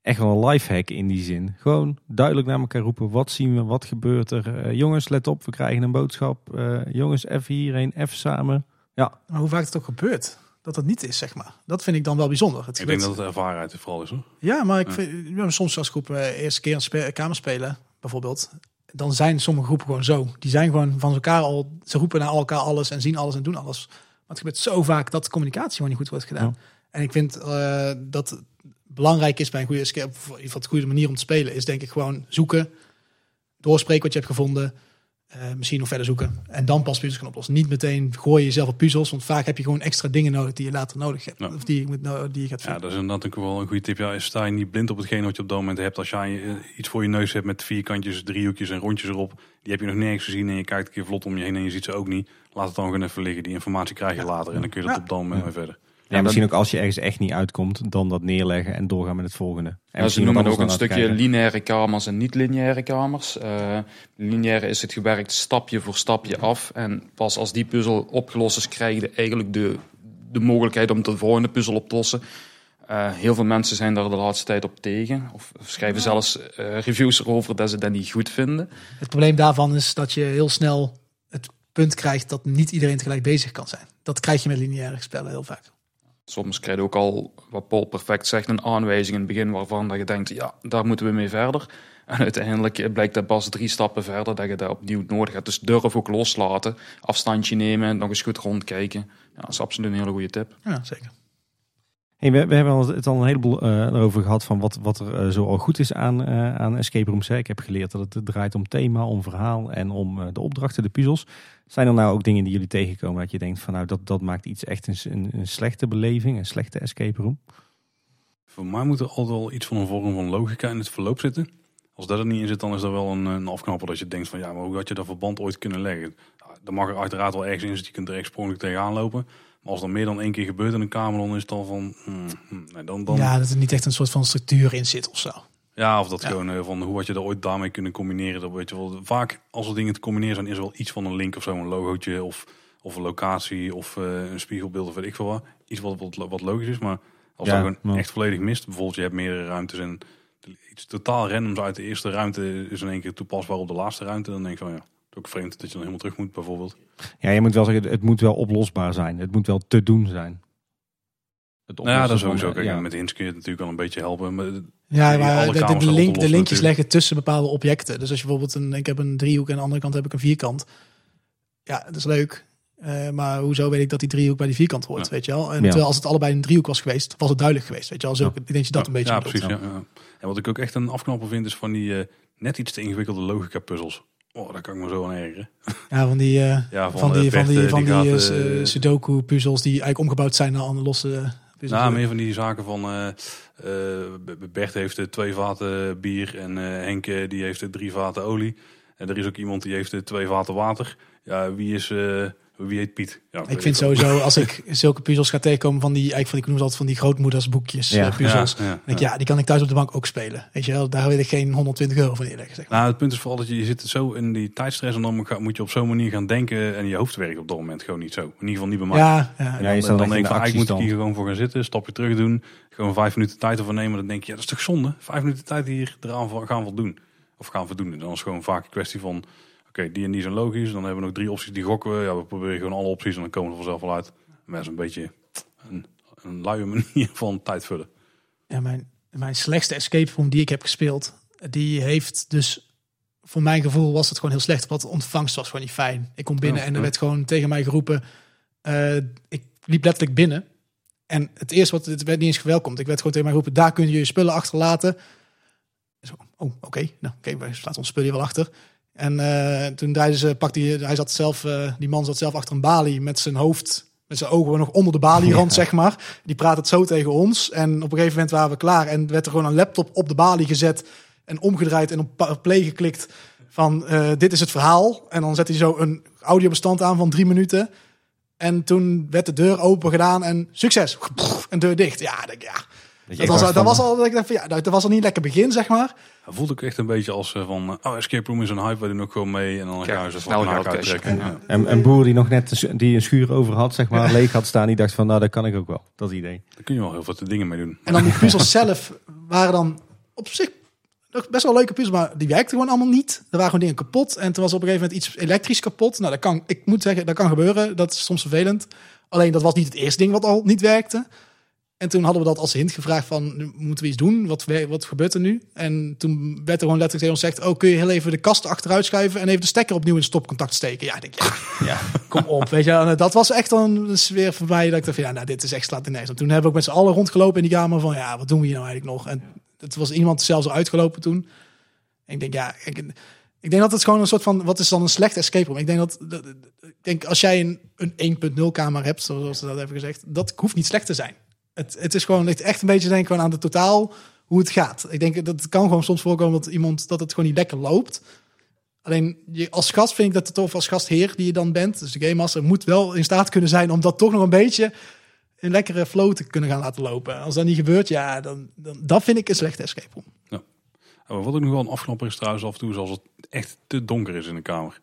echt wel een lifehack in die zin. Gewoon duidelijk naar elkaar roepen. Wat zien we? Wat gebeurt er? Eh, jongens, let op. We krijgen een boodschap. Eh, jongens, even hierheen. Even samen. Maar hoe vaak het ook gebeurt, dat dat niet is, zeg maar. Dat vind ik dan wel bijzonder. Het Ik denk dat het ervarenheid vooral is hoor. Ja, maar ik Ja. vind, ja, soms als groep eh, eerste keer een spe- kamer spelen, bijvoorbeeld, dan zijn sommige groepen gewoon zo. Die zijn gewoon van elkaar al, ze roepen naar elkaar alles en zien alles en doen alles. Maar het gebeurt zo vaak dat de communicatie gewoon niet goed wordt gedaan. En ik vind eh, dat het belangrijk is bij een goede escape, of in ieder geval de goede manier om te spelen, is denk ik gewoon zoeken, doorspreken wat je hebt gevonden, eh, misschien nog verder zoeken en dan pas puzzels gaan oplossen. Niet meteen gooi je jezelf op puzzels, want vaak heb je gewoon extra dingen nodig die je later nodig hebt. Ja. Of die je, moet, die je gaat Ja, vinden. dat is inderdaad ook wel een goede tip. Ja, sta je niet blind op hetgeen wat je op dat moment hebt. Als jij eh, iets voor je neus hebt met vierkantjes, driehoekjes en rondjes erop. Die heb je nog nergens gezien en je kijkt een keer vlot om je heen en je ziet ze ook niet. Laat het dan gewoon even liggen. Die informatie krijg je later en dan kun je dat Ja. op dat moment verder. Ja, misschien ook als je ergens echt niet uitkomt, dan dat neerleggen en doorgaan met het volgende. En Ja, ze misschien noemen ook een stukje lineaire kamers en niet-lineaire kamers. Eh lineaire is het gewerkt stapje voor stapje af. En pas als die puzzel opgelost is, krijg je eigenlijk de, de mogelijkheid om de volgende puzzel op te lossen. Eh, heel veel mensen zijn daar de laatste tijd op tegen. Of schrijven zelfs eh, reviews erover dat ze dat niet goed vinden. Het probleem daarvan is dat je heel snel het punt krijgt dat niet iedereen tegelijk bezig kan zijn. Dat krijg je met lineaire spellen heel vaak. Soms krijg je ook al, wat Paul perfect zegt, een aanwijzing in het begin waarvan dat je denkt, ja, daar moeten we mee verder. En uiteindelijk blijkt dat pas drie stappen verder dat je dat opnieuw nodig hebt. Dus durf ook loslaten, afstandje nemen, nog eens goed rondkijken. Ja, dat is absoluut een hele goede tip. Ja, zeker. We, we hebben het al een heleboel eh, erover gehad van wat, wat er eh, zo al goed is aan, eh, aan escape rooms. Ik heb geleerd dat het draait om thema, om verhaal en om de opdrachten, de puzzels. Zijn er nou ook dingen die jullie tegenkomen dat je denkt van nou dat, dat maakt iets echt een, een, een slechte beleving, een slechte escape room? Voor mij moet er altijd wel iets van een vorm van logica in het verloop zitten. Als dat er niet in zit, dan is dat wel een, een afknapper dat je denkt van ja, maar hoe had je dat verband ooit kunnen leggen? Er mag er uiteraard wel ergens in zitten, je kunt er echt sprongelijk tegenaan lopen. Maar als dat meer dan één keer gebeurt in een kamer, dan is het al van... hmm, hmm, nee, dan, dan, ja. Ja, dat er niet echt een soort van structuur in zit of zo. of dat Ja. gewoon eh, van hoe had je dat ooit daarmee kunnen combineren. Dat weet je wel. Vaak als er dingen te combineren zijn, is er wel iets van een link of zo, een logootje of, of een locatie of eh, een spiegelbeeld of weet ik veel wat. Iets wat, wat, wat logisch is, maar als Ja, dat gewoon maar- echt volledig mist. Bijvoorbeeld je hebt meerdere ruimtes en iets totaal randoms uit de eerste ruimte is in één keer toepasbaar op de laatste ruimte. Dan denk ik van ja, is ook vreemd dat je dan helemaal terug moet bijvoorbeeld. Ja, je moet wel zeggen, het moet wel oplosbaar zijn. Het moet wel te doen zijn. Het Nou ja, dat is sowieso. van, Kijk, ja. met hints kun je het natuurlijk wel een beetje helpen. Maar Ja, maar de, link, de linkjes natuurlijk. leggen tussen bepaalde objecten. Dus als je bijvoorbeeld een, ik heb een driehoek en aan de andere kant heb ik een vierkant. Ja, dat is leuk. Eh, maar hoezo weet ik dat die driehoek bij die vierkant hoort, Ja. weet je wel? En Ja. terwijl als het allebei een driehoek was geweest, was het duidelijk geweest, weet je wel? Zo, Ik denk dat je dat een beetje ja, bedoelt. precies. Ja. Ja. En wat ik ook echt een afknapper vind, is van die eh, net iets te ingewikkelde logica puzzels. Oh, daar kan ik me zo aan ergeren. Ja, van die, eh, Ja, van, van die, van die, van die, gaat, eh, eh, Sudoku-puzzels die eigenlijk omgebouwd zijn naar andere losse puzzels. Nou, meer van die zaken van eh, eh, Bert heeft twee vaten bier en eh, Henk die heeft drie vaten olie. En er is ook iemand die heeft twee vaten water. Ja, wie is, eh, Wie heet Piet? Ja, Ik vind sowieso, als ik zulke puzzels ga tegenkomen van die, eigenlijk van die, ik noem ze altijd van die grootmoedersboekjes, Ja. eh, puzzels. Ja, ja, Dan denk ik, ja, die kan ik thuis op de bank ook spelen. Weet je wel, daar wil ik geen 120 euro voor neerleggen. Zeg maar. Nou, het punt is vooral dat je, je zit zo in die tijdstress en dan moet je op zo'n manier gaan denken en je hoofd werkt op dat moment gewoon niet zo. In ieder geval niet bij mij. Ja, ja, Ja, En je dan, staat dan in denk ik de van, eigenlijk moet ik hier gewoon voor gaan zitten, stapje terug doen, gewoon vijf minuten tijd ervoor nemen. Dan denk je, ja, dat is toch zonde? Vijf minuten tijd hier eraan voor- gaan voldoen. Of gaan voldoen. En dan is het gewoon vaak een kwestie van, oké, die en die zijn logisch. Dan hebben we nog drie opties, die gokken we. Ja, we proberen gewoon alle opties en dan komen we er vanzelf wel uit. Maar is een beetje een, een luie [LAUGHS] manier van tijd vullen. Ja, mijn, mijn slechtste escape room die ik heb gespeeld, die heeft dus, voor mijn gevoel was het gewoon heel slecht. Want de ontvangst was gewoon niet fijn. Ik kom binnen Ja, en er werd gewoon tegen mij geroepen, eh, ik liep letterlijk binnen. En het eerste wat, het werd niet eens gewelkomd. Ik werd gewoon tegen mij geroepen, daar kun je je spullen achterlaten. Zo, oh, oké. Nou, oké, wij laten ons spullen hier wel achter. En eh, toen draaide ze, pakte hij, hij zat zelf, eh, die man zat zelf achter een balie met zijn hoofd, met zijn ogen nog onder de balierand, zeg maar. Die praat het zo tegen ons. En op een gegeven moment waren we klaar en werd er gewoon een laptop op de balie gezet en omgedraaid en op play geklikt van eh, dit is het verhaal. En dan zet hij zo een audiobestand aan van drie minuten. En toen werd de deur open gedaan en succes. En deur dicht. Ja, ik denk, ja. Dat, was, dacht dat was al, dat ik dacht van, ja, dat was al niet lekker begin, zeg maar. Voelt ook echt een beetje als eh, van, eh, oh, escape room is een hype, wij doen ook gewoon mee. En dan Ja, gaan ze snel uittrekken. Ja. En een boer die nog net die een schuur over had, zeg maar, [LAUGHS] leeg had staan, die dacht van, nou, dat kan ik ook wel. Dat idee. Daar kun je wel heel veel dingen mee doen. En dan die puzzels zelf waren dan op zich nog best wel leuke puzzels, maar die werkten gewoon allemaal niet. Er waren gewoon dingen kapot en toen was op een gegeven moment iets elektrisch kapot. Nou, dat kan, ik moet zeggen, dat kan gebeuren. Dat is soms vervelend. Alleen dat was niet het eerste ding wat al niet werkte. En toen hadden we dat als hint gevraagd van, nu moeten we iets doen? Wat, wat gebeurt er nu? En toen werd er gewoon letterlijk tegen ons gezegd, oh, kun je heel even de kast achteruit schuiven en even de stekker opnieuw in stopcontact steken? Ja, ik denk, ja, Ja. [LAUGHS] kom op. Weet je, en dat was echt een sfeer voor mij dat ik dacht van, ja, nou, dit is echt slaat op. toen hebben we ook met z'n allen rondgelopen in die kamer van, ja, wat doen we hier nou eigenlijk nog? En het was iemand zelfs al uitgelopen toen. En ik denk, ja, ik, ik denk dat het gewoon een soort van, wat is dan een slecht escape room? Ik denk dat, dat- ik denk als jij een, een 1.0 kamer hebt, zoals ze dat hebben gezegd, dat hoeft niet slecht te zijn. Het, het is gewoon echt een beetje denk ik gewoon aan de totaal hoe het gaat. Ik denk dat het kan gewoon soms voorkomen dat iemand dat het gewoon niet lekker loopt. Alleen je, als gast vind ik dat het tof als gastheer die je dan bent, dus de game master moet wel in staat kunnen zijn om dat toch nog een beetje een lekkere flow te kunnen gaan laten lopen. Als dat niet gebeurt, ja, dan, dan dat vind ik een slechte escape room. Oh, wat ook nog wel een afknapper is trouwens af en toe, is als het echt te donker is in de kamer.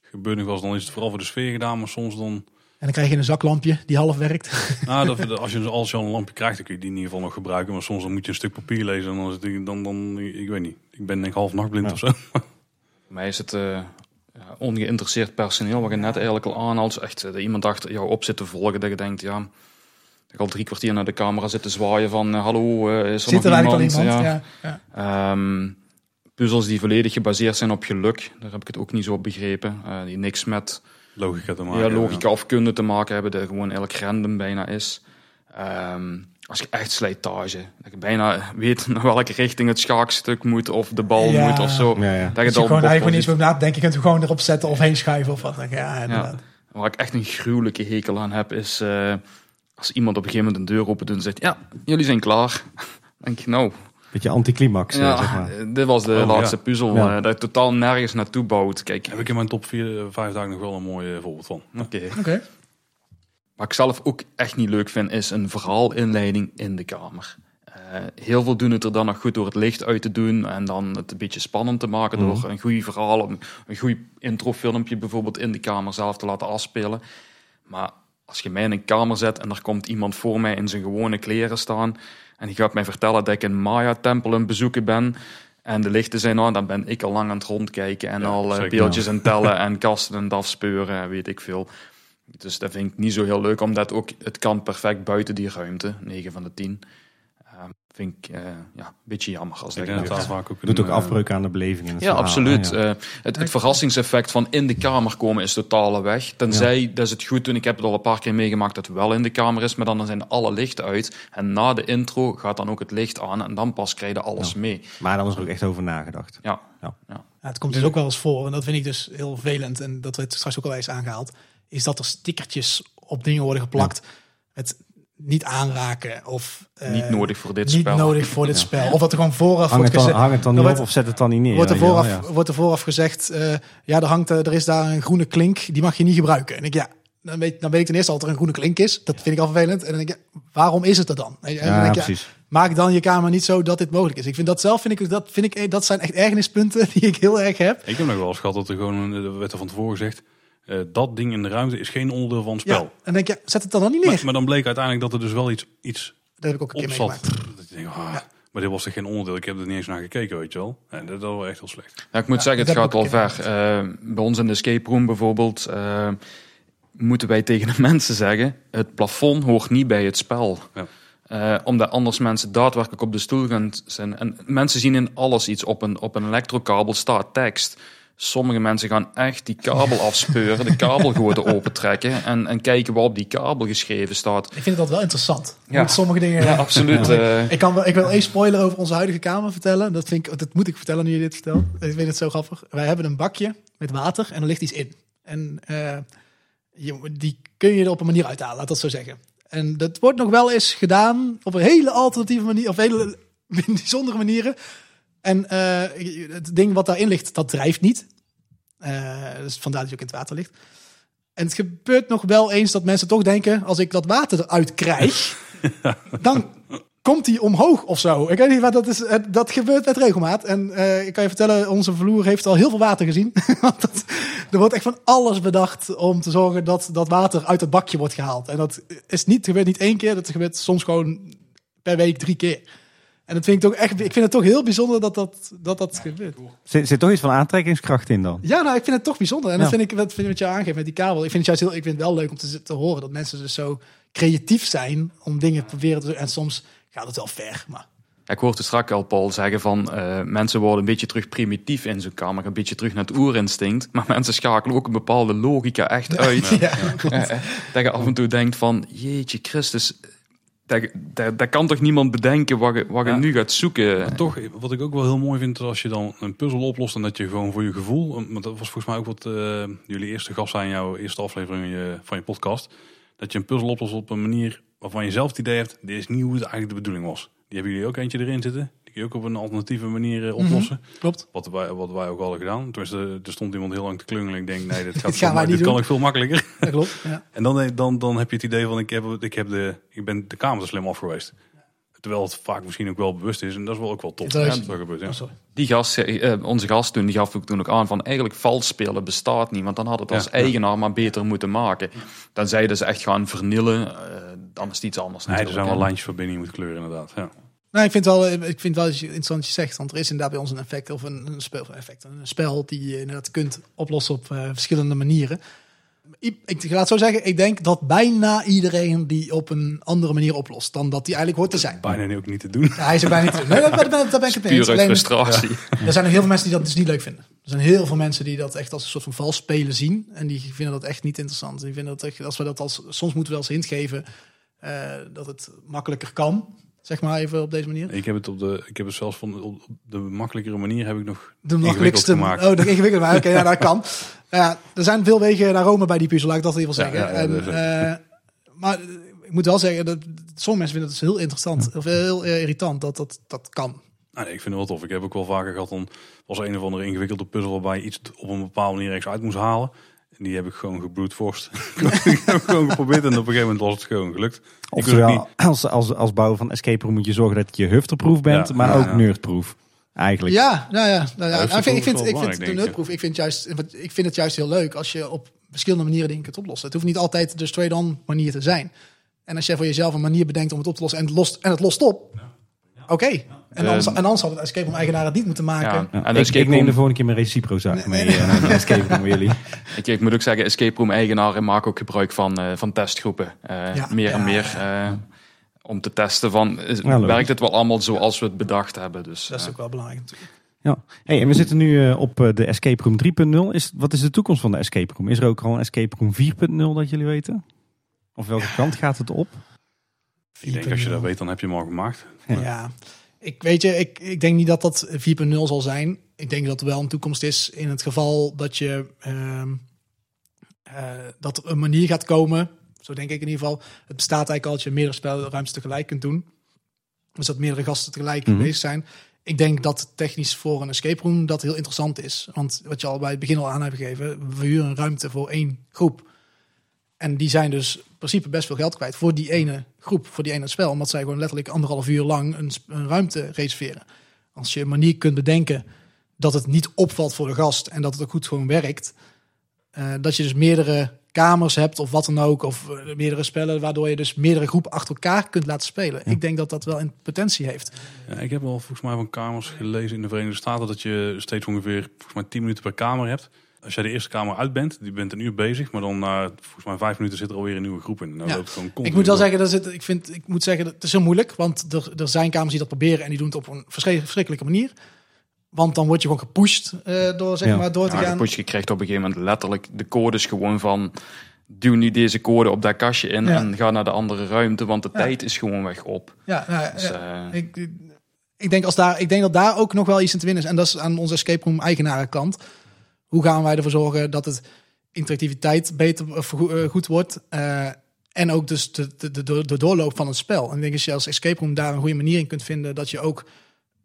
Gebeurt nog wel dan is het vooral voor de sfeer gedaan, maar soms dan... En dan krijg je een zaklampje die half werkt. [LAUGHS] Nou, dat, als, je, als je al een lampje krijgt, dan kun je die in ieder geval nog gebruiken. Maar soms dan moet je een stuk papier lezen en dan, is het, dan, dan ik weet niet. Ik ben denk ik half nachtblind Ja. of zo. Voor [LAUGHS] mij is het eh, ongeïnteresseerd personeel, wat je net eigenlijk al aanhaalt. is Echt, eh, dat iemand achter jou op zit te volgen, dat je denkt, ja... Dat je al drie kwartier naar de camera zit te zwaaien van, eh, hallo, eh, is er Zit er nog eigenlijk al iemand? iemand? Ja. Ja. Ja. Ehm, puzzels die volledig gebaseerd zijn op geluk, daar heb ik het ook niet zo op begrepen. Eh, die niks met Logica te maken. ja, logica of kunde te maken hebben, dat gewoon eigenlijk random bijna is. Ehm, als je echt slijtage, dat je bijna weet naar [LAUGHS] welke richting het schaakstuk moet of de bal Ja. moet of zo. Ja, ja. Dat je Dat je dan gewoon eigenlijk niet over na te denken. Je kunt gewoon erop zetten of heen schuiven of wat. dan. Ja, inderdaad. Waar ik echt een gruwelijke hekel aan heb, is eh, als iemand op een gegeven moment een deur open doet en zegt, ja, jullie zijn klaar. [LAUGHS] Dan denk je, nou, Beetje anticlimax, eh, ja, zeg maar. eh, dit was de Oh, laatste ja. puzzel, Ja. eh, dat je totaal nergens naartoe bouwt. Kijk, Heb ik in mijn top 4, 5 dagen nog wel een mooi eh, voorbeeld van. oké. Oké. Wat ik zelf ook echt niet leuk vind, is een verhaalinleiding in de kamer. Eh, heel veel doen het er dan nog goed door het licht uit te doen en dan het een beetje spannend te maken Mhm. door een goed verhaal, een, een goed introfilmpje bijvoorbeeld in de kamer zelf te laten afspelen. Maar als je mij in een kamer zet en er komt iemand voor mij in zijn gewone kleren staan en die gaat mij vertellen dat ik een Maya-tempel aan het bezoeken ben en de lichten zijn aan, dan ben ik al lang aan het rondkijken en Ja, al eh, beeldjes aan tellen [LAUGHS] en kasten het afspeuren en weet ik veel. Dus dat vind ik niet zo heel leuk, omdat ook het kan perfect buiten die ruimte, 9 van de 10. Vind ik eh, ja, een beetje jammer als Ik dat denk dat vaak ook Doet een, ook eh, afbreuk aan de beleving in het Ja, verhaal, absoluut. ja. Eh, het, het verrassingseffect van in de kamer komen is totaal weg. Tenzij, dat is het goed doen, ik heb het al een paar keer meegemaakt dat het wel in de kamer is, maar dan zijn alle lichten uit. En na de intro gaat dan ook het licht aan en dan pas krijg je alles mee. Maar dan is er ook echt over nagedacht. Ja, Ja, het komt dus ook wel eens voor, en dat vind ik dus heel vervelend, en dat werd straks ook al eens aangehaald, is dat er stickertjes op dingen worden geplakt met niet aanraken of eh, niet nodig voor dit niet spel. nodig voor dit spel. Of dat er gewoon vooraf Hang wordt het, dan, gezegd. hang het dan niet op of zet het dan niet neer. Wordt er, vooraf, ja. wordt er vooraf gezegd, eh, ja, er, hangt, eh, er is daar een groene klink, die mag je niet gebruiken. En ik, ja, dan weet, dan weet ik ten eerste al dat er een groene klink is. Dat vind ik al vervelend. En dan denk je, waarom is het er dan? En dan Ja, denk precies. maak dan je kamer niet zo dat dit mogelijk is. Ik vind dat zelf, vind ik, dat, vind ik, dat zijn echt ergernispunten [LAUGHS] die ik heel erg heb. Ik heb nog wel eens gehad dat er gewoon, er werd er van tevoren gezegd, eh, dat ding in de ruimte is geen onderdeel van het spel. Ja, en denk je, zet het dan dan niet neer. Maar, maar dan bleek uiteindelijk dat er dus wel iets, iets dat heb ik ook een op keer zat. meegemaakt. Dat je denkt, ah, maar dit was er geen onderdeel. Ik heb er niet eens naar gekeken, weet je wel. En dat, dat was echt heel slecht. Ja, ik moet Ja, zeggen, het gaat ik ver. Eh, bij ons in de escape room bijvoorbeeld eh, moeten wij tegen de [LAUGHS] mensen zeggen: het plafond hoort niet bij het spel. Ja. Eh, omdat anders mensen daadwerkelijk op de stoel gaan zijn. En mensen zien in alles iets. Op een, op een elektrokabel staat tekst. Sommige mensen gaan echt die kabel afspeuren, de kabelgoten [LAUGHS] opentrekken en, en kijken waar op die kabel geschreven staat. Ik vind dat wel interessant. Ja. Sommige dingen. Ja, absoluut. eh, Ik, kan wel, ik wil één spoiler over onze huidige kamer vertellen. Dat, vind ik, dat moet ik vertellen nu je dit vertelt. Ik vind het zo grappig. Wij hebben een bakje met water en er ligt iets in. En eh, je, die kun je er op een manier uithalen, laat dat zo zeggen. En dat wordt nog wel eens gedaan op een hele alternatieve manier, of hele [LAUGHS] bijzondere manieren. En eh, het ding wat daarin ligt, dat drijft niet. Eh, dus vandaar dat je ook in het water ligt. En het gebeurt nog wel eens dat mensen toch denken: als ik dat water eruit krijg, [LAUGHS] dan komt hij omhoog of zo. Ik weet niet wat dat is. Dat gebeurt met regelmaat. En eh, ik kan je vertellen, onze vloer heeft al heel veel water gezien. [LAUGHS] Want dat, er wordt echt van alles bedacht om te zorgen dat dat water uit het bakje wordt gehaald. En dat is niet, gebeurt niet één keer, dat gebeurt soms gewoon per week drie keer. En dat vind ik toch echt, ik vind het toch heel bijzonder dat dat, dat, dat gebeurt. Zit, zit toch iets van aantrekkingskracht in dan? Ja, nou, ik vind het toch bijzonder. En dat Ja. vind ik, wat vind ik wat je aangeeft met die kabel. Ik vind het juist heel, ik vind het wel leuk om te, te horen dat mensen dus zo creatief zijn om dingen te proberen te doen. En soms gaat het wel ver, maar Ik hoorde straks al Paul zeggen van eh, mensen worden een beetje terug primitief in zo'n kamer, een beetje terug naar het oerinstinct. Maar mensen schakelen ook een bepaalde logica echt uit. [LAUGHS] ja. [LAUGHS] Dat je af en toe denkt van, jeetje Christus, dat, dat, dat kan toch niemand bedenken wat je, wat je Ja. nu gaat zoeken. Maar toch, wat ik ook wel heel mooi vind, is als je dan een puzzel oplost en dat je gewoon voor je gevoel, want dat was volgens mij ook wat eh, jullie eerste gast zijn in jouw eerste aflevering van je, van je podcast, dat je een puzzel oplost op een manier waarvan je zelf het idee hebt, dit is niet hoe het eigenlijk de bedoeling was. Die hebben jullie ook eentje erin zitten. Die je ook op een alternatieve manier eh, oplossen. klopt. Wat, wij, wat wij ook hadden gedaan. Tenminste, er stond iemand heel lang te klungelen. Ik denk, nee, dit, [LAUGHS] gaat gaan wij ma- niet dit kan ik veel makkelijker. [LAUGHS] Dat klopt. Ja. En dan, dan, dan heb je het idee van, ik, heb, ik, heb de, ik ben de kamer er slim af geweest. Terwijl het vaak misschien ook wel bewust is. En dat is wel ook wel is- Ja, gebeurt, ja. Oh. Die gast, eh, onze gast toen, die gaf ook toen ook aan van eigenlijk vals spelen bestaat niet. Want dan had het als ja. eigenaar maar beter moeten maken. Dan zeiden ze echt gaan vernielen, eh, dan is het iets anders Nee, er zijn wel lijntjes je moet kleuren inderdaad. Ja. Nou, ik vind het wel, ik vind wel interessant wat je zegt, want er is inderdaad bij ons een effect of een, een spel, effect, een spel die je inderdaad kunt oplossen op eh, verschillende manieren. Ik, ik laat het zo zeggen, ik denk dat bijna iedereen die op een andere manier oplost dan dat die eigenlijk hoort te zijn. Bijna niet- ook niet te doen. Ja, hij is ook bijna niet te doen. Nee, daar, ben- daar ben ik het mee eens. Alleen, frustratie. er zijn heel veel mensen die dat dus niet leuk vinden. Er zijn heel veel mensen die dat echt als een soort van vals spelen zien. En die vinden dat echt niet interessant. Die vinden dat echt, als we dat als, soms moeten we wel eens hint geven eh, dat het makkelijker kan. Zeg maar even op deze manier. Ik heb het op de, ik heb het zelfs van op de makkelijkere manier heb ik nog De makkelijkste. gemaakt. Oh, de ingewikkelde. maar Oké, ja, dat kan. [LAUGHS] Ja, er zijn veel wegen naar Rome bij die puzzel, laat ik dat in ieder geval zeggen. ja, ja, en, eh, maar eh, ik moet wel zeggen, dat sommige mensen vinden het dus heel interessant. Of heel eh, irritant dat dat, dat kan. Ah, nee, ik vind het wel tof. Ik heb ook wel vaker gehad, dan was een of andere ingewikkelde puzzel waarbij je iets op een bepaalde manier ergens uit moest halen. En die heb ik gewoon gebroedvorst. [LAUGHS] ik heb gewoon geprobeerd en op een gegeven moment was het gewoon gelukt. Oftewel, niet, als, als, als bouwer van escape room moet je zorgen dat je hufterproof bent, Ja, maar ja, ook ja. nerdproof. Eigenlijk. Ja, nou ja. Nou ja. Ik vind, ik vind, ik vind de nerdproof, ik vind, juist, ik vind het juist heel leuk als je op verschillende manieren dingen kunt oplossen. Het hoeft niet altijd de straight-on manier te zijn. En als jij voor jezelf een manier bedenkt om het op te lossen en het lost, en het lost op, oké. En, anders, en anders had het escape room eigenaar het niet moeten maken. Ja. En ik, escape ik neem de volgende keer mijn Recipro-zaak mee eh, escape room jullie. [LAUGHS] Ik, ik moet ook zeggen, escape room eigenaren maken ook gebruik van, eh, van testgroepen. Eh, Ja. meer en Ja, meer eh, om te testen van, is- Ja, leuk. werkt het wel allemaal zoals we het bedacht hebben. Dus, Dat is ook wel belangrijk natuurlijk. Ja. Hey, en we zitten nu op de Escape Room 3.0. Is, wat is de toekomst van de Escape Room? Is er ook al een Escape Room 4.0 dat jullie weten? Of welke kant gaat het op? Ik denk als je dat weet, dan heb je hem al gemaakt. Ja. Ik weet je, ik, ik denk niet dat dat 4.0 zal zijn. Ik denk dat er wel een toekomst is in het geval dat je ehm, eh, dat er een manier gaat komen. Zo denk ik in ieder geval. Het bestaat eigenlijk al dat je meerdere spelruimtes tegelijk kunt doen. Dus dat meerdere gasten tegelijk Mhm. bezig zijn. Ik denk dat technisch voor een escape room dat heel interessant is. Want wat je al bij het begin al aan hebt gegeven, we huren een ruimte voor één groep. En die zijn dus in principe best veel geld kwijt voor die ene groep, voor die ene spel. Omdat zij gewoon letterlijk anderhalf uur lang een, een ruimte reserveren. Als je een manier kunt bedenken dat het niet opvalt voor de gast en dat het ook goed gewoon werkt. eh, dat je dus meerdere kamers hebt of wat dan ook, of eh, meerdere spellen, waardoor je dus meerdere groepen achter elkaar kunt laten spelen. Ik denk dat dat wel een potentie heeft. Ja, ik heb wel volgens mij van kamers gelezen in de Verenigde Staten dat je steeds ongeveer volgens mij 10 minuten per kamer hebt. Als jij de eerste kamer uit bent, die bent een uur bezig, maar dan na volgens mij vijf minuten zit er alweer een nieuwe groep in. Nou, Ja. gewoon Ik continu moet wel zeggen, dat het, ik, vind, ik moet zeggen, dat het is heel moeilijk. Want er, er zijn kamers die dat proberen en die doen het op een verschri- verschrikkelijke manier. Want dan word je gewoon gepusht eh, door, zeg Ja. maar, door te Ja, gaan. je krijgt op een gegeven moment letterlijk de codes gewoon van... Duw nu deze code op dat kastje in Ja. en ga naar de andere ruimte, want de Ja. tijd is gewoon weg op. Ja, nou, Dus, eh, Ik, ik, denk als daar, ik denk dat daar ook nog wel iets in te winnen is. En dat is aan onze escape room eigenarenkant. Hoe gaan wij ervoor zorgen dat het interactiviteit beter of go- eh, goed wordt? eh, en ook dus de, de, de, de doorloop van het spel. En ik denk als je als escape room daar een goede manier in kunt vinden, dat je ook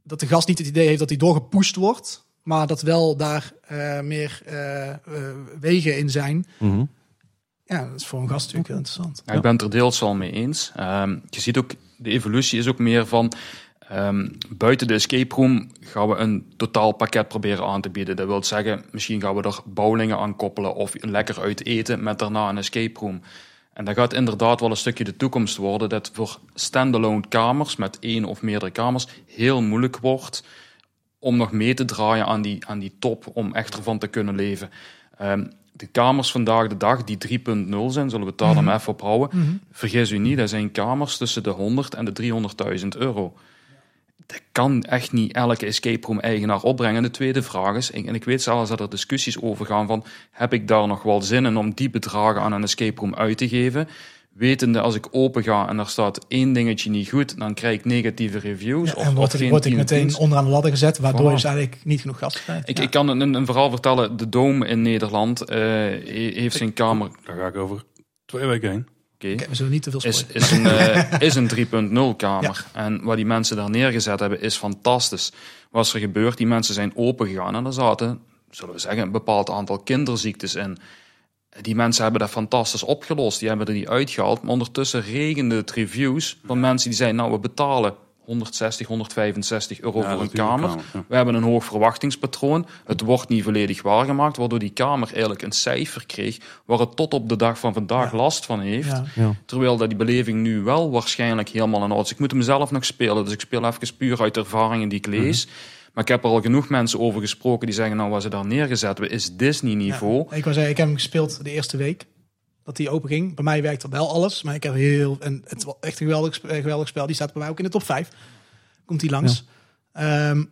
dat de gast niet het idee heeft dat hij doorgepusht wordt, maar dat wel daar eh, meer eh, eh, wegen in zijn. Mhm. Ja, dat is voor een gast natuurlijk heel interessant. Ja, ik ben het er deels wel mee eens. Ehm, je ziet ook, de evolutie is ook meer van... ehm, buiten de escape room gaan we een totaal pakket proberen aan te bieden. Dat wil zeggen, misschien gaan we er bowlingen aan koppelen... of lekker uit eten met daarna een escape room. En dat gaat inderdaad wel een stukje de toekomst worden... dat voor standalone kamers met één of meerdere kamers... heel moeilijk wordt om nog mee te draaien aan die, aan die top... om echt ervan te kunnen leven. Ehm, de kamers vandaag de dag, die 3.0 zijn, zullen we het daar dan maar even op houden. Vergis u niet, dat zijn kamers tussen de 100 en de 300.000 euro. Dat kan echt niet elke escape room eigenaar opbrengen. En de tweede vraag is, en ik weet zelfs dat er discussies over gaan van, heb ik daar nog wel zin in om die bedragen aan een escape room uit te geven? Wetende, als ik open ga en er staat één dingetje niet goed, dan krijg ik negatieve reviews. Ja, of, en of word, ik- geen word ik tien meteen onderaan de ladder gezet, waardoor Voilà. je dus eigenlijk niet genoeg gasten krijgt. Ik, Ja. ik kan een, een verhaal vertellen. De Dome in Nederland eh, he- heeft zijn kamer... Daar ga ik over twee weken heen. Oké. Oké, we zullen niet te veel is, is een, eh, [LAUGHS] is een 3.0 kamer. En wat die mensen daar neergezet hebben is fantastisch. Wat is er gebeurd? Die mensen zijn open gegaan en er zaten, zullen we zeggen, een bepaald aantal kinderziektes in. Die mensen hebben dat fantastisch opgelost. Die hebben er niet uitgehaald. Maar ondertussen regende het reviews van mensen die zeiden, nou we betalen 160, 165 euro Ja, voor een kamer. kamer, ja. We hebben een hoog verwachtingspatroon. Het wordt niet volledig waargemaakt, waardoor die kamer eigenlijk een cijfer kreeg waar het tot op de dag van vandaag Ja. last van heeft. Ja. Ja. Terwijl dat die beleving nu wel waarschijnlijk helemaal in orde is. Ik moet hem zelf nog spelen, dus ik speel even puur uit de ervaringen die ik lees. Maar ik heb er al genoeg mensen over gesproken die zeggen, nou wat ze daar neergezet hebben is Disney-niveau. Ja. Ik wou zeggen, ik heb hem gespeeld de eerste week dat hij open ging. Bij mij werkte wel alles, maar ik heb heel en het was echt een geweldig, geweldig spel. Die staat bij mij ook in de top 5. Komt hij langs. Ehm,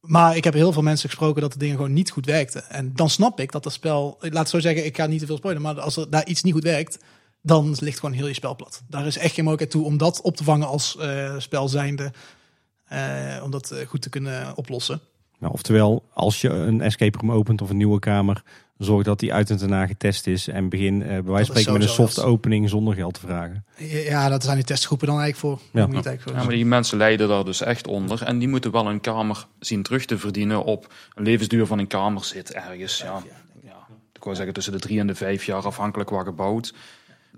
maar ik heb heel veel mensen gesproken dat de dingen gewoon niet goed werkten. En dan snap ik dat dat spel, laat het zo zeggen, ik ga niet te veel spoilen, maar als er daar iets niet goed werkt, dan ligt gewoon heel je spel plat. Daar is echt geen mogelijkheid toe om dat op te vangen als eh, spel zijnde, eh, om dat eh, goed te kunnen oplossen. Nou, oftewel, als je een escape room opent of een nieuwe kamer, zorg dat die uit en daarna getest is. En begin eh, bij wijze van spreken met een soft opening zonder geld te vragen. Ja, dat zijn die testgroepen dan eigenlijk voor. Ja. Maar die mensen lijden daar dus echt onder. En die moeten wel een kamer zien terug te verdienen op een levensduur van een kamer zit ergens. Ja, ja, ik wou zeggen tussen de drie en de vijf jaar afhankelijk waar gebouwd.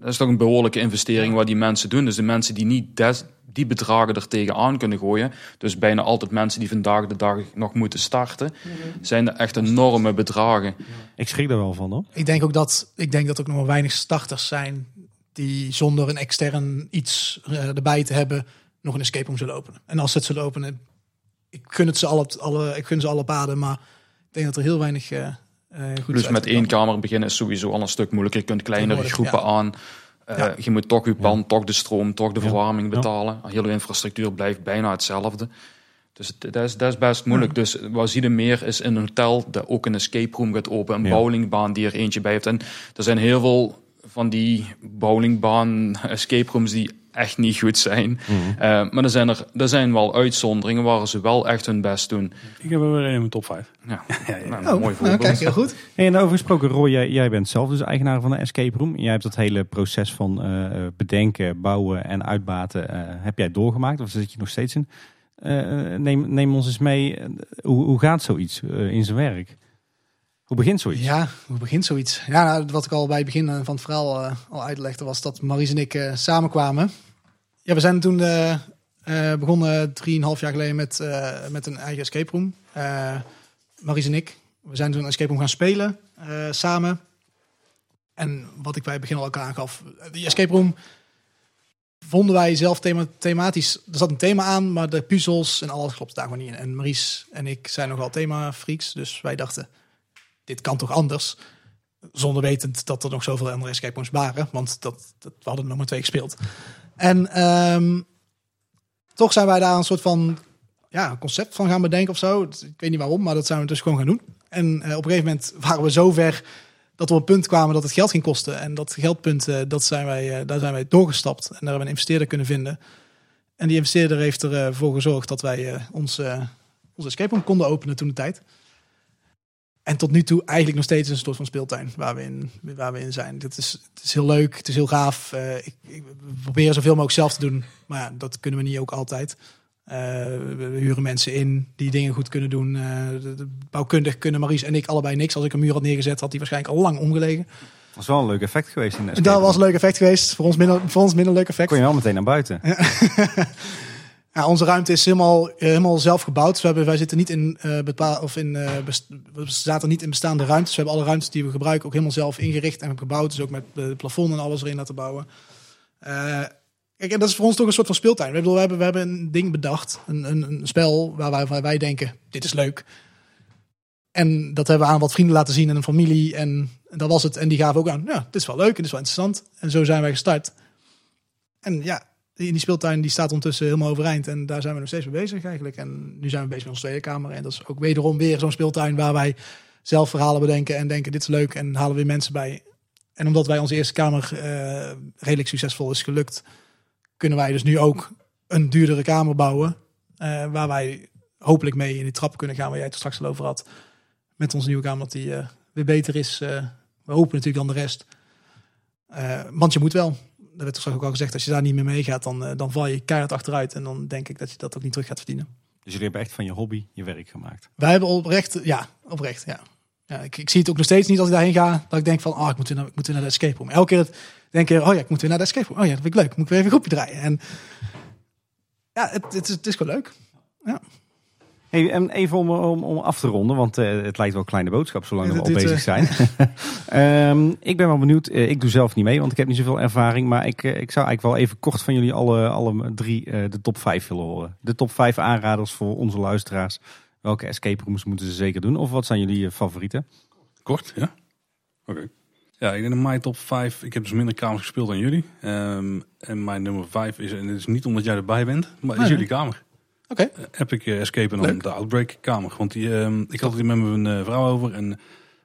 Dat is toch een behoorlijke investering wat die mensen doen. Dus de mensen die niet des- die bedragen er tegenaan kunnen gooien. Dus bijna altijd mensen die vandaag de dag nog moeten starten. Zijn er echt enorme bedragen. Ik schrik daar wel van hoor. Ik denk ook dat ik denk dat ook nog maar weinig starters zijn die zonder een extern iets eh, erbij te hebben nog een escape room zullen openen. En als ze het zullen openen, ik gun het ze alle, alle ik gun ze alle paden, maar ik denk dat er heel weinig eh goed Dus met één kamer beginnen is sowieso al een stuk moeilijker. Je kunt kleinere groepen aan. Uh, Ja. Je moet toch je pand, toch de stroom, toch de Ja. verwarming Ja. betalen. De hele infrastructuur blijft bijna hetzelfde. Dus het, dat, is, dat is best moeilijk. Dus wat zie je meer is in een hotel dat ook een escape room gaat open. Een Ja. bowlingbaan die er eentje bij heeft. En er zijn heel veel van die bowlingbaan escape rooms die echt niet goed zijn. Mhm. Uh, maar er zijn, er, er zijn wel uitzonderingen waar ze wel echt hun best doen. Ik heb er weer een in mijn top 5. [LAUGHS] Ja, Nou, een Oh, mooi nou, voorbeeld. kijk, heel goed. Hey, en over gesproken, Roy, jij, jij bent zelf dus eigenaar van een escape room. Jij hebt dat hele proces van eh, bedenken, bouwen en uitbaten, eh, heb jij doorgemaakt? Of zit je nog steeds in? Eh, neem, neem ons eens mee, eh, hoe, hoe gaat zoiets eh, in zijn werk? Hoe begint zoiets? Ja, hoe begint zoiets? Ja, nou, wat ik al bij het begin eh, van het verhaal uh, al uitlegde, was dat Maries en ik uh, samenkwamen. Ja, we zijn toen uh, begonnen drieënhalf jaar geleden met, met een eigen escape room. Maries en ik. We zijn toen een escape room gaan spelen samen. En wat ik bij het begin al elkaar aangaf, die escape room vonden wij zelf thema thematisch. Er zat een thema aan, maar de puzzels en alles klopt daar gewoon niet in. En Maries en ik zijn nogal thema freaks, dus wij dachten dit kan toch anders? Zonder wetend dat er nog zoveel andere escape rooms waren. Want dat, dat, we hadden nog maar twee gespeeld. En um, toch zijn wij daar een soort van ja, concept van gaan bedenken of zo. Ik weet niet waarom, maar dat zijn we dus gewoon gaan doen. En uh, op een gegeven moment waren we zo ver dat we op een punt kwamen dat het geld ging kosten. En dat geldpunt, uh, dat zijn wij, uh, daar zijn wij doorgestapt. En daar hebben we een investeerder kunnen vinden. En die investeerder heeft ervoor gezorgd dat wij onze escape room konden openen toen de tijd. En tot nu toe eigenlijk nog steeds een soort van speeltuin waar we in, waar we in zijn. Het is, het is heel leuk, het is heel gaaf. Uh, ik, ik probeer zoveel mogelijk zelf te doen. Maar ja, dat kunnen we niet ook altijd. Uh, we huren mensen in die dingen goed kunnen doen. Uh, de, de bouwkundig kunnen Maries en ik allebei niks. Als ik een muur had neergezet, had die waarschijnlijk al lang omgelegen. Dat was wel een leuk effect geweest. In de dat was een leuk effect geweest. Voor ons minder, voor ons minder leuk effect. Kon je wel meteen naar buiten. [LAUGHS] Ja, onze ruimte is helemaal, helemaal zelf gebouwd. we hebben, wij zitten niet in, uh, bepaal, of in uh, we zaten niet in bestaande ruimtes. We hebben alle ruimtes die we gebruiken ook helemaal zelf ingericht en gebouwd. Dus ook met de plafond en alles erin laten bouwen. Kijk, en dat is voor ons toch een soort van speeltuin. We hebben, we hebben, we hebben een ding bedacht, een, een, een spel waar wij, waar wij denken, dit is leuk. En dat hebben we aan wat vrienden laten zien en een familie. En, en dat was het. En die gaven ook aan, ja, dit is wel leuk en dit is wel interessant. En zo zijn wij gestart. En ja, die, die speeltuin die staat ondertussen helemaal overeind. En daar zijn we nog steeds mee bezig eigenlijk. En nu zijn we bezig met onze tweede kamer. En dat is ook wederom weer zo'n speeltuin waar wij zelf verhalen bedenken. En denken dit is leuk. En halen weer mensen bij. En omdat wij onze eerste kamer uh, redelijk succesvol is gelukt. Kunnen wij dus nu ook een duurdere kamer bouwen. Uh, waar wij hopelijk mee in die trap kunnen gaan. Waar jij het straks al over had. Met onze nieuwe kamer. Dat die uh, weer beter is. we hopen natuurlijk dan de rest. want je moet wel dat werd toch ook al gezegd, als je daar niet meer meegaat, dan, uh, dan val je keihard achteruit. En dan denk ik dat je dat ook niet terug gaat verdienen. Dus jullie hebben echt van je hobby je werk gemaakt? Wij hebben oprecht, ja, oprecht, ja. ja ik, ik zie het ook nog steeds niet als ik daarheen ga, dat ik denk van, oh, ik moet weer naar, ik moet weer naar de escape room. Elke keer denk ik, oh ja, ik moet weer naar de escape room. Oh ja, dat vind ik leuk. Moet ik weer even een groepje draaien. En ja, het, het, is, het is gewoon leuk. Ja. Hey, en even om, om, om af te ronden, want uh, het lijkt wel een kleine boodschap zolang we al bezig uh, zijn. um, [LAUGHS] [LAUGHS] ik ben wel benieuwd, uh, ik doe zelf niet mee, want ik heb niet zoveel ervaring. Maar ik, ik zou eigenlijk wel even kort van jullie alle, alle drie de top 5 willen horen. De top 5 aanraders voor onze luisteraars. Welke escape rooms moeten ze zeker doen? Of wat zijn jullie favorieten? Kort, ja. Oké. Okay. Ja, ik denk in mijn top 5. Ik heb dus minder kamers gespeeld dan jullie. Um, en mijn nummer 5 is, en dit is niet omdat jij erbij bent, maar nee. is jullie kamer. Oké. Okay. Epic Escape en dan de Outbreak kamer. Want die, uh, ik had het hier met mijn uh, vrouw over en we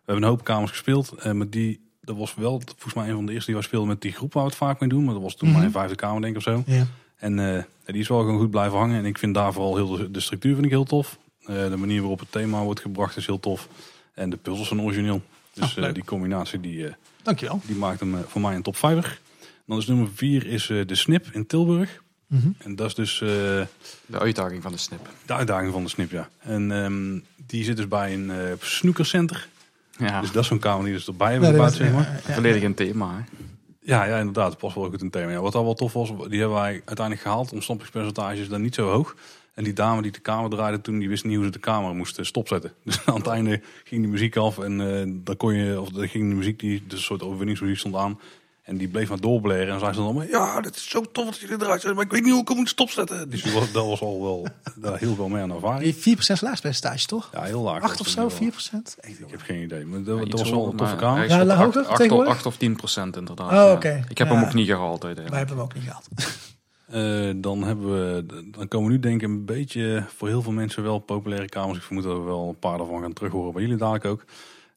hebben een hoop kamers gespeeld. Uh, maar die, dat was wel volgens mij een van de eerste die wij speelden met die groep waar we het vaak mee doen. Maar dat was toen mm -hmm. mijn vijfde kamer denk ik of zo. Ja. En uh, die is wel gewoon goed blijven hangen. En ik vind daar vooral heel de, de structuur vind ik heel tof. de manier waarop het thema wordt gebracht is heel tof. En de puzzels zijn origineel. Dus oh, die combinatie die, Dankjewel. die maakt hem voor mij een top 5. Dan is nummer 4 is de Snip in Tilburg. Mm -hmm. En dat is dus... Uh, de uitdaging van de snip. De uitdaging van de snip, ja. En um, die zit dus bij een uh, snoekercenter. Ja. Dus dat is zo'n kamer die dus erbij hebben ja, gebouwd, zeg maar. Ja, ja, Volledig een thema, hè? Ja, ja, inderdaad. Het past wel goed het thema. Ja, wat al wel tof was, die hebben wij uiteindelijk gehaald. Ontsnappingspercentages dan niet zo hoog. En die dame die de kamer draaide toen, die wist niet hoe ze de kamer moest stopzetten. [LAUGHS] Dus aan het einde ging de muziek af en uh, dan kon je, of dan ging de muziek, die, dus een soort overwinningsmuziek stond aan. En die bleef maar doorbleren. En zei ze dan allemaal, ja, dit is zo tof dat jullie eruit zijn. Maar ik weet niet hoe ik hem moet stopzetten. Dus dat was al wel, daar heel veel mee aan ervaring. 4% salarispercentage, toch? Ja, heel laag. 8 of zo, 4%? Ik, ik heb geen idee. Maar dat, ja, dat was wel een toffe kamer. Ja, ja hoger 8, 8, 8 of 10% inderdaad. Oh, oké. Okay. Ik heb ja. hem ook niet gehaald uiteindelijk. Wij hebben hem ook niet gehaald. Uh, [LAUGHS] dan, hebben we, dan komen we nu denk ik een beetje voor heel veel mensen wel populaire kamers. Ik vermoed dat we wel een paar daarvan gaan terug horen bij jullie dadelijk ook.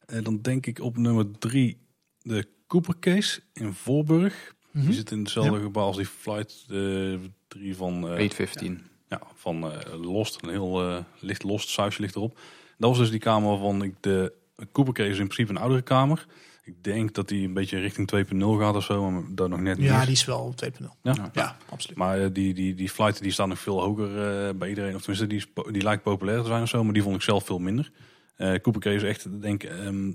Uh, dan denk ik op nummer 3 de Cooper Case in Voorburg. Mm -hmm. Die zit in hetzelfde ja. gebouw als die Flight 3 uh, van... Uh, 815. Ja, ja van uh, Lost. Een heel licht Lost sausje ligt erop. Dat was dus die kamer waarvan ik de... Cooper Case is in principe een oudere kamer. Ik denk dat die een beetje richting 2.0 gaat of zo, maar dat nog net niet. Ja, is. die is wel 2.0. Ja? ja? Ja, absoluut. Maar uh, die, die, die flighten die staan nog veel hoger uh, bij iedereen. Of tenminste, die, die lijkt populair te zijn of zo, maar die vond ik zelf veel minder. Eh Cooper Case is echt, denk ik, ehm,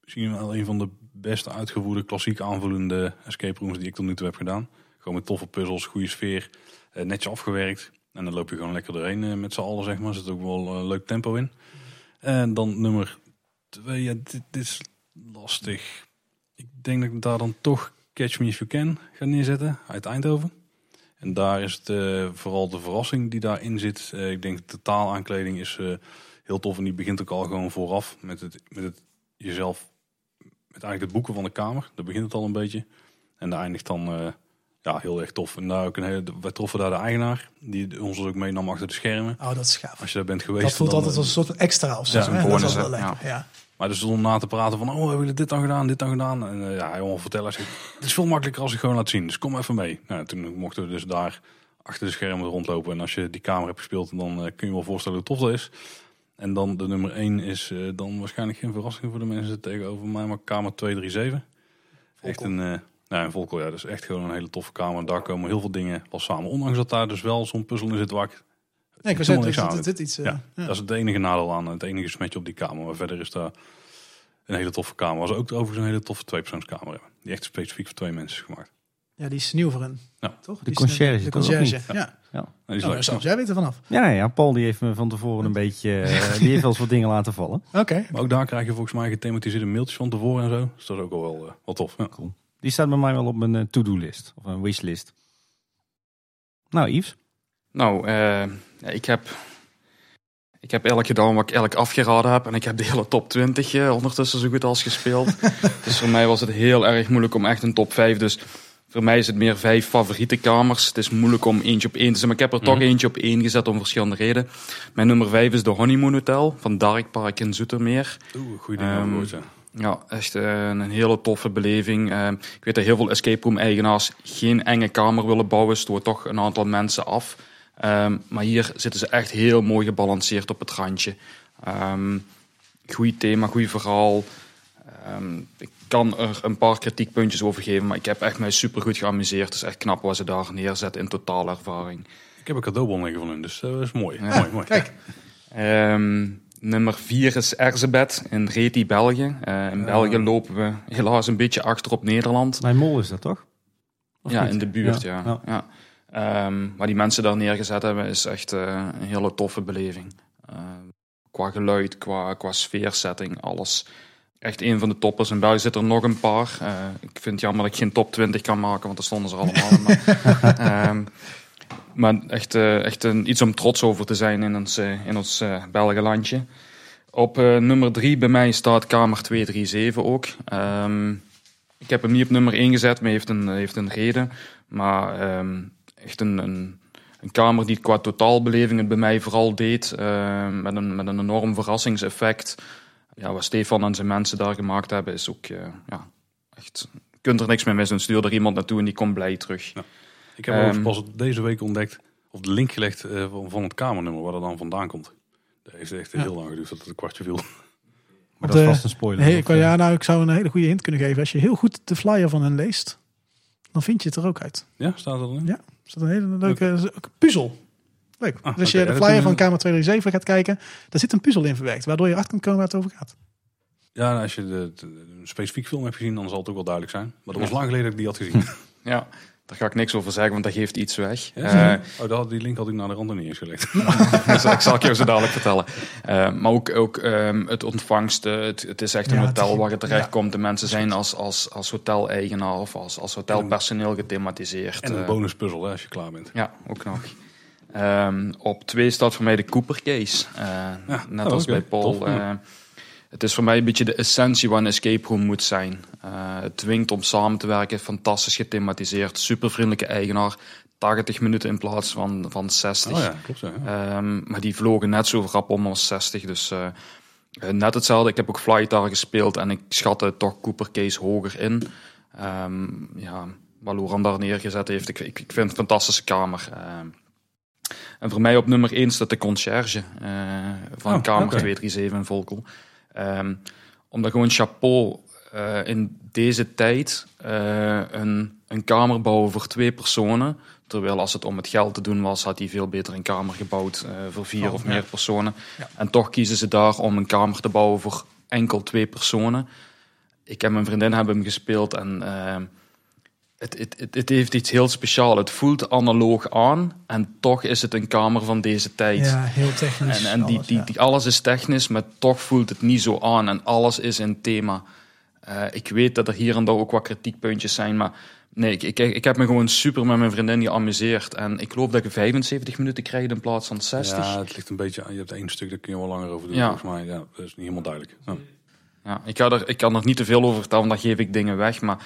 misschien wel een van de beste uitgevoerde, klassiek aanvoelende escape rooms die ik tot nu toe heb gedaan. Gewoon met toffe puzzels, goede sfeer, eh, netjes afgewerkt. En dan loop je gewoon lekker doorheen eh, met z'n allen, zeg maar. Er zit ook wel eh, leuk tempo in. En dan nummer twee, dit, is lastig. Ik denk dat ik daar dan toch Catch Me If You Can ga neerzetten uit Eindhoven. En daar is het vooral de verrassing die daarin zit. Ik denk de totaalaankleding is heel tof. En die begint ook al gewoon vooraf met het, met het jezelf, eigenlijk het boeken van de kamer. Daar begint het al een beetje. En daar eindigt dan eh, ja, heel erg tof. En daar ook een hele, wij troffen daar de eigenaar, die ons ook meenam achter de schermen. Oh, dat is gaaf. Als je daar bent geweest. Dat voelt dan, altijd als een soort extra of zo. Ja, hè? dat is wel lekker. Ja. Maar dus om na te praten van, oh, hebben jullie dit dan gedaan, dit dan gedaan? En eh, ja, hij wil vertellen, hij het is veel makkelijker als ik gewoon laat zien. Dus kom even mee. Nou, toen mochten we dus daar achter de schermen rondlopen. En als je die kamer hebt gespeeld, dan eh, kun je wel voorstellen hoe tof dat is. En dan de nummer 1 is eh, dan waarschijnlijk geen verrassing voor de mensen tegenover mij, maar kamer 237. Echt een, eh nou, een Volkel, ja, dat is echt gewoon een hele toffe kamer. Daar komen heel veel dingen wel samen. Ondanks dat daar dus wel zo'n puzzel in zit waar ik Nee, ik was dit, dit, dit iets. eh, ja, ja. dat is het enige nadeel aan. Het enige smetje op die kamer. Maar verder is daar een hele toffe kamer. Was ook overigens een hele toffe tweepersoonskamer hebben. Die echt specifiek voor twee mensen is gemaakt. Ja, die is nieuw voor hen. Ja. Toch? De Die is- concierge, De concierge, niet? ja. En die is leuk. zelfs jij weet er vanaf. Ja, ja, Paul die heeft me van tevoren een beetje, eh, [LAUGHS] die heeft wel eens wat dingen laten vallen. Oké. Maar ook daar krijg je volgens mij gethematiseerde mailtjes van tevoren en zo. Dus dat is ook al wel, eh, wel tof. Ja. Die staat bij mij wel op mijn eh, to-do-list, of een wishlist. Nou, Yves, Nou, eh, ja, ik heb... Ik heb eigenlijk gedaan wat ik eigenlijk afgeraden heb. En ik heb de hele top 20 eh, ondertussen zo goed als gespeeld. [LAUGHS] dus voor mij was het heel erg moeilijk om echt een top 5. Dus voor mij is het meer vijf favoriete kamers. Het is moeilijk om eentje op één te zetten. Maar ik heb er toch Mhm. eentje op één gezet om verschillende redenen. Mijn nummer 5 is de Honeymoon Hotel van Dark Park in Zoetermeer. Oeh, goede Ehm, gehoord, ja. Echt eh, een hele toffe beleving. Eh, ik weet dat heel veel escape room eigenaars geen enge kamer willen bouwen. Stoot toch een aantal mensen af. Ehm, maar hier zitten ze echt heel mooi gebalanceerd op het randje. Ehm goed thema, goed verhaal. Ehm, ik kan er een paar kritiekpuntjes over geven, maar ik heb echt mij super goed geamuseerd. Het is echt knap wat ze daar neerzetten in totale ervaring. Ik heb een cadeaubon liggen van hun, dus eh, dat is mooi. Ja. mooi, mooi. Kijk, Ehm, nummer 4 is Erzebet in Reti, België. Eh, in België lopen we helaas een beetje achter op Nederland. mijn mol is dat toch? Of ja, niet? in de buurt, Ja, ja. ja. ja. Ehm, maar die mensen daar neergezet hebben, is echt eh, een hele toffe beleving. Ehm, qua geluid, qua, qua sfeersetting, alles. Echt een van de toppers. In België zitten er nog een paar. Eh, ik vind het jammer dat ik geen top 20 kan maken, want daar stonden ze allemaal. [LAUGHS] maar, ehm, maar echt, eh, echt een, iets om trots over te zijn in ons, eh, in ons Belgenlandje. Op nummer 3 bij mij staat kamer 237 ook. Ehm, ik heb hem niet op nummer 1 gezet, maar heeft een, heeft een reden. Maar ehm, echt een, een, een kamer die qua totaalbeleving het bij mij vooral deed. met, een, met een enorm verrassingseffect. Ja, wat Stefan en zijn mensen daar gemaakt hebben, is ook eh, ja, echt. Je kunt er niks mee missen. Stuur er iemand naartoe en die komt blij terug. Ik heb Ehm, pas deze week ontdekt, of de link gelegd eh, van, van het kamernummer, waar dat dan vandaan komt. Dat heeft echt Ja. heel lang geduurd dat het een kwartje viel. [LAUGHS] Maar Want, dat is eh, vast een spoiler. hey, of, ik, eh, ja, nou, ik zou een hele goede hint kunnen geven. Als je heel goed de flyer van hen leest, dan vind je het er ook uit. Ja, staat dat erin? Ja. Is dat een hele leuke puzzel. Leuk. Ah, dus als je de flyer van Kamer 237 gaat kijken, daar zit een puzzel in verwerkt. Waardoor je achter kunt komen waar het over gaat. Ja, nou, als je de, specifiek film hebt gezien, dan zal het ook wel duidelijk zijn. Maar dat was lang geleden dat ik die had gezien. [LAUGHS] Ja, daar ga ik niks over zeggen, want dat geeft iets weg. Ja, Eh, oh, dat, had- die link had ik naar de rand niet eens gelegd. [LAUGHS] dus ik zal ik je zo dadelijk vertellen. Eh, maar ook, ook ehm, het ontvangst. eh, Het, het is echt een Ja, hotel het- waar je terecht ja. komt. De mensen zijn als, als, als hoteleigenaar of als, als hotelpersoneel gethematiseerd. En een bonuspuzzel hè, als je klaar bent. ja, ook nog. Ehm, op twee staat voor mij de Cooper Case. Eh, net oh, als bij Paul. Tof. Eh, het is voor mij een beetje de essentie wat een escape room moet zijn. Eh, het dwingt om samen te werken, fantastisch gethematiseerd, supervriendelijke eigenaar. 80 minuten in plaats van, van 60. Oh ja, klopt zo. Ja. Ehm, maar die vlogen net zo rap om als 60. Dus net hetzelfde. Ik heb ook Flight daar gespeeld en ik schatte toch Cooper Case hoger in. Ehm, ja, wat Loran daar neergezet heeft. Ik, ik, ik vind het een fantastische kamer. Ehm, en voor mij op nummer 1 staat de conciërge eh, van Oh, kamer oké. 237 in Volkel. Ehm, omdat gewoon chapeau eh, in deze tijd eh, een een kamer bouwen voor twee personen. Terwijl als het om het geld te doen was, had hij veel beter een kamer gebouwd voor vier Oh, of ja. meer personen. Ja. En toch kiezen ze daar om een kamer te bouwen voor enkel twee personen. Ik en mijn vriendin hebben hem gespeeld en eh, het, het, het, het heeft iets heel speciaals. Het voelt analoog aan en toch is het een kamer van deze tijd. Ja, heel technisch. En, en die, alles, die, ja. die, alles is technisch, maar toch voelt het niet zo aan. En alles is in thema. Eh, ik weet dat er hier en daar ook wat kritiekpuntjes zijn, maar nee, ik, ik, ik heb me gewoon super met mijn vriendin geamuseerd. En ik geloof dat ik 75 minuten krijg in plaats van 60. Ja, het ligt een beetje aan. Je hebt één stuk, daar kun je wel langer over doen. Ja. Volgens mij, ja, dat is niet helemaal duidelijk. Ja. Ja, ik, ga er, ik kan er niet te veel over vertellen, dan geef ik dingen weg. Maar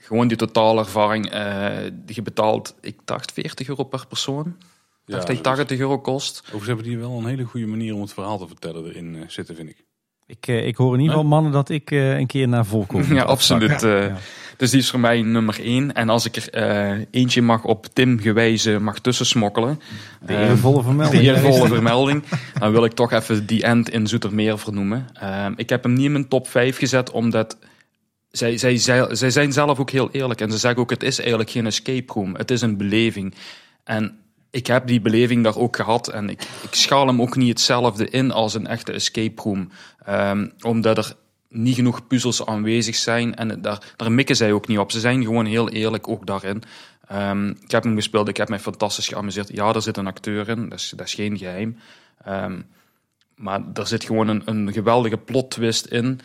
gewoon die totale ervaring, eh, die je betaalt, ik dacht 40 euro per persoon. Ja, dacht dat zoiets. 80 euro kost. Overigens hebben die wel een hele goede manier om het verhaal te vertellen erin eh, zitten, vind ik. Ik, eh, ik hoor in ieder geval mannen dat ik eh, een keer naar Volkom moet [LAUGHS] Ja, absoluut. eh. Ja. Dus die is voor mij nummer één. En als ik er eh, eentje mag op Tim gewijzen, mag tussensmokkelen. De eervolle de vermelding. eervolle [LAUGHS] vermelding. Dan wil ik toch even die end in Zoetermeer vernoemen. Ehm, ik heb hem niet in mijn top 5 gezet, omdat zij, zij, zij, zij zijn zelf ook heel eerlijk. En ze zeggen ook, het is eigenlijk geen escape room. Het is een beleving. En ik heb die beleving daar ook gehad. En ik, ik schaal hem ook niet hetzelfde in als een echte escape room. Ehm, omdat er niet genoeg puzzels aanwezig zijn. En daar, daar mikken zij ook niet op. Ze zijn gewoon heel eerlijk ook daarin. Ehm, ik heb hem gespeeld, ik heb mij fantastisch geamuseerd. Ja, er zit een acteur in, dat is, dat is geen geheim. Ehm, maar er zit gewoon een, een geweldige plot twist in.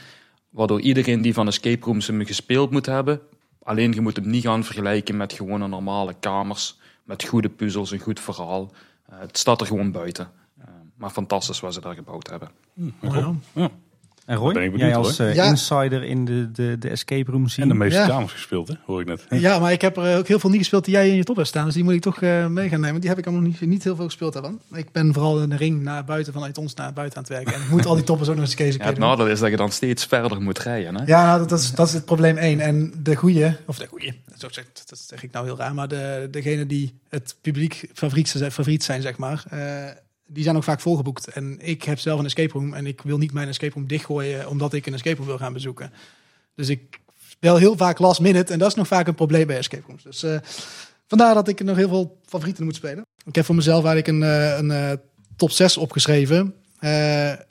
Waardoor iedereen die van escape rooms hem gespeeld moet hebben. Alleen je moet hem niet gaan vergelijken met gewone normale kamers. Met goede puzzels, een goed verhaal. Eh, het staat er gewoon buiten. Eh, maar fantastisch wat ze daar gebouwd hebben. Ja. Ja. En Roy, Ben ik benieuwd, jij als eh, Ja. insider in de, de, de escape room En scene. de meeste Ja. kamers gespeeld, hè? hoor ik net. [LAUGHS] Ja, maar ik heb er ook heel veel niet gespeeld die jij in je top hebt staan. Dus die moet ik toch eh, mee gaan nemen. Die heb ik allemaal niet, niet heel veel gespeeld daarvan. Ik ben vooral in de ring naar buiten, vanuit ons naar buiten aan het werken. En ik moet al die toppers ook nog eens een keer Ja, het nadeel is dat je dan steeds verder moet rijden. Hè? Ja, nou, dat, dat, is, dat is het probleem één. En de goeie, of de goeie, zo zeg, dat zeg ik nou heel raar, maar de, degene die het publiek favoriet, zijn- favoriet zijn, zeg maar, eh, die zijn ook vaak volgeboekt. En ik heb zelf een escape room en ik wil niet mijn escape room dichtgooien eh, omdat ik een escape room wil gaan bezoeken. Dus ik wel heel vaak last minute en dat is nog vaak een probleem bij escape rooms. Dus eh, vandaar dat ik nog heel veel favorieten moet spelen. Ik heb voor mezelf eigenlijk een, eh, een, top 6 opgeschreven.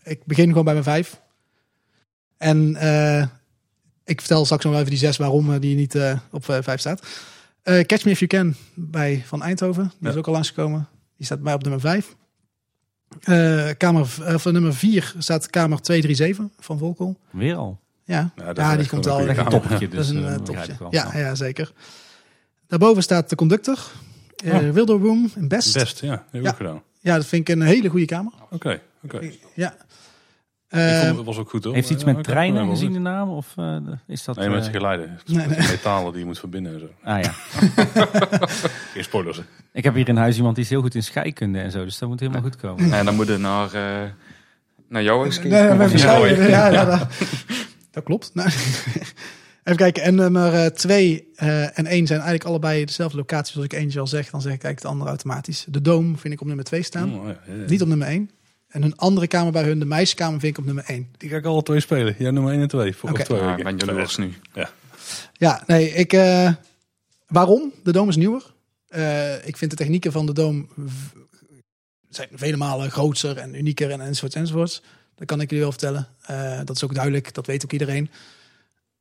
Ik begin gewoon bij mijn 5. En ik vertel straks nog even die 6 waarom die niet op 5 staat. Catch Me If You Can bij Van Eindhoven. Die is ook al langsgekomen. Die staat bij mij op nummer 5. Uh, kamer, eh, van nummer 4 staat kamer 237 van Volkel. Weer al? Ja, ja, die komt al. Een topje, dus, dat is een eh, toppertje. Ja, ja, zeker. Daarboven staat de conductor. Uh. Wilder Room in Best. Best, ja. Heel ja. gedaan. Ja, dat vind ik een hele goede kamer. Oké, okay, oké. Ja. Ik Eh, vond het was ook goed hoor. Heeft iets met treinen gezien de naam? Of eh, is dat... Nee, met eh, geleiden. Nee, [LAUGHS] nee. Metalen die je moet verbinden en zo. Ah ja. [LAUGHS] Geen spoilers. Ik heb hier in huis iemand die is heel goed in scheikunde en zo. Dus dat moet helemaal goed komen. En dan moet je naar, eh, naar jouw schijf- ja, ja, dat, [LAUGHS] dat klopt. Nou, even kijken. En nummer eh, twee eh, en één zijn eigenlijk allebei dezelfde locaties. Als ik eentje al zeg, dan zeg ik eigenlijk de andere automatisch. De Dome vind ik op nummer twee staan. Oh, ja, ja, ja. Niet op nummer één. En een andere kamer bij hun, de meisjeskamer, vind ik op nummer één. Die ga ik alle twee spelen. Ja, nummer 1 en 2. Voor Oké. of twee Ja, weken. ben jaloers nu. Ja, nee, ik... eh, waarom? De Dome is nieuwer. Eh, ik vind de technieken van de Dome v- zijn vele malen groter en unieker en enzovoorts enzovoorts. Dat kan ik jullie wel vertellen. Eh, dat is ook duidelijk, dat weet ook iedereen.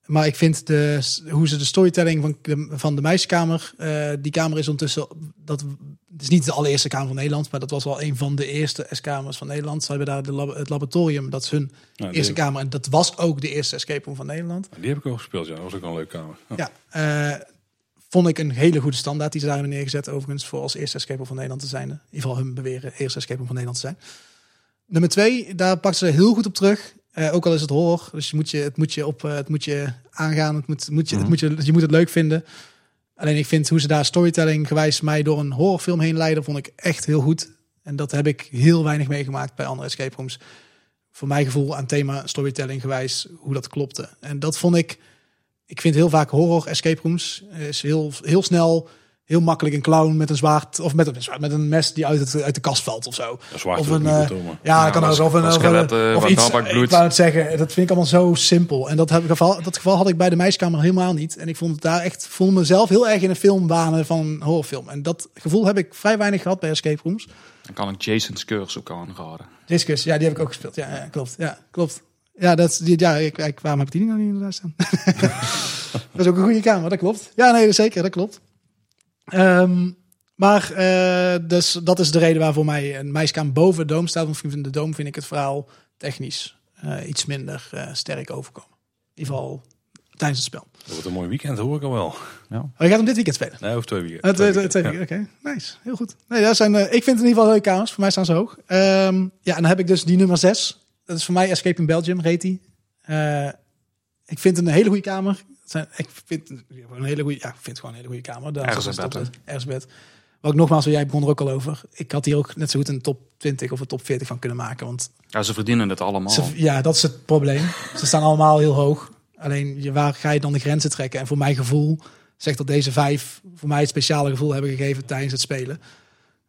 Maar ik vind de, hoe ze de storytelling van de, van de meisjeskamer, eh, die kamer is ondertussen, dat het is niet de allereerste kamer van Nederland, maar dat was wel een van de eerste S-kamers van Nederland. Ze hebben daar de lab- het laboratorium, dat is hun eerste kamer en dat was ook de eerste escape room van Nederland. die heb ik al gespeeld, ja. Dat was ook een leuke kamer. Ja. Ja, eh, vond ik een hele goede standaard die ze daar hebben neergezet. Overigens, voor als eerste escape room van Nederland te zijn. In ieder geval hun beweren eerste escape room van Nederland te zijn. Nummer twee, daar pakken ze heel goed op terug. Eh, ook al is het horror, dus je moet je, het moet je, op, eh, het moet je aangaan. Het moet, moet je, het moet je, je moet het leuk vinden. Alleen ik vind hoe ze daar storytelling gewijs mij door een horrorfilm heen leiden, vond ik echt heel goed. En dat heb ik heel weinig meegemaakt bij andere escape rooms. Voor mijn gevoel aan thema storytelling gewijs, hoe dat klopte. En dat vond ik ik vind heel vaak horror escape rooms is heel, heel snel, heel makkelijk een clown met een zwaard of met een, met een mes die uit, het, uit de kast valt of zo. Waar Of een, eh, Ja, kan ook. Of, een, wat of, een- skeletten, of iets. Ik wou het zeggen, dat vind ik allemaal zo simpel. En dat, heb ik geval, dat geval had ik bij de meiskamer helemaal niet. En ik vond het daar echt, voelde mezelf heel erg in een film banen van een horrorfilm. En dat gevoel heb ik vrij weinig gehad bij escape rooms. Dan kan ik Jason's Curse ook aanraden. Discus, ja, die heb ik ook gespeeld. Ja, ja klopt. Ja, klopt. Ja, dat, die, ja ik, ik, waarom heb ik die nog niet inderdaad staan? [LAUGHS] dat is ook een goede kamer, dat klopt. Ja, nee, zeker, dat klopt. Ehm, maar eh, dus dat is de reden waarvoor mij een meiskamer boven de Doom staat. Want vind de Doom vind ik het verhaal technisch eh, iets minder eh, sterk overkomen. In ieder geval tijdens het spel. Dat wordt een mooi weekend, hoor ik al wel. Oh, je gaat hem dit weekend spelen? Nee, of twee weekend. Uh, twee, twee, weekend, twee weken, Oké, nice. Heel goed. Nee, dat zijn, ik vind het in ieder geval leuke kamers. Voor mij staan ze hoog. Ehm, ja, en dan heb ik dus die nummer 6. Dat is voor mij Escape in Belgium, reed die. Eh, ik vind het een hele goede kamer. Zijn, ik vind het een hele goede, ja, ik vind gewoon een hele goede kamer. Daar Ergens. Wat ik nogmaals, jij begon er ook al over. Ik had hier ook net zo goed een top 20 of een top 40 van kunnen maken. Want Ja, ze verdienen het allemaal. ze, ja, dat is het probleem. Ze staan allemaal heel hoog. Alleen, je- waar ga je dan de grenzen trekken? En voor mijn gevoel zegt dat deze vijf voor mij het speciale gevoel hebben gegeven tijdens het spelen.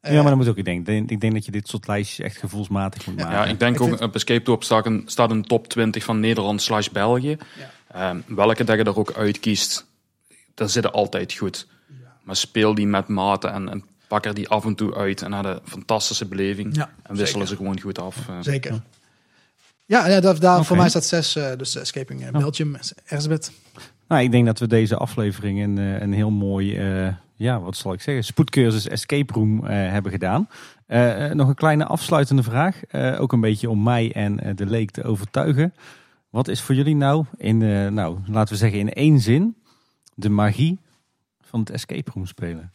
ja, maar dan moet ook, ik denk, ik denk dat je dit soort lijstjes echt gevoelsmatig moet maken. Ja, ik denk Ik ook vind- op Escape Top staat een, staat een top 20 van Nederland slash België. Ehm, welke dat je er ook uitkiest, dan zit het altijd goed. Maar speel die met mate en, en pak er die af en toe uit en had een fantastische beleving. Ja, en wisselen zeker. ze gewoon goed af. eh. Zeker. Ja, ja daar, daar, voor mij staat zes. eh, dus Escaping eh, Belgium, Erzbet. Nou, ik denk dat we deze aflevering een, eh, een heel mooi, eh, ja, wat zal ik zeggen, spoedcursus escape room eh, hebben gedaan. Nog een kleine afsluitende vraag, eh, ook een beetje om mij en de leek te overtuigen. Wat is voor jullie nou, in, eh, nou, laten we zeggen in één zin, de magie van het escape room spelen?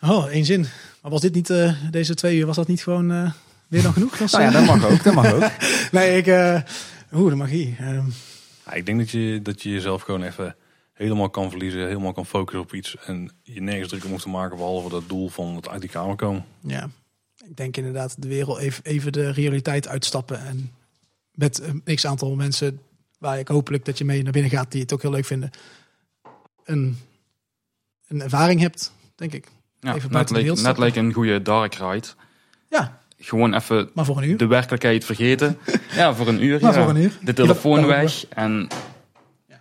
Oh, één zin. Maar was dit niet, eh, deze twee uur, was dat niet gewoon eh, weer dan genoeg? [LAUGHS] Was, Nou ja, dat mag ook, dat mag ook. [LAUGHS] nee, ik... eh Oeh, de magie. Ehm, Ja, ik denk dat je, dat je jezelf gewoon even helemaal kan verliezen, helemaal kan focussen op iets. En je nergens druk om hoeft te maken, behalve dat doel van het uit die kamer komen. ja, ik denk inderdaad de wereld even, even de realiteit uitstappen. En met een x aantal mensen waar ik hopelijk dat je mee naar binnen gaat, die het ook heel leuk vinden. Een, een ervaring hebt, denk ik. Ja, Even net, buiten de leek, net leek een goede dark ride. Ja, Gewoon even maar voor een uur. de werkelijkheid vergeten. [LAUGHS] ja, voor een uur. Maar ja. voor een uur. De telefoon Ja, weg. En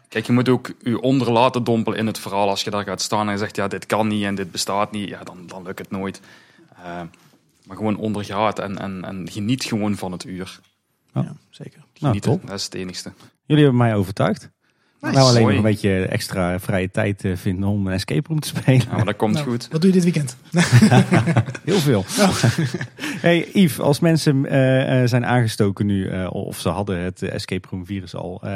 kijk, je moet ook je onder laten dompelen in het verhaal. Als je daar gaat staan en je zegt, ja, dit kan niet en dit bestaat niet. Ja, dan, dan lukt het nooit. Eh, maar gewoon ondergaat en, en, en geniet gewoon van het uur. Ja, zeker. Nou, Genieten, top. dat is het enigste. Jullie hebben mij overtuigd. Nice. Nou, alleen nog een beetje extra vrije tijd eh, vinden om een escape room te spelen. Ja, maar dat komt Nou, goed. Wat doe je dit weekend? [LAUGHS] Heel veel. [LAUGHS] Hey Yves, als mensen eh, eh, zijn aangestoken nu, eh, of ze hadden het escape room virus al, eh,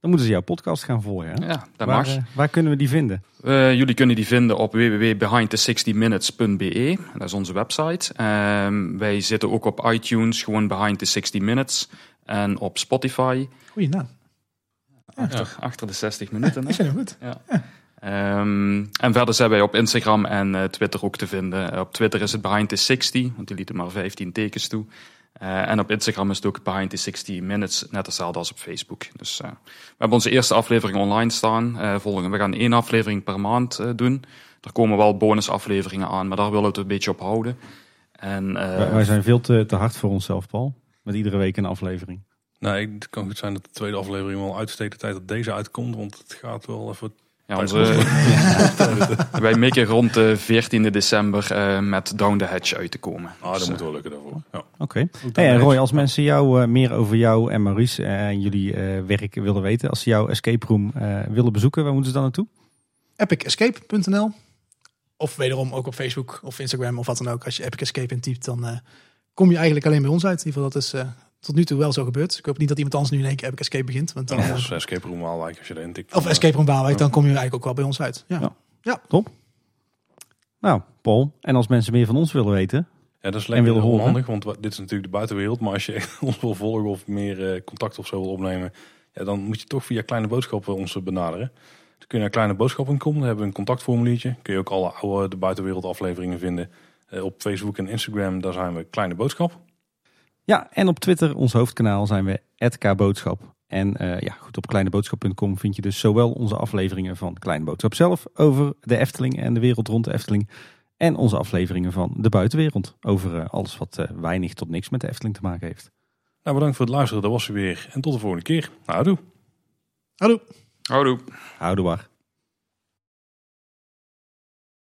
dan moeten ze jouw podcast gaan volgen. Hè? Ja, dat waar, mag. waar kunnen we die vinden? Eh, jullie kunnen die vinden op www.behindthe60minutes.be. Dat is onze website. Ehm, wij zitten ook op iTunes, gewoon Behind the 60 Minutes. En op Spotify, Goeie naam. Achter, achter de 60 minuten. hè? Ik vind hem goed. Ja. Ehm, en verder zijn wij op Instagram en eh, Twitter ook te vinden. Op Twitter is het Behind the 60, want die lieten maar 15 tekens toe. Eh, en op Instagram is het ook Behind the 60 Minutes, net hetzelfde als op Facebook. Dus eh, we hebben onze eerste aflevering online staan. Eh, volgende, we gaan één aflevering per maand eh, doen. Er komen wel bonusafleveringen aan, maar daar willen we het een beetje op houden. En, eh, Wij- wij zijn veel te, te hard voor onszelf, Paul. Met iedere week een aflevering. Nou, ik- het kan goed zijn dat de tweede aflevering wel uitsteekt de tijd dat deze uitkomt. Want het gaat wel even... ja, onze, [LAUGHS] [LAUGHS] wij mikken rond de 14e december eh, met Down the Hatch uit te komen. Ah, Dus, dat eh, moet wel lukken daarvoor. Ja. Oké. Hey, en Roy, als mensen jou, eh, meer over jou en Maurice eh, en jullie eh, werk willen weten, als ze jouw escape room eh, willen bezoeken, waar moeten ze dan naartoe? epicescape.nl Of wederom ook op Facebook of Instagram of wat dan ook. Als je Epic Escape intypt, dan eh, kom je eigenlijk alleen bij ons uit. In ieder geval, dat is eh, tot nu toe wel zo gebeurd. Ik hoop niet dat iemand anders nu in één keer Epic Escape begint. Want dan, Dan eh, als Escape Room Waalwijk, als je erin tikt. of dan, Escape Room Waalwijk, dan kom je eigenlijk ook wel bij ons uit. Ja. Ja. Nou, Paul, en als mensen meer van ons willen weten, Ja, dat is En lekker willen horen. onhandig, want wa- dit is natuurlijk de buitenwereld. Maar als je [LAUGHS] ons wil volgen of meer eh, contact of zo wil opnemen, ja, dan moet je toch via Kleine Boodschappen ons eh, benaderen. Dan kun je naar kleineboodschap.com, daar hebben we een contactformuliertje. Kun je ook alle oude de buitenwereld afleveringen vinden. Eh, op Facebook en Instagram, daar zijn we Kleine Boodschap. Ja, en op Twitter, ons hoofdkanaal, zijn we @kboodschap. En eh, ja, goed, op kleineboodschap.com vind je dus zowel onze afleveringen van Kleine Boodschap zelf over de Efteling en de wereld rond de Efteling. En onze afleveringen van de buitenwereld over eh, alles wat eh, weinig tot niks met de Efteling te maken heeft. Nou, bedankt voor het luisteren. Dat was ze weer. En tot de volgende keer. Houdoe. Hallo. Houdoe. Houdoe waar.